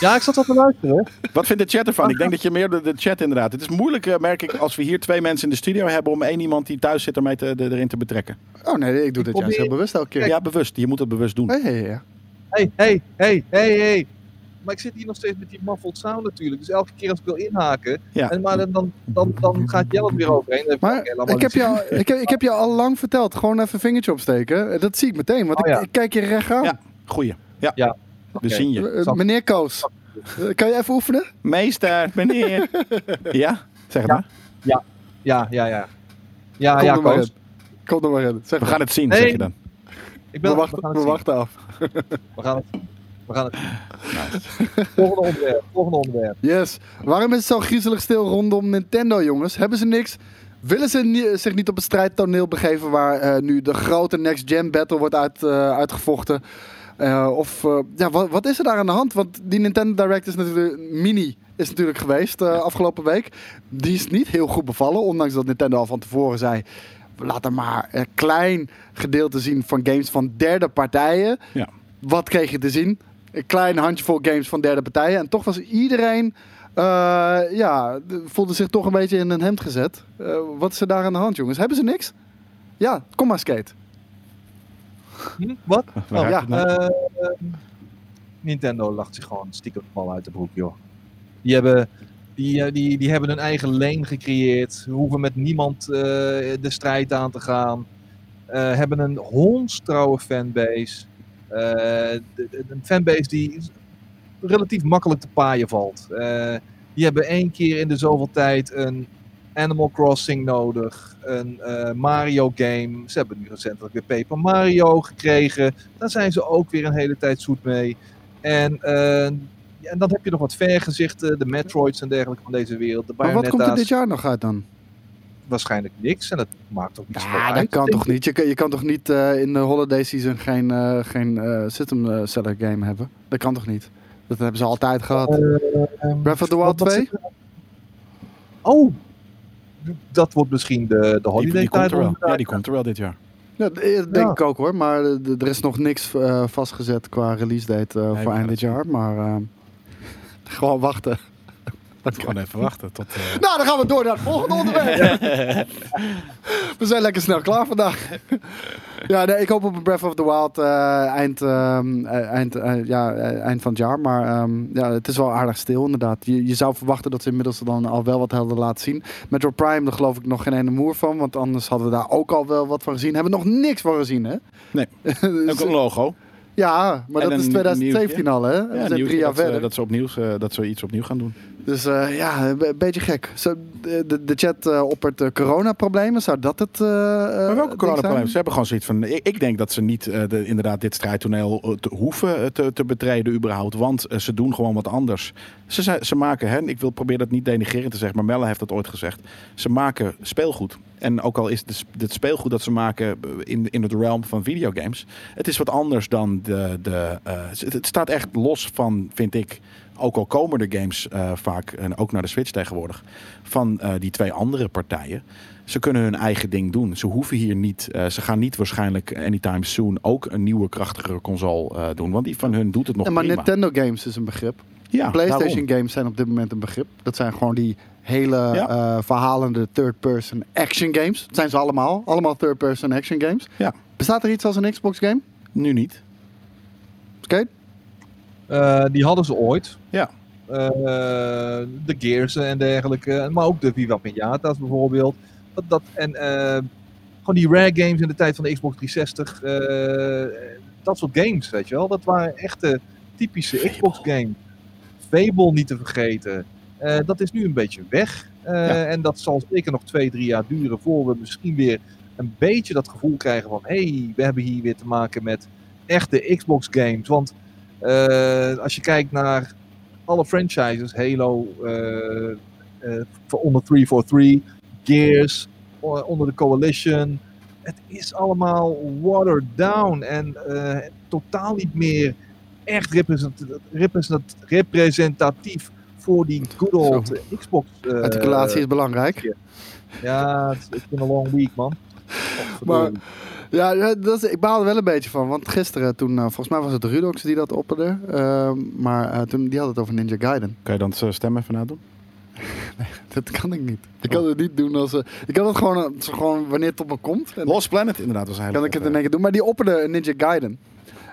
Ja, ik zat al te luisteren. Wat vindt de chat ervan? Ik denk dat je meer de, de chat inderdaad. Het is moeilijk, eh, merk ik, als we hier twee mensen in de studio hebben om één iemand die thuis zit ermee te, de- erin te betrekken. Oh nee, ik doe dit juist heel bewust elke keer. Ja, bewust. Je moet het bewust doen. Hey, hey, ja. Hey, hey, hey, hey, hey. Maar ik zit hier nog steeds met die muffled sound natuurlijk. Dus elke keer als ik wil inhaken, Ja. en maar dan, dan, dan, dan gaat Jelle het weer overheen. Dan ik, Maar ik heb, al, ik, heb, ik heb je al lang verteld. Gewoon even een vingertje opsteken. Dat zie ik meteen, want Oh, ik, ja. ik kijk je recht aan. Ja. Goeie. Ja. Ja. We zien je. Eh, meneer Koos, eh, kan je even oefenen? Meester, meneer. ja? Zeg het Ja. maar. Ja, ja, ja. Ja, Kom ja, maar Koos. in. Kom er maar in. Zeg We maar. gaan het zien, Nee. zeg je dan. Ik ben, we wachten, we het zien. wachten af. We gaan het, we gaan het. Volgende onderwerp. Volgende onderwerp. Yes. Waarom is het zo griezelig stil rondom Nintendo, jongens? Hebben ze niks? Willen ze ni- zich niet op het strijdtoneel begeven waar eh, nu de grote next-gen battle wordt uit, eh, uitgevochten? Eh, of eh, ja, wat, wat is er daar aan de hand? Want die Nintendo Direct is natuurlijk mini is natuurlijk geweest eh, afgelopen week. Die is niet heel goed bevallen, ondanks dat Nintendo al van tevoren zei. Laat er maar een klein gedeelte zien van games van derde partijen. Ja. Wat kreeg je te zien? Een klein handjevol games van derde partijen. En toch was iedereen. eh, ja, de- voelde zich toch een beetje in een hemd gezet. Eh, wat is er daar aan de hand, jongens? Hebben ze niks? Ja, kom maar, skate. Hm? Wat? Oh, ja. nou? Eh, Nintendo lacht zich gewoon stiekem de bal uit de broek, joh. Die hebben, die, die, die hebben hun eigen lane gecreëerd. Ze hoeven met niemand eh, de strijd aan te gaan. Eh, hebben een hondstrouwe fanbase. Eh, een fanbase die relatief makkelijk te paaien valt. Eh, die hebben één keer in de zoveel tijd een Animal Crossing nodig. Een eh, Mario game. Ze hebben nu recentelijk weer Paper Mario gekregen. Daar zijn ze ook weer een hele tijd zoet mee. En, eh, ja, en dan heb je nog wat vergezichten. De Metroids en dergelijke van deze wereld. De Maar wat komt er dit jaar nog uit dan? Waarschijnlijk niks. En dat maakt ook niet Ja, dat uit, kan toch ik. niet? Je kan, je kan toch niet eh, in de holiday season geen, eh, geen eh, system seller game hebben? Dat kan toch niet? Dat hebben ze altijd gehad. Eh, Breath of the Wild wat- wat 2? zit er- Oh, dat wordt misschien de, de Die, holiday die komt er wel. Ja, die komt er wel dit jaar. Ja, denk ik ook hoor. Maar er is nog niks eh, vastgezet qua release date Nee, voor eind dit jaar. Maar eh, gewoon wachten. Gewoon even wachten tot... eh, Nou, dan gaan we door naar het volgende onderwerp. We zijn lekker snel klaar vandaag. ja, nee, ik hoop op een Breath of the Wild eh, eind, ehm, eh, eind, eh, ja, eind van het jaar. Maar ehm, ja, het is wel aardig stil inderdaad. Je, je zou verwachten dat ze inmiddels dan al wel wat hadden laten zien. Metro Prime, daar geloof ik nog geen ene moer van. Want anders hadden we daar ook al wel wat van gezien. Hebben we nog niks van gezien, hè? Nee. Dus, ook een logo. ja, maar En dat is een 2017 al, hè? We Ja, zijn nieuwtje drie jaar dat, verder. dat, ze opnieuw, eh, dat ze iets opnieuw gaan doen. Dus eh, ja, een be- beetje gek. Zo, de, de, chat eh, oppert eh, coronaproblemen. Zou dat het. eh Maar welke zijn? Ze hebben gewoon zoiets van. Ik, ik denk dat ze niet de, inderdaad dit strijdtoneel te hoeven te, te betreden, überhaupt. Want ze doen gewoon wat anders. Ze, ze maken, hè, ik wil proberen dat niet denigrerend te zeggen, maar Melle heeft dat ooit gezegd. Ze maken speelgoed. En ook al is het, het speelgoed dat ze maken in, in het realm van videogames, het is wat anders dan de. de het, het staat echt los van, vind ik. Ook al komen de games eh, vaak, en ook naar de Switch tegenwoordig, van eh, die twee andere partijen. Ze kunnen hun eigen ding doen. Ze hoeven hier niet. eh, ze gaan niet waarschijnlijk anytime soon ook een nieuwe krachtigere console doen. Want die van hun doet het nog Ja, maar prima. Nintendo games is een begrip. ja, PlayStation daarom. games zijn op dit moment een begrip. Dat zijn gewoon die hele Ja. verhalende third-person action games. Dat zijn ze allemaal. Allemaal third-person action games. Ja, Bestaat er iets als een Xbox game? nu niet. Skate? Eh, die hadden ze ooit. Ja. Eh, de Gears en dergelijke. Maar ook de Viva Pinata's bijvoorbeeld. Dat, dat, en eh, gewoon die rare games in de tijd van de Xbox 360. eh, dat soort games, weet je wel. Dat waren echte typische. Xbox games. Fable niet te vergeten. Dat is nu een beetje weg. Ja. En dat zal zeker nog twee, drie jaar duren voor we misschien weer een beetje dat gevoel krijgen van... hé, hey, we hebben hier weer te maken met echte Xbox games. Want als je kijkt naar alle franchises, Halo eh, eh, onder 343, Gears, onder de Coalition. Het is allemaal watered down en eh, totaal niet meer echt represent- represent- representatief voor die good old eh, Xbox. eh, Articulatie is belangrijk. Ja, het is been a long week, man. Maar- Ja, dat is, ik baal er wel een beetje van. Want gisteren, toen, eh, volgens mij was het Rudox die dat opperde. Ehm, maar eh, toen, die had het over Ninja Gaiden. Kan je dan zijn stem even nadoen? Dat kan ik niet. Ik kan het niet doen als... eh, ik kan het gewoon, gewoon wanneer het op me komt. En Lost Planet inderdaad was hele kan ik het in één keer doen. Maar die opperde Ninja Gaiden.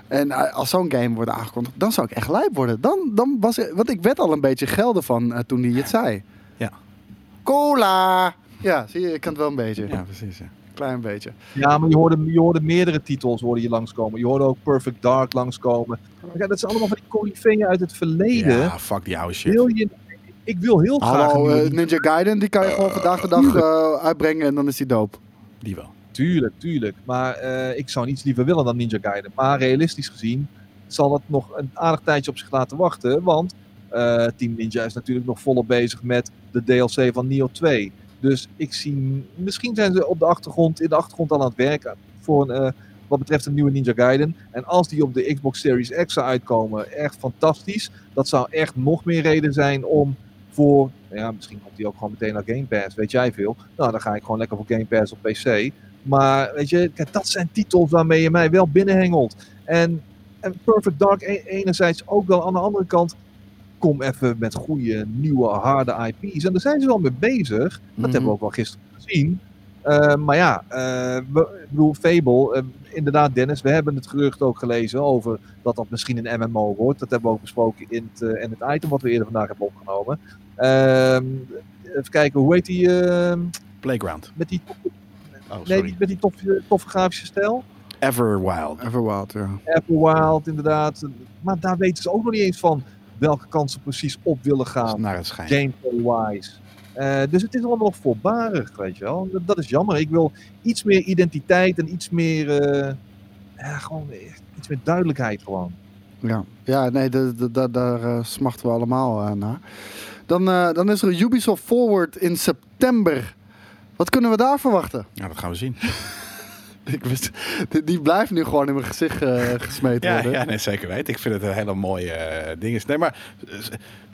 En als zo'n game wordt aangekondigd, dan zou ik echt lijp worden. Dan, dan was ik, want ik werd al een beetje gelden van toen hij het zei. Ja. Cola! Ja, zie je, ik kan het wel een beetje. Ja, precies. Ja. Klein beetje. Ja, maar je hoorde, je hoorde meerdere titels hoorde je langskomen. Je hoorde ook Perfect Dark langskomen. Ja, dat zijn allemaal van die coryfeeën uit het verleden. ja, fuck die oude shit. Wil je, ik wil heel graag Hallo, eh, Ninja Gaiden, die kan je gewoon vandaag de dag eh, uitbrengen en dan is die dope. Die wel. Tuurlijk, tuurlijk. Maar eh, ik zou niets liever willen dan Ninja Gaiden. Maar realistisch gezien zal dat nog een aardig tijdje op zich laten wachten. Want Team Ninja is natuurlijk nog volop bezig met de DLC van Neo 2. Dus ik zie, misschien zijn ze op de achtergrond, in de achtergrond al aan het werken voor een, eh, wat betreft een nieuwe Ninja Gaiden. En als die op de Xbox Series X zou uitkomen, echt fantastisch. Dat zou echt nog meer reden zijn om voor, ja, misschien komt die ook gewoon meteen naar Game Pass, weet jij veel. Nou, dan ga ik gewoon lekker voor Game Pass op PC. Maar weet je, kijk, dat zijn titels waarmee je mij wel binnenhengelt. En, en Perfect Dark e- enerzijds ook wel aan de andere kant. Kom even met goede, nieuwe, harde IP's. En daar zijn ze wel mee bezig. Dat Mhm. hebben we ook wel gisteren gezien. Eh, maar ja, eh, we, ik bedoel, Fable, eh, inderdaad Dennis, we hebben het gerucht ook gelezen over dat dat misschien een MMO wordt. Dat hebben we ook besproken in het, in het item wat we eerder vandaag hebben opgenomen. Ehm, even kijken, hoe heet die, ehm, Playground. met die, Oh, nee, die- met die toffe, toffe grafische stijl? Everwild. Everwild, ja. Everwild, inderdaad. Maar daar weten ze ook nog niet eens van welke kant ze precies op willen gaan, Naar het schijnt. gameplay-wise. Eh, dus het is allemaal nog voorbarig, weet je wel. Dat, dat is jammer. Ik wil iets meer identiteit en iets meer, eh, ja, gewoon echt iets meer duidelijkheid gewoon. Ja, ja nee, de, de- de- daar eh, smachten we allemaal eh, naar. Dan, eh, dan is er Ubisoft Forward in september. Wat kunnen we daar verwachten? Ja, dat gaan we zien. Ik wist, die, blijft nu gewoon in mijn gezicht eh, gesmeten Ja, worden. ja nee, zeker weten. Ik vind het een hele mooie eh, ding. Nee, maar... eh,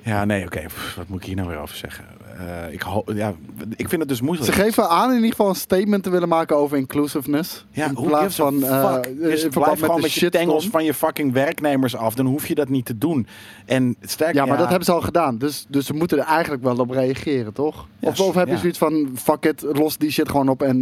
Ja, nee, oké. Wat moet ik hier nou weer over zeggen? Eh, ik, ho- ja, ik vind het dus Ze moeilijk. geven aan in ieder geval een statement te willen maken over inclusiveness. Ja, in hoe plaats van fuck? Dus verband blijf met gewoon de met je tengels van je fucking werknemers af. Dan hoef je dat niet te doen. En sterk, Ja, maar dat hebben ze al gedaan. Dus, dus ze moeten er eigenlijk wel op reageren, toch? Ja, of, of heb je zoiets van, fuck it, los die shit gewoon op en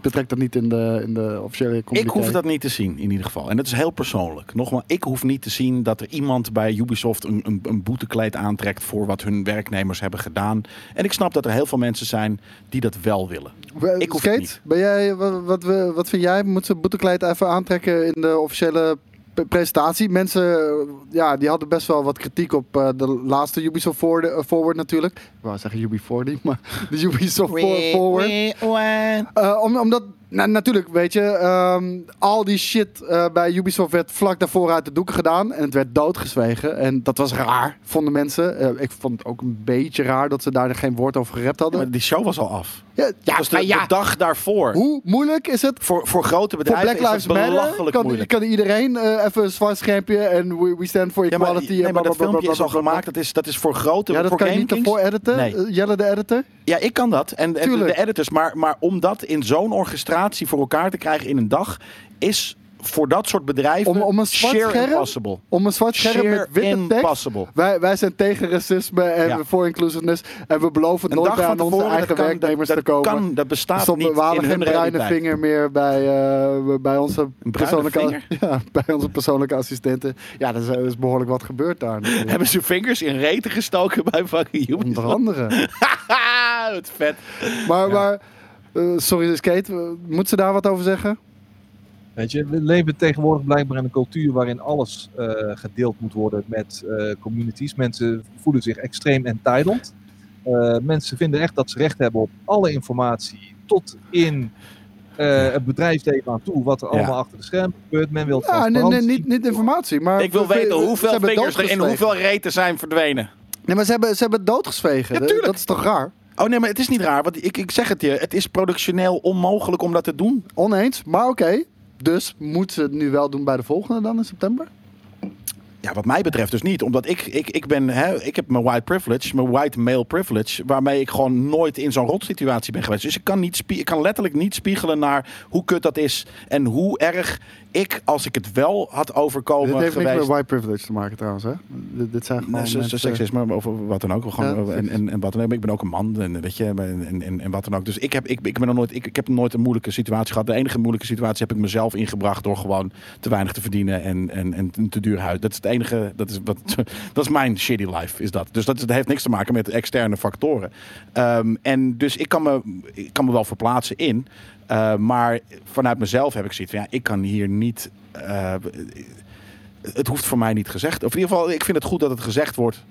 betrek dat niet in de, in de officiële Ik communicatie. hoef dat niet te zien, in ieder geval. En dat is heel persoonlijk. Nogmaals, ik hoef niet te zien dat er iemand bij Ubisoft een, een, een boetekleed aantrekt voor wat hun werknemers hebben gedaan. En ik snap dat er heel veel mensen zijn die dat wel willen. We- Ik hoef Skate, het niet. Ben jij, wat, wat, we- wat vind jij? Moet ze boetekleed even aantrekken in de officiële presentatie. Mensen eh, ja, die hadden best wel wat kritiek op eh, de laatste Ubisoft Forward, eh, Forward natuurlijk. Ik wou zeggen UB40, maar de Ubisoft For- Forward. Eh, om, omdat, nou, natuurlijk, weet je, ehm, al die shit eh, bij Ubisoft werd vlak daarvoor uit de doeken gedaan. En het werd doodgezwegen. En dat was raar, vonden mensen. Eh, ik vond het ook een beetje raar dat ze daar geen woord over gerept hadden. Maar die show was al af. Ja, ja, de, maar ja. de dag daarvoor. Hoe moeilijk is het Voor, voor grote voor bedrijven Black Lives is het Matter? belachelijk Kan, moeilijk. kan iedereen eh, even een zwart schermpje en we, we stand for Ja, maar, equality. nee, en maar dat filmpje is al gemaakt. Dat is, dat is voor grote Ja, dat voor kan je niet ervoor editen. Nee. Jelle de editor. Ja, ik kan dat. En, en de, editors. Maar, maar om dat in zo'n orchestratie voor elkaar te krijgen in een dag... is voor dat soort bedrijven Om- om een zwart scherm? impossible. Om een zwart scherm Sheer met witte tekst. impossible. Wij, wij zijn tegen racisme en Ja. voor inclusiveness. En we beloven Een nooit dag bij van aan onze eigen kan, werknemers dat, te dat komen. kan, dat bestaat Stop, niet we halen geen bruine realiteit. vinger meer bij, eh, bij, onze persoonlijke, ja, bij onze persoonlijke assistenten. Ja, dat is, er is behoorlijk wat gebeurd daar. Hebben ze vingers in reten gestoken bij fucking Ubisoft? Onder andere. Wat vet. Maar, maar eh, sorry, Skate, uh, moet ze daar wat over zeggen? Weet je, we leven tegenwoordig blijkbaar in een cultuur waarin alles eh, gedeeld moet worden met eh, communities. Mensen voelen zich extreem entitled. Eh, mensen vinden echt dat ze recht hebben op alle informatie tot in eh, het bedrijfsleven aan toe, wat er Ja. allemaal achter de schermen gebeurt. Men wil Ja, nee, nee, transparantie. niet, niet informatie. Maar Ik wil we- weten hoeveel vingers er in hoeveel reten zijn verdwenen. Nee, maar ze hebben, ze hebben het doodgezwegen. Ja, tuurlijk. dat is toch raar? Oh nee, maar het is niet raar. Want ik, ik zeg het je. Het is productioneel onmogelijk om dat te doen. Oneens, maar oké. Dus moeten ze het nu wel doen bij de volgende dan in september? Ja, wat mij betreft dus niet. Omdat ik, ik, ik ben, hè, ik heb mijn white privilege, mijn white male privilege, waarmee ik gewoon nooit in zo'n rotsituatie ben geweest. Dus ik kan, niet ik kan letterlijk niet spiegelen naar hoe kut dat is en hoe erg ik, als ik het wel had overkomen dit heeft niks geweest. met white privilege te maken trouwens, hè? Dit, dit zijn gewoon Nee, se- se- mensen- seksisme of wat dan ook. Gewoon, Ja, en, en, en wat dan ook. Ik ben ook een man en, weet je, en, en, en wat dan ook. Dus ik heb, ik, ik, ben nog nooit, ik, ik heb nooit een moeilijke situatie gehad. De enige moeilijke situatie heb ik mezelf ingebracht door gewoon te weinig te verdienen en, en, en te duur huis. Dat is het enige, dat is, wat, dat is mijn shitty life, is dat. Dus dat heeft niks te maken met externe factoren. Ehm, en dus ik kan, me, ik kan me wel verplaatsen in. Eh, maar vanuit mezelf heb ik zoiets van, ja, ik kan hier niet... eh, het hoeft voor mij niet gezegd. Of in ieder geval, ik vind het goed dat het gezegd wordt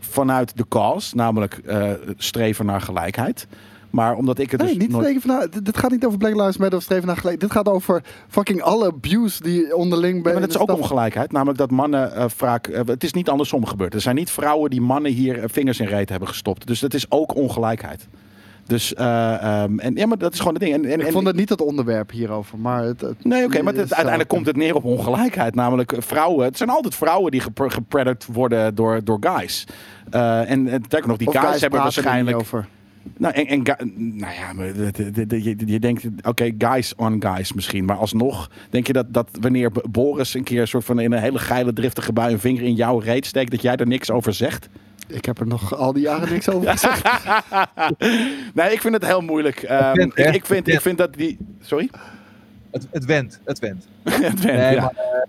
vanuit de cause, namelijk eh, streven naar gelijkheid. Maar omdat ik het Nee, dus niet nooit... van, nou, dit, gaat niet over Black Lives Matter of streven naar gelijk. Dit gaat over fucking alle abuse die onderling Ja, maar dat is ook ongelijkheid. Namelijk dat mannen eh, vaak... het is niet andersom gebeurd. Er zijn niet vrouwen die mannen hier vingers in reet hebben gestopt. Dus dat is ook ongelijkheid. Dus, eh, ehm, en, ja, maar dat is gewoon het ding. En, en, Ik vond het niet het onderwerp hierover, maar het, het- Nee, oké, maar het- uiteindelijk komt het neer op ongelijkheid. Namelijk eh, vrouwen. Het zijn altijd vrouwen die gepre- gepredact worden door, door guys. Eh, en sterker nog, die guys, guys hebben waarschijnlijk. over. Nou, en, en, nou ja, maar je, je denkt, oké, guys on guys misschien. Maar alsnog, denk je dat, dat wanneer Boris een keer soort van in een hele geile, driftige bui een vinger in jouw reet steekt, dat jij er niks over zegt? Ik heb er nog al die jaren niks over gezegd. nee, ik vind het heel moeilijk. Ehm, went, ik, ik, vind, ik vind dat die. Sorry? Het, het went, het went. Het went, Nee, ja. maar, eh,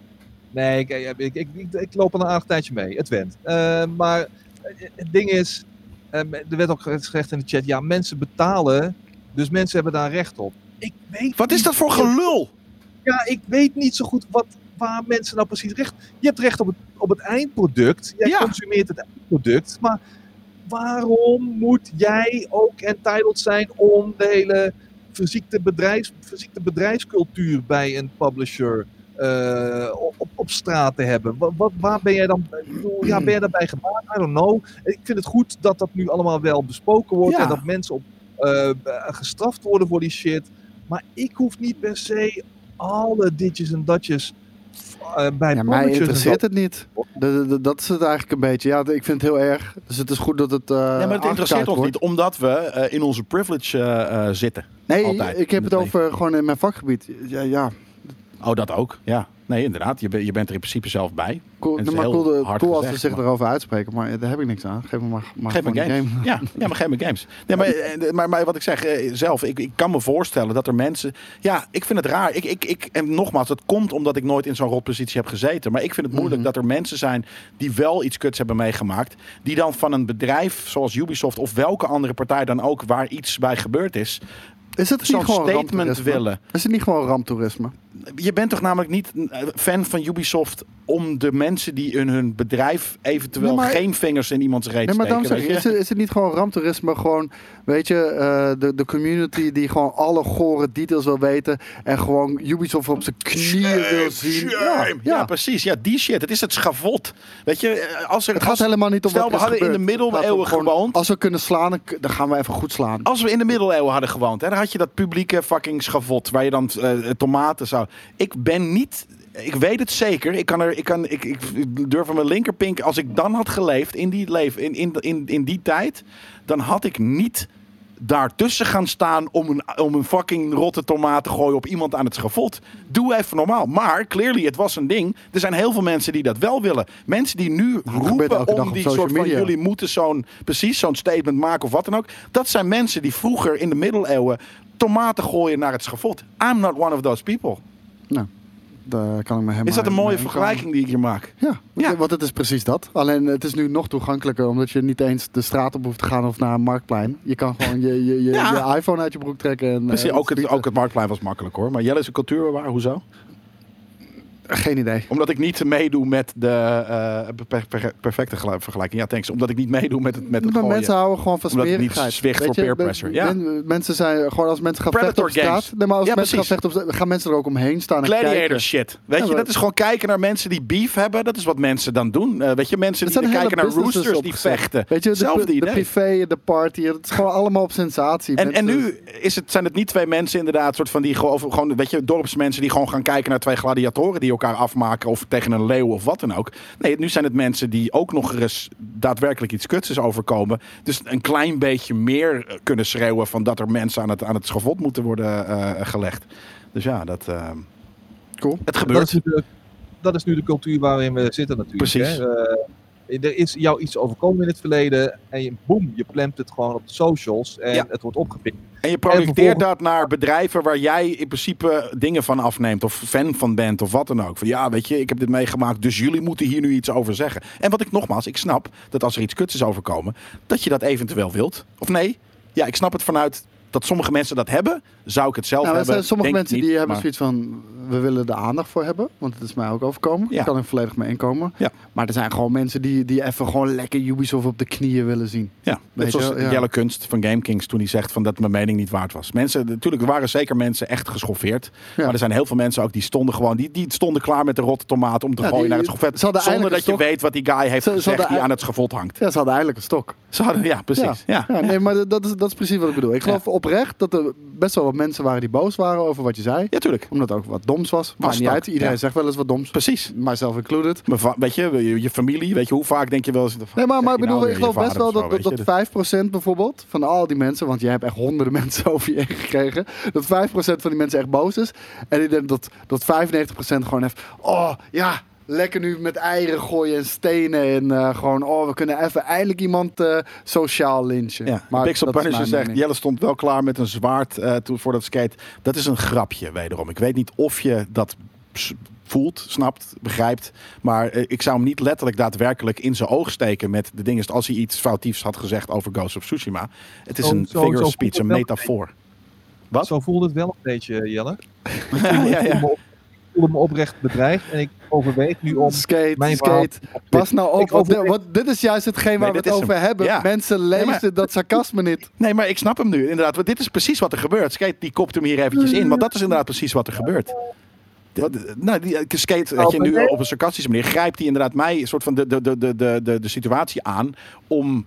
nee ik, ik, ik, ik, ik loop al een aardig tijdje mee. Het went. Eh, maar eh, het ding is, eh, er werd ook gezegd in de chat, ja, mensen betalen, dus mensen hebben daar recht op. Ik weet Wat is dat voor gelul? Ja, ik weet niet zo goed wat, waar mensen nou precies recht... Je hebt recht op het, op het eindproduct. Jij Ja. consumeert het eindproduct. Maar waarom moet jij ook entitled zijn om de hele verziekte, bedrijfs, verziekte bedrijfscultuur bij een publisher eh, op, op, straat te hebben? Wat, wat, waar ben jij dan... Ja, ben je daarbij gebaat? I don't know. Ik vind het goed dat dat nu allemaal wel besproken wordt. Ja. En dat mensen op, eh, gestraft worden voor die shit. Maar ik hoef niet per se alle ditjes en datjes eh, bij Ja, mij interesseert het niet. De- de- de- dat is het eigenlijk een beetje. Ja, ik vind het heel erg. Dus het is goed dat het. eh Ja, maar het interesseert ons wordt. niet, omdat we eh, in onze privilege eh, eh, zitten. Nee, Altijd ik heb het het over gewoon in mijn vakgebied. Ja, ja. Oh, dat ook. Ja. Nee, inderdaad. Je, ben- je bent er in principe zelf bij. Cool, is maar cool, hard cool als ze zich erover uitspreken, maar daar heb ik niks aan. Geef me maar, maar Geef me gewoon games. game. Ja, ja, maar geef me games. Nee, maar, eh, maar, maar wat ik zeg eh, zelf, ik, ik kan me voorstellen dat er mensen. Ja, ik vind het raar. Ik, ik, ik, en nogmaals, het komt omdat ik nooit in zo'n rotpositie heb gezeten. Maar ik vind het moeilijk Mhm. dat er mensen zijn die wel iets kuts hebben meegemaakt. Die dan van een bedrijf zoals Ubisoft of welke andere partij dan ook waar iets bij gebeurd is. Is het niet gewoon statement willen. Is het niet gewoon ramptoerisme? Je bent toch namelijk niet eh, fan van Ubisoft om de mensen die in hun bedrijf eventueel Nee, maar- geen vingers in iemands reet Nee, maar steken. je? is, het, is het niet gewoon ramptoerisme? Gewoon, weet je, eh, de, de community die gewoon alle gore details wil weten. En gewoon Ubisoft op zijn knieën wil zien. Ja, ja. precies. Ja, die shit. Het is het schavot. Weet je, eh, als er Het als, gaat helemaal niet om stel, wat we hadden in de gebeurd. Het gaat middeleeuwen gewoond. Als we kunnen slaan, dan, dan gaan we even goed slaan. Als we in de middeleeuwen hadden gewoond, hè, dan had je dat publieke fucking schavot waar je dan tomaten zou. Ik ben niet. Ik weet het zeker. Ik kan er. Ik, kan, ik, ik durf van mijn linkerpink. Als ik dan had geleefd in die, leven, in, in, in, in die tijd. Dan had ik niet daartussen gaan staan om een, om een fucking rotte tomaat te gooien op iemand aan het schavot. Doe even normaal. Maar clearly, het was een ding. Er zijn heel veel mensen die dat wel willen. Mensen die nu roepen om die soort van jullie moeten zo'n precies zo'n statement maken of wat dan ook. Dat zijn mensen die vroeger in de middeleeuwen tomaten gooien naar het schavot. I'm not one of those people. Nou, daar kan ik me helemaal Is dat een mooie vergelijking die ik hier maak? Ja, Ja. want het is precies dat. Alleen het is nu nog toegankelijker, omdat je niet eens de straat op hoeft te gaan of naar een marktplein. Je kan gewoon je, je, je, Ja. je iPhone uit je broek trekken. En, Precies, eh, ook, het, ook het marktplein was makkelijk hoor. Maar Jelle is een cultuurbewaar, hoezo? Geen idee. Omdat ik niet meedoe met de eh, per- per- perfecte vergelijking. Ja, thanks. Omdat ik niet meedoe met het, met het Maar gooien. mensen houden gewoon van Omdat niet zwicht voor peer pressure. Ja. men- mensen zijn gewoon als mensen gaan Predator vechten op straat. Nee, maar als Ja, mensen precies. gaan vechten op straat, gaan mensen er ook omheen staan en Gladiator kijken. shit. Weet Ja, je, dat is gewoon kijken naar mensen die beef hebben. Dat is wat mensen dan doen. Eh, weet je, mensen die kijken naar roosters die vechten. Weet je, de, de, idee. privé, de party, het is gewoon allemaal op sensatie. En, en nu is het, zijn het niet twee mensen inderdaad, soort van die gewoon, weet je, dorpsmensen die gewoon gaan kijken naar twee gladiatoren die elkaar afmaken of tegen een leeuw of wat dan ook. Nee, nu zijn het mensen die ook nog eens daadwerkelijk iets kuts is overkomen. Dus een klein beetje meer eh, kunnen schreeuwen van dat er mensen aan het, aan het schavot moeten worden eh, gelegd. Dus ja, dat, eh, Cool. het Dat gebeurt. is, nu de, dat is nu de cultuur waarin we zitten natuurlijk. Precies. Hè? Eh, er is jou iets overkomen in het verleden en je, boem, je plemt het gewoon op de socials en Ja. het wordt opgepikt. En je projecteert vervolgens- dat naar bedrijven waar jij in principe dingen van afneemt. Of fan van bent of wat dan ook. Van ja, weet je, ik heb dit meegemaakt, dus jullie moeten hier nu iets over zeggen. En wat ik nogmaals, ik snap dat als er iets kuts is overkomen, dat je dat eventueel wilt. Of nee, ja, ik snap het vanuit dat sommige mensen dat hebben. Zou ik het zelf Nou, er hebben? zijn sommige Denk mensen niet, die hebben maar- zoiets van, we willen er aandacht voor hebben. Want het is mij ook overkomen. Ja. Daar kan ik volledig mee inkomen. Ja. Maar er zijn gewoon mensen die, die even gewoon lekker Ubisoft op de knieën willen zien. Ja, net zoals ja. Jelle Kunst van GameKings toen hij zegt van dat mijn mening niet waard was. Mensen, natuurlijk, er waren zeker mensen echt geschoffeerd. Ja. Maar er zijn heel veel mensen ook die stonden gewoon, die, die stonden klaar met de rotte tomaat om te gooien die- naar het hadden Zonder dat je weet wat die guy heeft Ze- ze gezegd die aan het schavot hangt. Ja, ze hadden eigenlijk een stok. Ze hadden, ja, precies. Ja. Ja, nee, maar dat is, dat is precies wat ik bedoel. Ik geloof oprecht dat er best wel wat mensen waren die boos waren over wat je zei. Ja, tuurlijk. Omdat het ook wat doms was. Het niet uit. Iedereen ja. zegt wel eens wat doms. Precies. Mijzelf included. Maar weet je, je, je familie, weet je, hoe vaak denk je wel eens... Nee, maar, maar ik bedoel, nou ik geloof best wel dat, dat 5% bijvoorbeeld van al die mensen, want je hebt echt honderden mensen over je heen gekregen, dat 5% van die mensen echt boos is. En ik denk dat, dat 95% gewoon heeft, oh ja, lekker nu met eieren gooien en stenen en eh, gewoon, oh we kunnen even eindelijk iemand eh, sociaal lynchen. Ja, maar Pixel Punisher zegt, mening. Jelle stond wel klaar met een zwaard eh, toen voor dat skate. Dat is een grapje wederom. Ik weet niet of je dat voelt, snapt, begrijpt. Maar ik zou hem niet letterlijk daadwerkelijk in zijn oog steken met de dingen als hij iets foutiefs had gezegd over Ghost of Tsushima. Het is Zo- een zo- figure of speech, een metafoor. Wat? Zo voelde het wel een beetje, Jelle. Ja, ja, Ik ja. voelde me op- ik voelde me oprecht bedreigd en ik overweeg nu om Skate, mijn verhaal skate. Pas nou op, dit, overweeg- want dit is juist hetgeen waar Nee, we het over hem. hebben. Ja. Mensen lezen maar- dat sarcasme niet. Nee, maar ik snap hem nu inderdaad. Want dit is precies wat er gebeurt. Skate die kopt hem hier eventjes in. Want dat is inderdaad precies wat er gebeurt. Nou, die, eh, Skate, weet je, nu op een sarcastische manier grijpt hij inderdaad mij een soort van de, de, de, de, de, de, de situatie aan om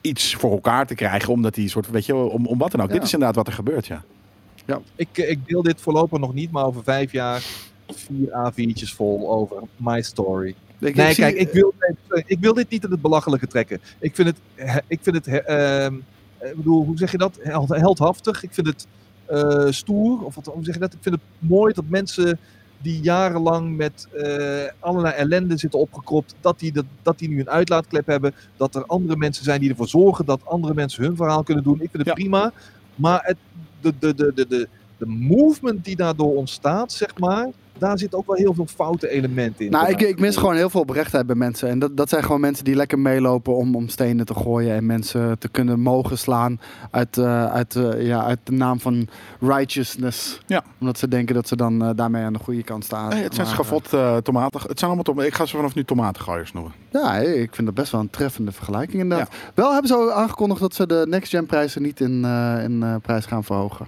iets voor elkaar te krijgen. Omdat hij soort, weet je, om, om wat dan ook. Ja. Dit is inderdaad wat er gebeurt, ja. Ik, eh, ik deel dit voorlopig nog niet, maar over vijf jaar vier A4'tjes vol over my story. Ik, Nee, ik zie- kijk, ik wil, ik wil dit niet in het belachelijke trekken. Ik vind het, he- ik vind het he- ehm, ik bedoel, hoe zeg je dat? Held- Heldhaftig. Ik vind het eh, stoer. Of wat, hoe zeg je dat? Ik vind het mooi dat mensen die jarenlang met eh, allerlei ellende zitten opgekropt, dat die, dat, dat die nu een uitlaatklep hebben. Dat er andere mensen zijn die ervoor zorgen dat andere mensen hun verhaal kunnen doen. Ik vind het Ja. prima. Maar het, de, de, de, de, de, de movement die daardoor ontstaat, zeg maar, daar zit ook wel heel veel foute elementen in. Nou, ik, ik mis gewoon heel veel oprechtheid bij mensen. En dat, dat zijn gewoon mensen die lekker meelopen om, om stenen te gooien. En mensen te kunnen mogen slaan uit, eh, uit, eh, ja, uit de naam van righteousness. Ja. Omdat ze denken dat ze dan eh, daarmee aan de goede kant staan. Het zijn Maar, schavot eh, tomaten. Het zijn allemaal tomaten. Ik ga ze vanaf nu tomatengooiers noemen. Ja, ik vind dat best wel een treffende vergelijking inderdaad. Wel hebben ze ook aangekondigd dat ze de next gen prijzen niet in, eh, in eh, prijs gaan verhogen.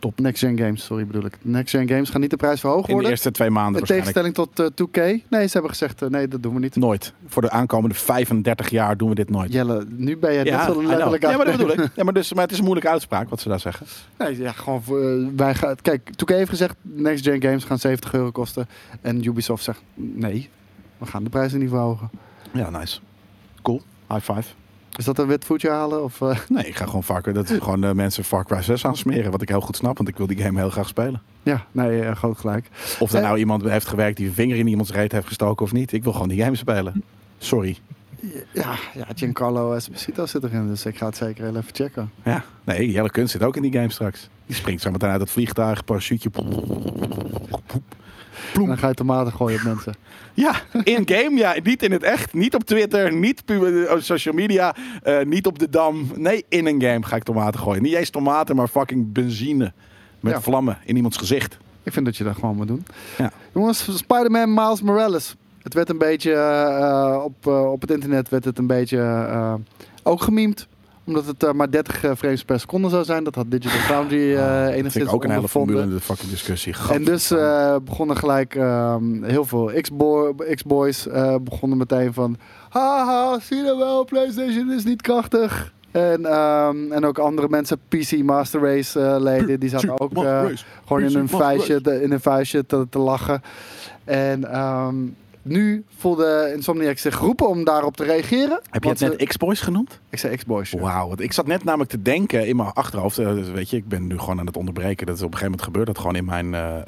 Top. Next gen games, sorry bedoel ik. Next gen games gaan niet de prijs verhogen In de worden. eerste twee maanden In tegenstelling tot eh 2K. Nee, ze hebben gezegd, eh, nee, dat doen we niet. Nooit. Voor de aankomende 35 jaar doen we dit nooit. Jelle, nu ben jij Ja, net zo letterlijk aan ja, maar dat bedoel ik. Ja, maar, dus, maar het is een moeilijke uitspraak wat ze daar zeggen. Nee, ja, gewoon eh, wij gaan, kijk, 2K heeft gezegd, next gen games gaan 70 euro kosten. En Ubisoft zegt, nee, we gaan de prijzen niet verhogen. Ja, nice. Cool. High five. Is dat een wit voetje halen? Of, eh, Nee, ik ga gewoon Far dat is gewoon de mensen Far Cry 6 aansmeren. Wat ik heel goed snap, want ik wil die game heel graag spelen. ja, nee, eh, groot gelijk. Of er Eh. nou iemand heeft gewerkt die een vinger in iemands reet heeft gestoken of niet. Ik wil gewoon die game spelen. Sorry. Ja, ja Giancarlo Esposito zit erin, dus ik ga het zeker heel even checken. Ja, nee, Jelle Kunst zit ook in die game straks. Die springt zo meteen uit het vliegtuig, parachute. En dan ga je tomaten gooien op mensen. Ja, in-game, ja. Niet in het echt. Niet op Twitter, niet pu- op social media, eh, niet op de Dam. Nee, in een game ga ik tomaten gooien. Niet eens tomaten, maar fucking benzine. Met Ja. vlammen in iemands gezicht. Ik vind dat je dat gewoon moet doen. Ja. Jongens, Spider-Man Miles Morales. Het werd een beetje, eh, op, eh, op het internet werd het een beetje eh, ook gememd. Omdat het eh, maar 30 frames per seconde zou zijn. Dat had Digital Foundry eh Ah, dat enigszins vind ik ook een hele ondervonden. vermoeiende fucking discussie. En dus eh, begonnen gelijk ehm, heel veel Xbo- X-boys eh, begonnen meteen van... Haha, zie je wel, PlayStation is niet krachtig. En, ehm, en ook andere mensen, PC Master Race eh, leden, die zaten ook eh, gewoon in een vuistje, te, in een vuistje te, te lachen. En ehm, nu voelde Insomniac zich geroepen om daarop te reageren. Heb je het ze- net X-Boys genoemd? Ik zei X-boys. ja. Wauw, want ik zat net namelijk te denken in mijn achterhoofd. eh, dus weet je, ik ben nu gewoon aan het onderbreken. Dat is op een gegeven moment gebeurt dat gewoon in mijn eh, eh,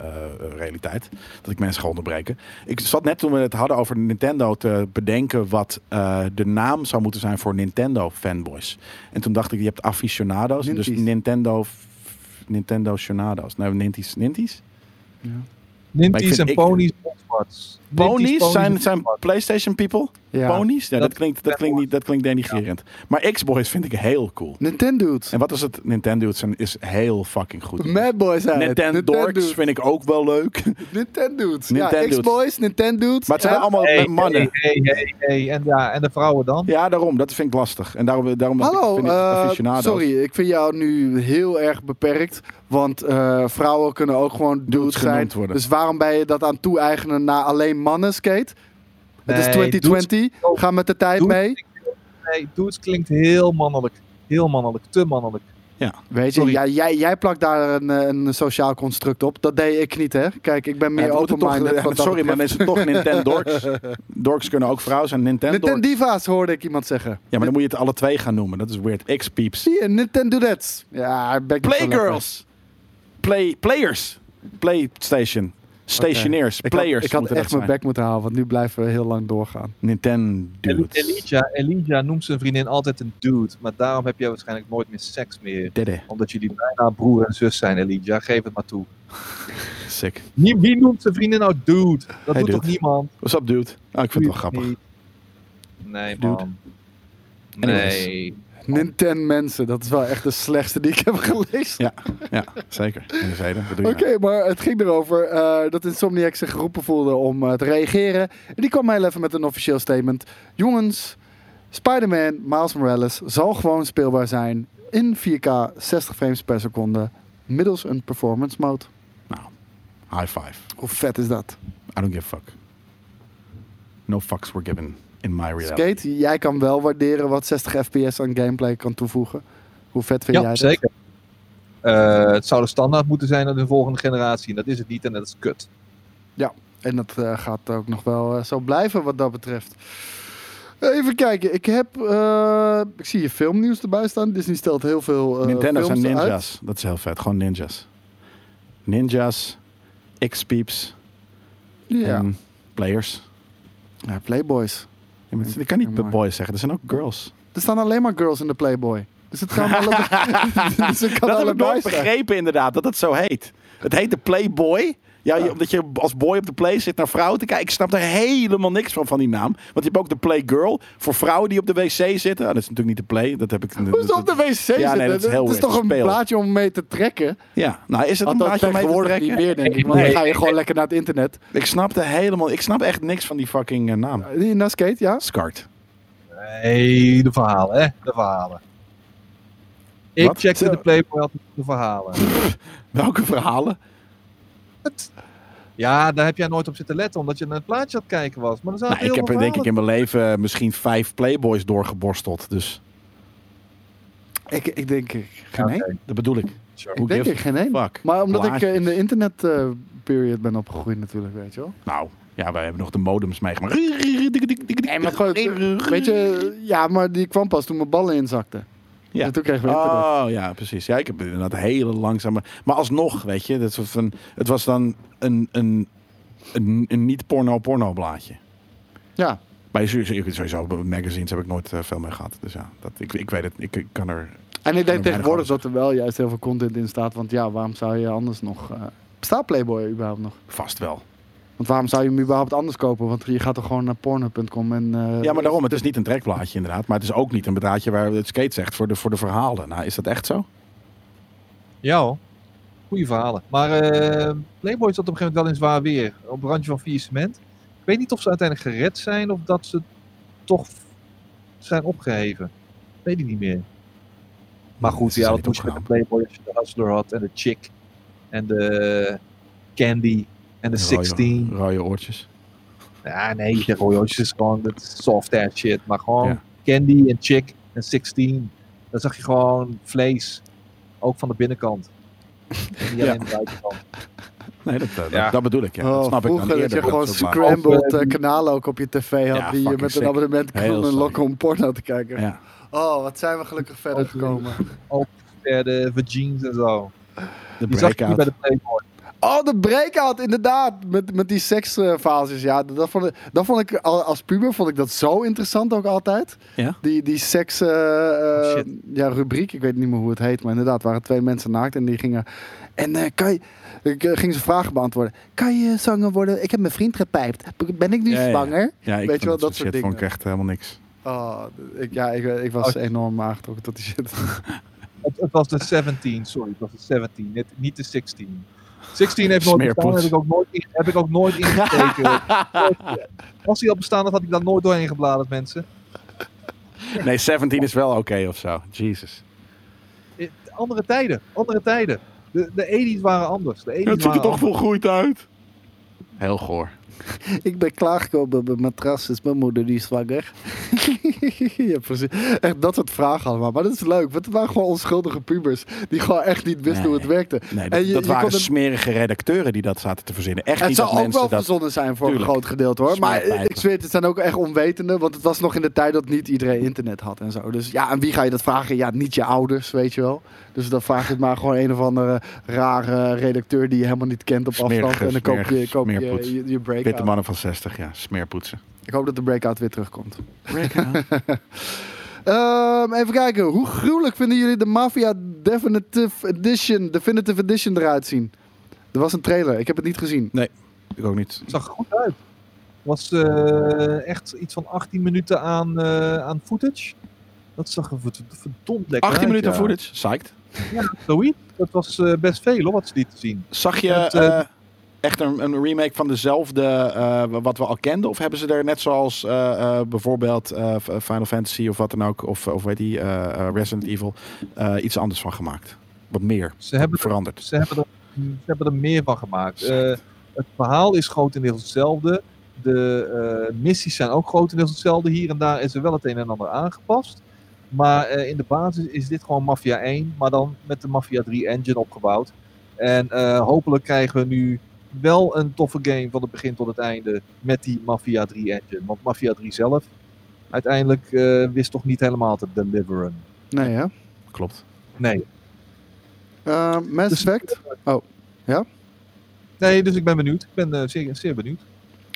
realiteit. Dat ik mensen ga onderbreken. Ik zat net toen we het hadden over Nintendo te bedenken wat eh, de naam zou moeten zijn voor Nintendo fanboys. En toen dacht ik, je hebt aficionados, dus Ninties. Nintendo, Nintendo Sionados. Nou, Ninties, Ninties? Ik Ninties en ik- ponies zijn, zijn. PlayStation people? Ja. Ponies? Ja, dat, Dat- klinkt, dat, klinkt niet, dat klinkt denigrerend. Maar X-Boys vind ik heel cool. Nintendo's. En wat is het? Nintendo is, is heel fucking goed. Mad Boys zijn het. Nintendo Dorks vind ik ook wel leuk. Nintendo's. Ja, Nintendo's. X-boys, Nintendo's. Maar het zijn en- allemaal Hey, mannen. Hey, hey, hey, hey. En, ja, en de vrouwen dan? Ja, daarom. Dat vind ik lastig. En daarom, daarom Hallo, vind ik eh, aficionado's. sorry, ik vind jou nu heel erg beperkt. Want eh, vrouwen kunnen ook gewoon dudes zijn. genoemd worden. Dus waarom ben je dat aan toe-eigenen naar alleen mannen skate? het is Nee, 2020, dudes- ga met de tijd Dudes mee. Nee, dudes klinkt heel mannelijk. Heel mannelijk, te mannelijk. Weet je, ja, jij, jij plakt daar een, eh, een sociaal construct op. Dat deed ik niet, hè? Kijk, ik ben Ja, meer moeten open-minded. dat sorry, maar het toch Nintendo Dorks. Dorks kunnen ook vrouwen zijn. Nintendo Dorks. Nintendiva's hoorde ik iemand zeggen. Ja, maar dan moet je het alle twee gaan noemen. Dat is weird. X-peeps. Zie je, Nintendo's. Ja, ik ben Playgirls. Play, players. PlayStation. Ik had, Players ik had echt mijn bek moeten halen, want nu blijven we heel lang doorgaan. Nintendo. Elijah, Elijah noemt zijn vriendin altijd een dude. Maar daarom heb jij waarschijnlijk nooit meer seks meer. Dede. Omdat jullie bijna broer en zus zijn, Elijah. Geef het maar toe. Sick. Wie, wie noemt zijn vriendin nou dude? Dat Hey, doet toch niemand? What's up, dude? Oh, ik vind het wel grappig. Niet. Nee, Dude. man. Anyways. Nee. Nintendo mensen, dat is wel echt de slechtste die ik heb gelezen. Ja, ja zeker. In de je Oké, maar het ging erover eh, dat Insomniac zich geroepen voelde om eh, te reageren. En die kwam heel even met een officieel statement. Jongens, Spider-Man Miles Morales zal gewoon speelbaar zijn in 4K 60 frames per seconde middels een performance mode. Nou, high five. Hoe vet is dat? I don't give a fuck. No fucks were given in my reality. Skate, jij kan wel waarderen wat 60 fps aan gameplay kan toevoegen. Hoe vet vind Ja, jij dat? zeker. Eh, het zou de standaard moeten zijn in de volgende generatie. En dat is het niet en dat is kut. En dat eh, gaat ook nog wel eh, zo blijven wat dat betreft. Even kijken, ik heb. eh, ik zie je filmnieuws erbij staan. Disney stelt heel veel. eh Nintendo zijn films uit. ninjas. Dat is heel vet. Gewoon ninjas. Ninjas, X-peeps Ja. en players. ja, Playboys. Ja, maar ik kan niet Mooi. boys zeggen. Er zijn ook girls. Er staan alleen maar girls in de Playboy. Dus het kan allebei. dus het kan dat heb ik nooit begrepen inderdaad, dat het zo heet. Het heet de Playboy. Ja, je- omdat je als boy op de play zit naar vrouwen te kijken. Ik snap er helemaal niks van, van die naam. Want je hebt ook de Playgirl voor vrouwen die op de wc zitten. Ah, dat is natuurlijk niet de play. Dat heb ik... Hoezo op de wc zitten? nee, dat is heel is toch een speel. blaadje om mee te trekken? Ja, nou is het een blaadje om mee te tegenwoordig niet trekken? meer, denk ik. Want Nee. dan ga je gewoon lekker naar het internet. Ik snapte helemaal... Ik snap echt niks van die fucking eh, naam. Die naar skate, ja? Skart. Nee, de verhalen, hè? De verhalen. Ik Wat? checkte de Playboy altijd de verhalen. Welke verhalen? Ja, daar heb jij nooit op zitten letten, omdat je naar het plaatje aan het kijken was. Maar Nou, ik heel heb er denk ik in mijn leven misschien vijf Playboys doorgeborsteld. Dus Ik, ik denk eh, geen één. Dat bedoel ik. sure. Ik denk ik geen één. Maar omdat ik Blaadjes. eh, in de internet eh, period ben opgegroeid natuurlijk, weet je wel. Nou, ja, wij hebben nog de modems meegemaakt. Nee, maar gewoon, weet je, ja, maar die kwam pas toen mijn ballen inzakten. Ja. En toen kregen we internet. Oh ja, precies. Ja, ik heb inderdaad hele langzame. Maar alsnog, weet je, dat soort het was dan een, een, een, een niet-porno-porno blaadje. Ja, Bij sowieso, sowieso magazines heb ik nooit eh, veel mee gehad. Dus ja, dat, ik, ik weet het. Ik, ik kan er. en ik denk tegenwoordig dat er wel juist heel veel content in staat. Want ja, waarom zou je anders nog... eh bestaat Playboy überhaupt nog? Vast wel. Want waarom zou je hem überhaupt anders kopen? Want je gaat toch gewoon naar porno.com en... eh, Ja, maar daarom. Het is niet een trekblaadje inderdaad. Maar het is ook niet een bedraadje waar het skate zegt voor de, voor de verhalen. Nou, is dat echt zo? Ja hoor. Goeie verhalen. Maar eh, Playboy zat op een gegeven moment wel in zwaar weer. Op een randje van faillissement. Ik weet niet of ze uiteindelijk gered zijn of dat ze toch zijn opgeheven. Weet ik niet meer. Maar goed, Ze ja, niet moest je met de. Playboy als je de Hustler had en de Chick en de Candy en de Rode- 16. Rode oortjes. Ja, nee, de rooiootjes is gewoon dat is soft ass shit. Maar gewoon Ja. Candy en Chick en 16. Dan zag je gewoon vlees. Ook van de binnenkant. En niet Ja. alleen de buitenkant. Nee, dat, eh, dat, Ja. dat bedoel ik. Ja. Oh, dat snap ik dan vroeger dat eerder. je gewoon dat scrambled Of, eh, eh, kanalen ook op je tv had. Ja, die je met sick. een abonnement kon lokken om porno te kijken. Oh, wat zijn we gelukkig verder Oh, gekomen. De vagines en zo. De Die zag je niet bij de Playboy. Oh, de breakout, inderdaad. Met, met die seksfases. ja, dat vond ik, dat vond ik al- als puber vond ik dat zo interessant ook altijd. Ja? Die, die seks eh, eh, Oh, ja, rubriek, ik weet niet meer hoe het heet, maar inderdaad, waren twee mensen naakt en die gingen. En eh, kan je. Ik ging ze vragen beantwoorden. Kan je zwanger worden? Ik heb mijn vriend gepijpt. Ben ik nu Ja, ja. zwanger? Ja, ik Weet je wel, dat soort shit vond ik dingen. echt helemaal niks. Oh, ik, ja, ik, ik was Oh. enorm aangetrokken tot die shit. Het, het was de 17, sorry. Het was de 17, net, niet de 16. 16 heeft nooit bestaan, heb ik ook nooit, in, heb ik ook nooit ingekeken. Als die al bestaan had, had ik daar nooit doorheen gebladerd, mensen. Nee, 17 is wel oké of zo. Jesus. Eh, Andere tijden, andere tijden. De, de 80's waren anders. De 80's Het ziet er toch volgroeid uit. Heel goor. Ik ben klaargekomen op mijn matras, is mijn moeder die is zwanger. ja, precies. Echt dat soort vragen allemaal. Maar dat is leuk, want het waren gewoon onschuldige pubers. Die gewoon echt niet wisten Nee. hoe het werkte. Nee, En dat, je- dat je waren kon smerige redacteuren die dat zaten te verzinnen. Echt Het niet zou dat ook wel dat... verzonnen zijn voor Tuurlijk. een groot gedeelte hoor. Maar ik zweer, het, het zijn ook echt onwetenden. Want het was nog in de tijd dat niet iedereen internet had en zo. Dus ja, aan wie ga je dat vragen? Ja, niet je ouders, weet je wel. Dus dan vraag je het maar gewoon een of andere rare redacteur die je helemaal niet kent op Smerige, afstand. En dan koop je, koop je, je, je breakout. Witte mannen van 60, ja. Smeerpoetsen. Ik hoop dat de breakout weer terugkomt. Ehm, even kijken, hoe gruwelijk vinden jullie de Mafia Definitive Edition, Definitive Edition eruit zien? Er was een trailer, ik heb het niet gezien. Ik ook niet. Het zag er goed uit. Het was eh, echt iets van 18 minuten aan, eh, aan footage. Dat zag er verd- verdomd lekker 18 uit, minuten ja. footage. Psyched. Ja, zoiets. Dat was eh, best veel hoor, wat ze lieten zien. Zag je eh, eh, echt een, een remake van dezelfde wat we al kenden? Of hebben ze er net zoals bijvoorbeeld Final Fantasy of wat dan ook, of, of weet die, Resident Evil, iets anders van gemaakt? Wat meer Ze hebben, veranderd. ze hebben, er, ze hebben er meer van gemaakt. Het verhaal is grotendeels hetzelfde. De missies zijn ook grotendeels hetzelfde. Hier en daar is er wel het een en ander aangepast. Maar eh, in de basis is dit gewoon Mafia 1, maar dan met de Mafia 3 engine opgebouwd. En eh, hopelijk krijgen we nu wel een toffe game van het begin tot het einde met die Mafia 3 engine. Want Mafia 3 zelf uiteindelijk eh, wist toch niet helemaal te deliveren. Nee hè? Klopt. Nee. Mass Dus- Effect? Nee, dus ik ben benieuwd. Ik ben zeer, zeer benieuwd.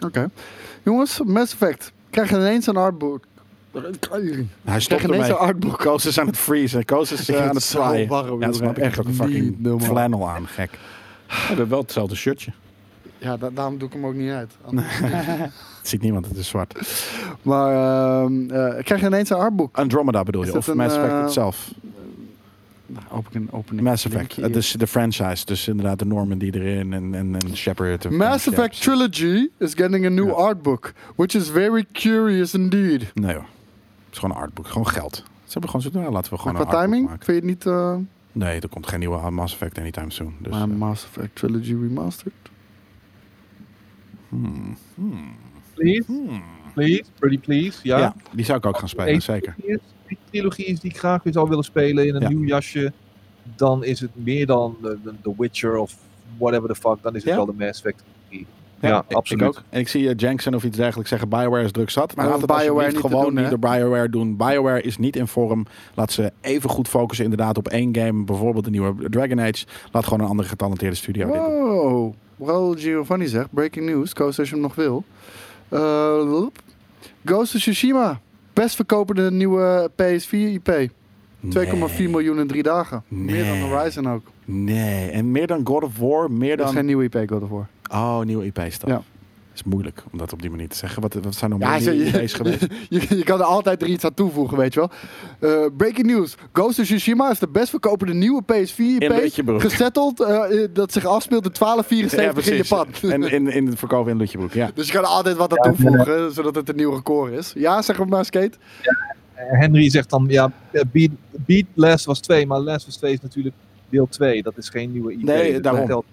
Oké. Jongens, Mass Effect. Krijg je ineens een artbook. Hij stopt ermee. een artbook. Koos is aan het freezen. Koos is eh, aan het zwaaien. warm, Ja, dat snap ik. jongen. Ik heb ook een Echt fucking normaal. flannel aan. Gek. We hebben wel hetzelfde shirtje. Ja, da- daarom doe ik hem ook niet uit. Anders- Het ziet niemand, het is zwart. maar ehm eh, krijg je ineens een artboek? Andromeda bedoel Is je? Of een, Mass Effect eh, itself? Nou, open een open Mass Effect. Het is de franchise. Dus inderdaad de Norman die erin en, en, en Shepard. en Mass Effect. Trilogy is getting a new Ja. artbook, which is very curious indeed. Nee hoor. Het is gewoon een artbook. Gewoon geld. Ze hebben gewoon zo, nou, laten we Maar gewoon qua een timing, maken. vind je het niet... eh, Nee, er komt geen nieuwe Mass Effect anytime soon. Dus, maar eh, Mass Effect Trilogy Remastered? hmm, hmm, Please, hmm. please, pretty please. Ja. Ja. die zou ik ook gaan spelen, zeker. trilogie is- Die trilogie is die ik graag weer zou willen spelen in een Ja. nieuw jasje. Dan is het meer dan The Witcher of whatever the fuck. Dan is het Ja? wel de Mass Effect. trilogie. Ja, ik- absoluut. Ik ook. En ik zie uh, of iets dergelijks zeggen, BioWare is druk zat. Maar Laat dat het BioWare niet gewoon doen, niet door BioWare doen. BioWare is niet in vorm. Laat ze even goed focussen inderdaad op één game. Bijvoorbeeld de nieuwe Dragon Age. Laat gewoon een andere getalenteerde studio dit doen. Wow. Wel Giovanni zegt, breaking news, Koos als je hem nog wil. Eh, Ghost of Tsushima, best verkopende nieuwe PS4 IP. 2,4 Nee. miljoen in drie dagen. Meer dan. Horizon ook. Nee, en meer dan God of War, meer Dat is dan... geen nieuwe IP God of War. Oh, nieuwe IP's dan. Ja. is moeilijk om dat op die manier te zeggen. Wat, wat zijn er Ja, nieuwe IP's geweest? Je, je kan er altijd er iets aan toevoegen, weet je wel. Eh, breaking news. Ghost of Tsushima is de best verkopende nieuwe PS4 In IP. Lutjebroek. Gesetteld, eh, eh, dat zich afspeelt in 1274 in Japan. En in, in het verkopen in Lutjebroek, ja. Dus je kan er altijd wat aan toevoegen, zodat het een nieuw record is. Ja, zeg maar, Skate. Eh, Henry zegt dan, ja, eh, Beat, Beat Last was 2, maar Last was 2 is natuurlijk deel 2. Dat is geen nieuwe IP. Nee, Dat daarom. telt-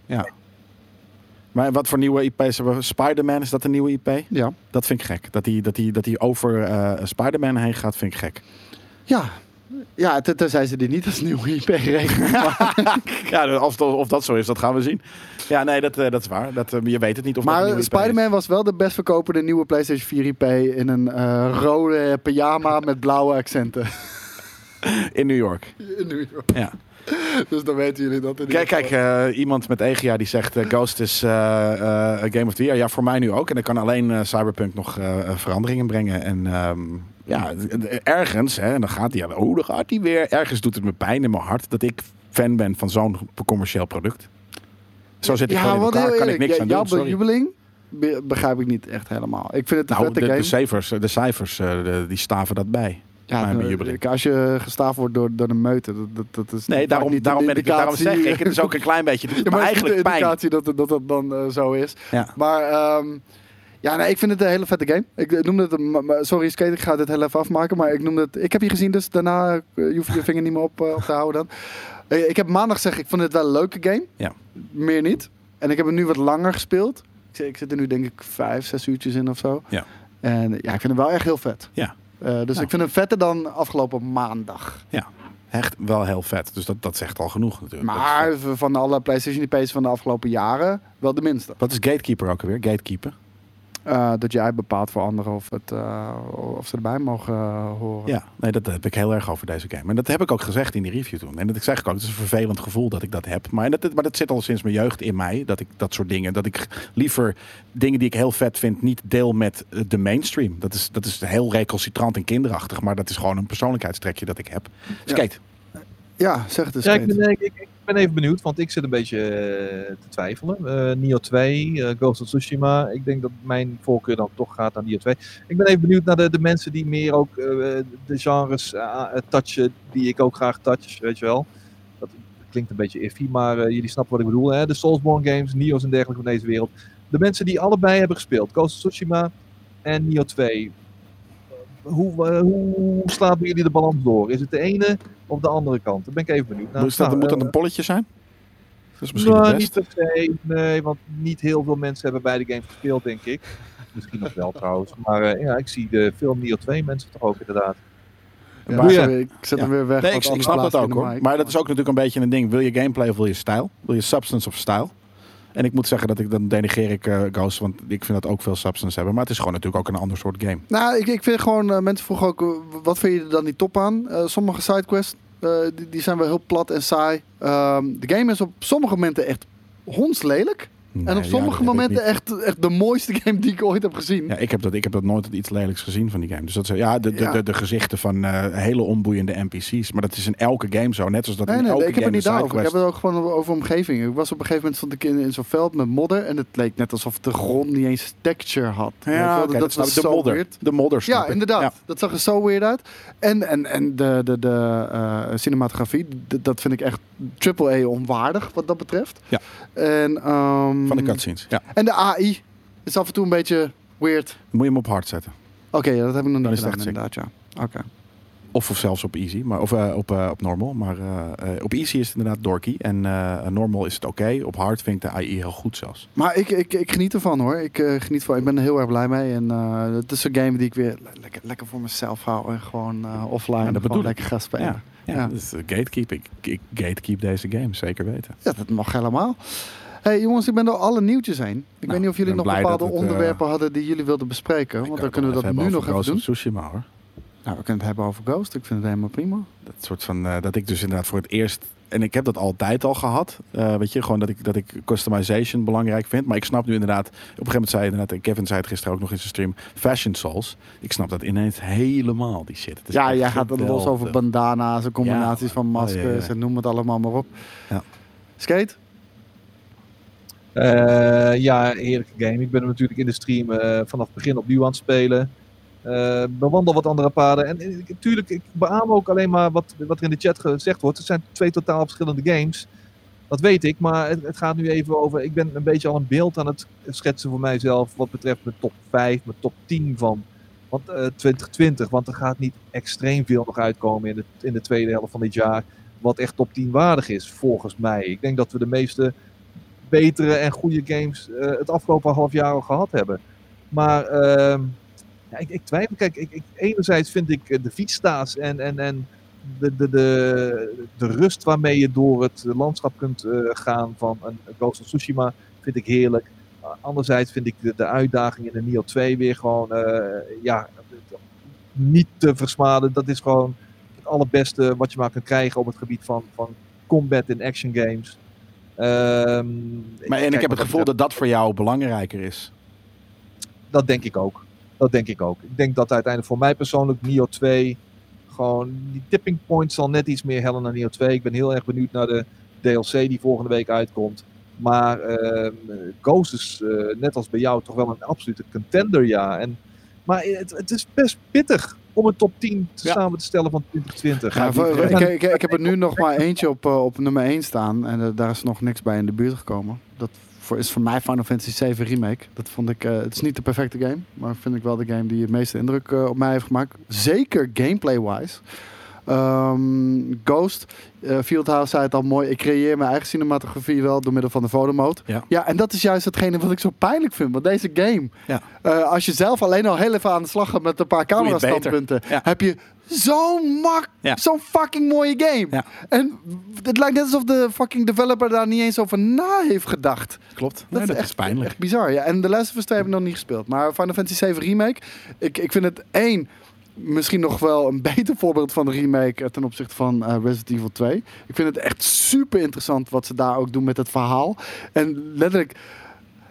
Maar wat voor nieuwe IP's hebben we? Spider-Man, is dat een nieuwe IP? Ja. Dat vind ik gek. Dat hij dat die, dat die over eh, Spider-Man heen gaat, vind ik gek. Ja. Ja, ten- tenzij ze die niet als nieuwe IP rekenen. Ja, of, dat- of dat zo is, dat gaan we zien. Ja, nee, dat, eh, dat is waar. Dat, eh, je weet het niet of maar. Spider-Man was wel de best verkopende nieuwe PlayStation 4 IP in een rode pyjama met blauwe accenten. In New York. In New York. Ja. Dus dan weten jullie dat. in Kijk, kijk eh, iemand met Egia die zegt eh, Ghost is eh, Game of the Year. Ja, voor mij nu ook. En dan kan alleen Cyberpunk nog veranderingen brengen. En ehm, ja, ergens, hè, en dan gaat hij, oh, dan gaat hij weer. Ergens doet het me pijn in mijn hart dat ik fan ben van zo'n commercieel product. Zo zit ik gewoon in elkaar, kan ik niks aan jouw doen, sorry. be- begrijp ik niet echt helemaal. Ik vind het een Nou, de, de cijfers, de cijfers die staven dat bij. Ja, de- bejubeling. als je gestaafd wordt door, door de meute, dat, dat, dat is Nee, daarom, niet daarom, ben ik, daarom zeg ik, het is ook een klein beetje, het Ja, maar het eigenlijk de pijn. indicatie dat, het- dat dat dan eh, zo is. Ja. Maar ehm, ja, nee, ik vind het een hele vette game. Ik noemde het, sorry Skate, ik ga dit heel even afmaken, maar ik noemde het, ik heb je gezien, dus daarna eh, je hoeft je vinger niet meer op, eh, op te houden dan. Eh, ik heb maandag gezegd, ik vond het wel een leuke game. Ja. Meer niet. En ik heb hem nu wat langer gespeeld. Ik, zit- ik zit er nu denk ik vijf, zes uurtjes in of zo. Ja. En ja, ik vind hem wel echt heel vet. Ja. Eh, dus Nou. ik vind hem vetter dan afgelopen maandag. Echt wel heel vet. Dus dat, dat zegt al genoeg natuurlijk. Maar van alle PlayStation IP's van de afgelopen jaren wel de minste. Wat is Gatekeeper ook alweer? Gatekeeper? Eh, dat jij bepaalt voor anderen of, het, eh, of ze erbij mogen eh, horen. Ja, nee, dat heb ik heel erg over deze game. En dat heb ik ook gezegd in die review toen. En dat zeg ik ook, het is een vervelend gevoel dat ik dat heb. Maar dat, maar dat zit al sinds mijn jeugd in mij, dat ik dat soort dingen, dat ik liever dingen die ik heel vet vind, niet deel met de mainstream. Dat is, dat is heel recalcitrant en kinderachtig, maar dat is gewoon een persoonlijkheidstrekje dat ik heb. Skate. Ja, zeg het eens. Ja, ik Kate. ben, ik, ik- ik ben even benieuwd, want ik zit een beetje eh, te twijfelen. Eh Nio 2, eh, Ghost of Tsushima. Ik denk dat mijn voorkeur dan toch gaat aan Nio 2. Ik ben even benieuwd naar de, de mensen die meer ook de genres touchen die ik ook graag touch, weet je wel. Dat klinkt een beetje iffy, maar jullie snappen wat ik bedoel. Hè? De Soulsborne games, Nio's en dergelijke van deze wereld. De mensen die allebei hebben gespeeld, Ghost of Tsushima en Nio 2. Hoe, hoe slaan jullie de balans door? Is het de ene of de andere kant? Daar ben ik even benieuwd naar. Moet dat, Nou, moet dat eh, een polletje zijn? Dat is misschien nou, het niet per se. Nee, want niet heel veel mensen hebben beide games gespeeld, denk ik. Misschien nog wel trouwens. Maar eh, ja, ik zie de film Neo 2 mensen toch ook inderdaad. Ja, Maar- sorry, ik zet Ja. hem weer weg. Nee, ik, ik snap dat ook hoor. Maar dat is ook natuurlijk een beetje een ding. Wil je gameplay of wil je stijl? Wil je substance of style? En ik moet zeggen dat ik dan denegeer ik eh, Ghost, want ik vind dat ook veel substance hebben. Maar het is gewoon natuurlijk ook een ander soort game. Nou, ik, ik vind gewoon, eh, mensen vroegen ook, eh, wat vind je er dan niet top aan? Sommige sidequests, die, die zijn wel heel plat en saai. Ehm, de game is op sommige momenten echt hondslelijk. Nee, en op sommige momenten echt, echt de mooiste game die ik ooit heb gezien. Ja, ik heb, dat, ik heb dat nooit iets lelijks gezien van die game. Dus dat is, ja, de, de, Ja. de, de gezichten van eh, hele onboeiende NPC's. Maar dat is in elke game zo. Net zoals dat Nee, in nee, elke ik heb het niet daarover. Ik heb het ook gewoon over omgeving. Ik was op een gegeven moment stond ik in, in zo'n veld met modder en het leek net alsof de grond niet eens texture had. Ja, dat, dat was ik. de zo modder. weird. De modder, Ja, inderdaad. Ja. Dat zag er zo weird uit. En, en, en de, de, de eh, cinematografie, dat vind ik echt triple A onwaardig wat dat betreft. Ja. En, ehm, Van de cutscenes. Ja. En de AI is af en toe een beetje weird. Dan moet je hem op hard zetten. Oké, ja, dat heb ik nog niet is gedaan inderdaad, ja. Oké. Of, of zelfs op easy. Maar, of eh, op, eh, op normal. Maar eh, op easy is het inderdaad dorky. En normal is het oké. Op hard vind ik de AI heel goed zelfs. Maar ik, ik, ik geniet ervan hoor. Ik, geniet van, ik ben er heel erg blij mee. En het is een game die ik weer le- lekker, lekker voor mezelf hou. En gewoon offline Ja, dat gewoon lekker ga spelen. Ja, ja, Ja. Dus, eh, gatekeep. Ik, ik gatekeep deze game, zeker weten. Ja, dat mag helemaal. Hey, jongens, ik ben door alle nieuwtjes heen. Ik Nou, weet niet of jullie nog bepaalde het, eh, onderwerpen hadden die jullie wilden bespreken. Want dan kunnen we dat nu nog even doen. Tsushima hoor. Nou, we kunnen het hebben over Ghost. Ik vind het helemaal prima. Dat soort van eh, dat ik dus inderdaad voor het eerst en ik heb dat altijd al gehad. eh, weet je, gewoon dat ik dat ik customization belangrijk vind. Maar ik snap nu inderdaad. Op een gegeven moment zei inderdaad, Kevin zei het gisteren ook nog in zijn stream. Fashion Souls. Ik snap dat ineens helemaal die shit. Ja, jij gaat er los over bandana's en combinaties Ja, van maskers Oh, ja, ja. en noem het allemaal maar op. Ja. Skate? Eh, ja, heerlijke game. Ik ben hem natuurlijk in de stream eh, vanaf het begin opnieuw aan het spelen. Eh bewandel wat andere paden. En, natuurlijk, ik beaam ook alleen maar wat, wat er in de chat gezegd wordt. Het zijn twee totaal verschillende games. Dat weet ik, maar het, het gaat nu even over. Ik ben een beetje al een beeld aan het schetsen voor mijzelf. Wat betreft mijn top 5, mijn top 10 van want, eh, 2020. Want er gaat niet extreem veel nog uitkomen in de, in de tweede helft van dit jaar. Wat echt top 10 waardig is, volgens mij. Ik denk dat we de meeste betere en goede games eh, het afgelopen half jaar al gehad hebben. Maar ehm, ja, ik, ik twijfel. Kijk, ik, ik, enerzijds vind ik eh, de Vista's en, en, en de, de, de, rust waarmee je door het landschap kunt eh, gaan van een Ghost of Tsushima, vind ik heerlijk. Anderzijds vind ik de, uitdaging in de Neo 2 weer gewoon ja, niet te versmaden. Dat is gewoon het allerbeste wat je maar kunt krijgen op het gebied van, van combat in action games. Ehm, Maar en ik heb het gevoel dat dat voor jou belangrijker is. Dat denk ik ook. Dat denk ik ook. Ik denk dat uiteindelijk voor mij persoonlijk Neo 2 gewoon die tipping point zal net iets meer hellen naar Neo 2. Ik ben heel erg benieuwd naar de DLC die volgende week uitkomt. Maar ehm, Ghost is eh, net als bij jou toch wel een absolute contender, ja. En, maar het, het is best pittig om een top 10 te Ja. samen te stellen van 2020. Ja, die- voor- ja. ik, ik, ik heb er nu nog maar eentje op, eh, op nummer 1 staan. En eh, daar is nog niks bij in de buurt gekomen. Dat voor, is voor mij Final Fantasy 7 Remake. Dat vond ik, eh, het is niet de perfecte game. Maar vind ik wel de game die het meeste indruk op mij heeft gemaakt. Zeker gameplay-wise. Ehm, Ghost, eh, Fieldhouse zei het al mooi. Ik creëer mijn eigen cinematografie wel door middel van de fotomode. Ja. ja, en dat is juist hetgene wat ik zo pijnlijk vind. Want deze game, Ja. eh, als je zelf alleen al heel even aan de slag gaat met een paar camera-standpunten, Ja. heb je zo'n mak, zo'n fucking mooie game. Ja. En het lijkt net alsof de fucking developer daar niet eens over na heeft gedacht. Klopt. Nee, is dat echt, is pijnlijk. Echt bizar. Ja. En de Last of Us 2 heb ik nog niet gespeeld. Maar Final Fantasy 7 Remake, ik, ik vind het één misschien nog wel een beter voorbeeld van de remake eh, ten opzichte van eh, Resident Evil 2. Ik vind het echt super interessant wat ze daar ook doen met het verhaal. En letterlijk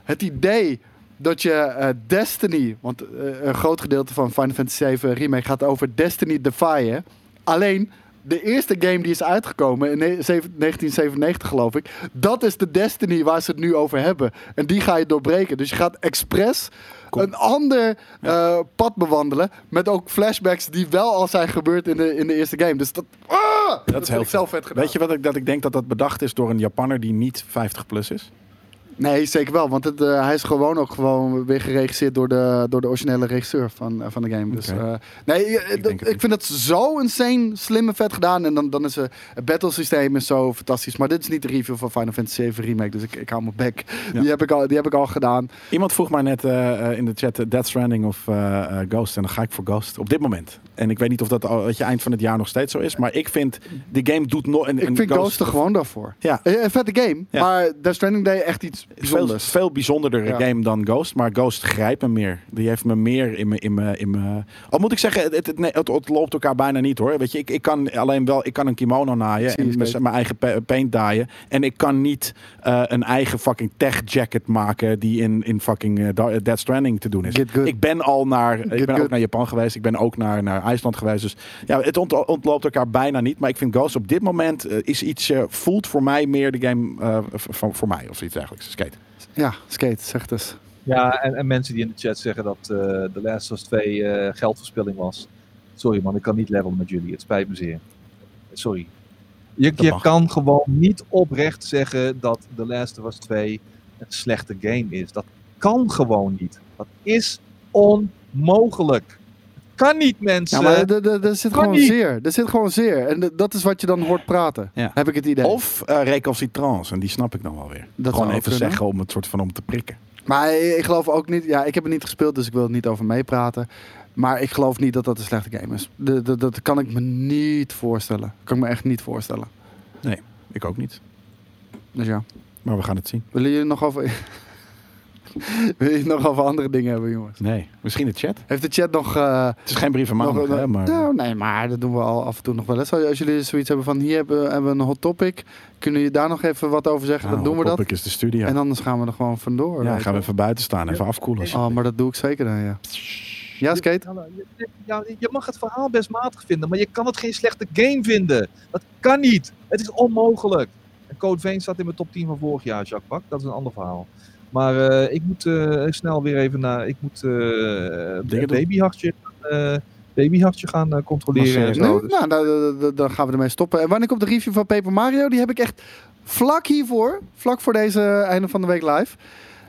het idee dat je eh, Destiny, want een groot gedeelte van Final Fantasy 7 remake gaat over Destiny Defy. Alleen de eerste game die is uitgekomen in ne- zeven- 1997 geloof ik, dat is de Destiny waar ze het nu over hebben. En die ga je doorbreken. Dus je gaat expres Een ander eh, pad bewandelen met ook flashbacks die wel al zijn gebeurd in de, in de eerste game. Dus dat, ah, dat, is vind ik zelf vet gedaan. Weet je wat ik, dat ik denk dat dat bedacht is door een Japanner die niet 50 plus is? Nee, zeker wel. Want het, eh, hij is gewoon ook gewoon weer geregisseerd door de, door de originele regisseur van, eh, van de game. Dus, eh, nee, dat- ik, niet. vind het zo insane slim en vet gedaan. En dan, dan is het battle systeem is zo fantastisch. Maar dit is niet de review van Final Fantasy 7 Remake. Dus ik, ik hou mijn bek. Ja. Die, heb ik al, die heb ik al gedaan. Iemand vroeg mij net in de chat Death Stranding of Ghost. En dan ga ik voor Ghost op dit moment. En ik weet niet of dat al je, eind van het jaar nog steeds zo is. Maar ik vind, de game doet nog... Ik vind Ghost er gewoon daarvoor. Ja. Eh, Een vette game. Ja. Maar Death Stranding deed echt iets is veel, bijzonders. veel bijzonderder Ja. game dan Ghost. Maar Ghost grijpt me meer. Die heeft me meer in mijn... In mijn, in mijn... Al moet ik zeggen, het, het, nee, het, het loopt elkaar bijna niet hoor. Weet je, ik, ik kan alleen wel... Ik kan een kimono naaien. En mijn, eigen pa- paint daaien. En ik kan niet eh, een eigen fucking tech jacket maken... die in, in fucking eh, Da- Dead Stranding te doen is. Ik ben al naar... Get ik ben good. ook naar Japan geweest. Ik ben ook naar, naar IJsland geweest. Dus ja, het ont- ontloopt elkaar bijna niet. Maar ik vind Ghost op dit moment eh, is iets... eh, voelt voor mij meer de game eh, van voor mij. Of iets dergelijks. Skate. Ja, skate, zeg dus. Ja, en, en mensen die in de chat zeggen dat eh The Last of Us 2 eh, geldverspilling was. Sorry man, ik kan niet levelen met jullie. Het spijt me zeer. Sorry. Je, je kan gewoon niet oprecht zeggen dat The Last of Us 2 een slechte game is. Dat kan gewoon niet. Dat is onmogelijk. Kan niet, mensen. Ja, maar er- er er zit kan gewoon niet. zeer. Er zit gewoon zeer. En dat is wat je dan hoort praten. Ja. Heb ik het idee. Of eh recalcitrance. En die snap ik dan wel weer. Dat Gewoon even kunnen. zeggen om het soort van om te prikken. Maar ik geloof ook niet... Ja, ik heb het niet gespeeld, dus ik wil het niet over meepraten. Maar ik geloof niet dat dat een slechte game is. De- de- dat kan ik me niet voorstellen. Kan ik me echt niet voorstellen. Ik ook niet. Dus ja. Maar we gaan het zien. Willen jullie nog over... Wil je nog over andere dingen hebben, jongens? Nee, misschien de chat. Heeft de chat nog... eh, Het is geen brief van maandag, nog- hè, maar... Nou, nee, maar dat doen we al af en toe nog wel eens. Als jullie zoiets hebben van... Hier hebben, hebben we een hot topic. Kunnen jullie daar nog even wat over zeggen? Nou, dan doen we dat. Topic is de studio. En anders gaan we er gewoon vandoor. ja, gaan we even buiten staan, even afkoelen. Oh, maar dat doe ik zeker dan, ja. Ja, Skate? Ja, nou, je- Ja, je mag het verhaal best matig vinden, maar je kan het geen slechte game vinden. Dat kan niet. Het is onmogelijk. En Code Vein staat in mijn top 10 van vorig jaar, Jacques Bak. Dat is een ander verhaal. Maar eh, ik moet eh, snel weer even naar. Ik moet eh doen. babyhartje, eh, babyhartje gaan controleren. En Nee, zo. Dus- nou, nou, dan- dan- dan gaan we ermee stoppen. En wanneer komt de review van Paper Mario? Die heb ik echt vlak hiervoor, vlak voor deze einde van de week live,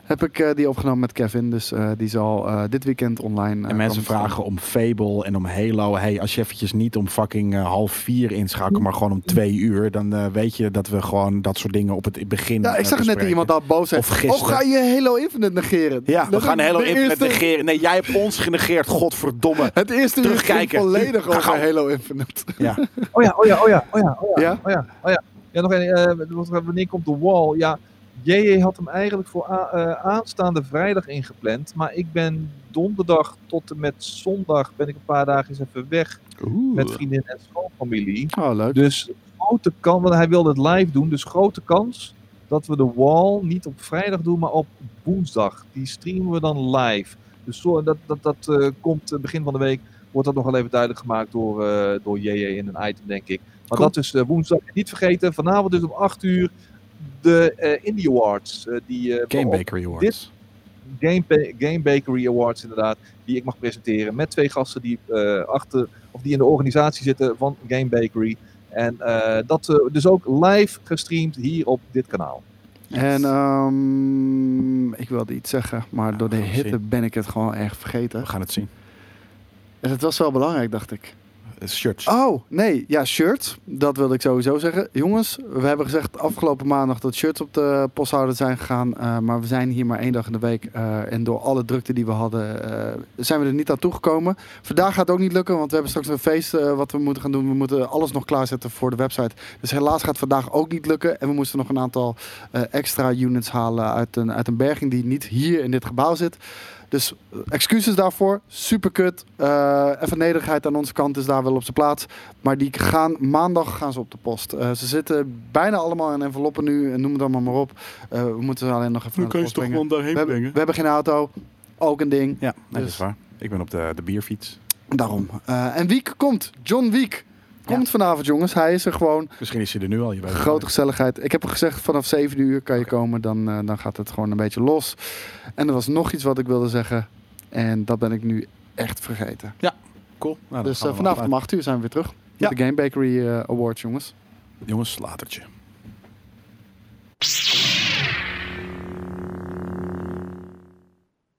heb ik eh, die opgenomen met Kevin. Dus eh, die zal eh, dit weekend online. eh, En mensen komen vragen om Fable en om Halo. Hey, als je eventjes niet om fucking eh, half vier inschakelt, maar gewoon om twee uur, dan eh, weet je dat we gewoon dat soort dingen op het begin. Ja, ik zag net bespreken. iemand al boos zijn. Of gisteren. Oh, ga je Halo Infinite negeren? Ja, we Dat gaan Halo Infinite eerste- negeren. Nee, jij hebt ons genegeerd, godverdomme. Het eerste uur Terugkijken. volledig Ga over gauw. Halo Infinite. Ja, Oh ja, oh ja, oh ja, oh ja, oh ja. Ja? Oh ja, oh ja. Ja, nog een, eh, wanneer komt de wall? Ja, JJ had hem eigenlijk voor eh, aanstaande vrijdag ingepland. Maar ik ben donderdag tot en met zondag ben ik een paar dagen eens even weg met vriendin en schoonfamilie. Oh, leuk. Dus grote kans, want hij wilde het live doen, dus grote kans dat we de wall niet op vrijdag doen, maar op woensdag. Die streamen we dan live. Dus zo, dat, dat, dat eh, komt eh, begin van de week, wordt dat nog wel even duidelijk gemaakt door, eh door JJ in een item, denk ik. Maar Cool. dat is woensdag. Niet vergeten, vanavond dus om 8 uur de eh, Indie Awards. eh, die, eh, Game Bakery Awards. Game, Ba- Game Bakery Awards inderdaad, die ik mag presenteren met twee gasten die, eh, achter, of die in de organisatie zitten van Game Bakery. En eh, dat eh, dus ook live gestreamd hier op dit kanaal. En ehm, ik wilde iets zeggen, maar door de hitte zien. ben ik het gewoon echt vergeten. We gaan het zien. En het was wel belangrijk, dacht ik. Shirts. Oh, nee. Ja, shirts. Dat wilde ik sowieso zeggen. Jongens, we hebben gezegd afgelopen maandag dat shirts op de posthouder zijn gegaan. eh, maar we zijn hier maar één dag in de week. eh, en door alle drukte die we hadden, eh, zijn we er niet aan toegekomen. Vandaag gaat het ook niet lukken, want we hebben straks een feest wat we moeten gaan doen. We moeten alles nog klaarzetten voor de website. Dus helaas gaat vandaag ook niet lukken. En we moesten nog een aantal extra units halen uit een, uit een berging die niet hier in dit gebouw zit. Dus eh, excuses daarvoor. Super kut. Eh, even nederigheid aan onze kant is daar wel op zijn plaats. Maar die gaan maandag gaan ze op de post. Eh, ze zitten bijna allemaal in enveloppen nu. en Noem het allemaal maar op. Eh, we moeten ze alleen nog even naar de post brengen. daarheen We hebben, we hebben geen auto. Ook een ding. Ja, nee, dat Dus- is waar. Ik ben op de, de bierfiets. Daarom. Eh, en Wiek komt. John Wiek. Komt vanavond, jongens. Hij is er gewoon. Misschien is hij er nu al. Je weet Grote niet. gezelligheid. Ik heb gezegd vanaf 7 uur kan je komen. Dan, eh, dan gaat het gewoon een beetje los. En er was nog iets wat ik wilde zeggen. En dat ben ik nu echt vergeten. Cool. Nou, dus eh, vanavond om wel 8 uur zijn we weer terug. Ja. Met de Game Bakery eh, Awards, jongens. Jongens, latertje.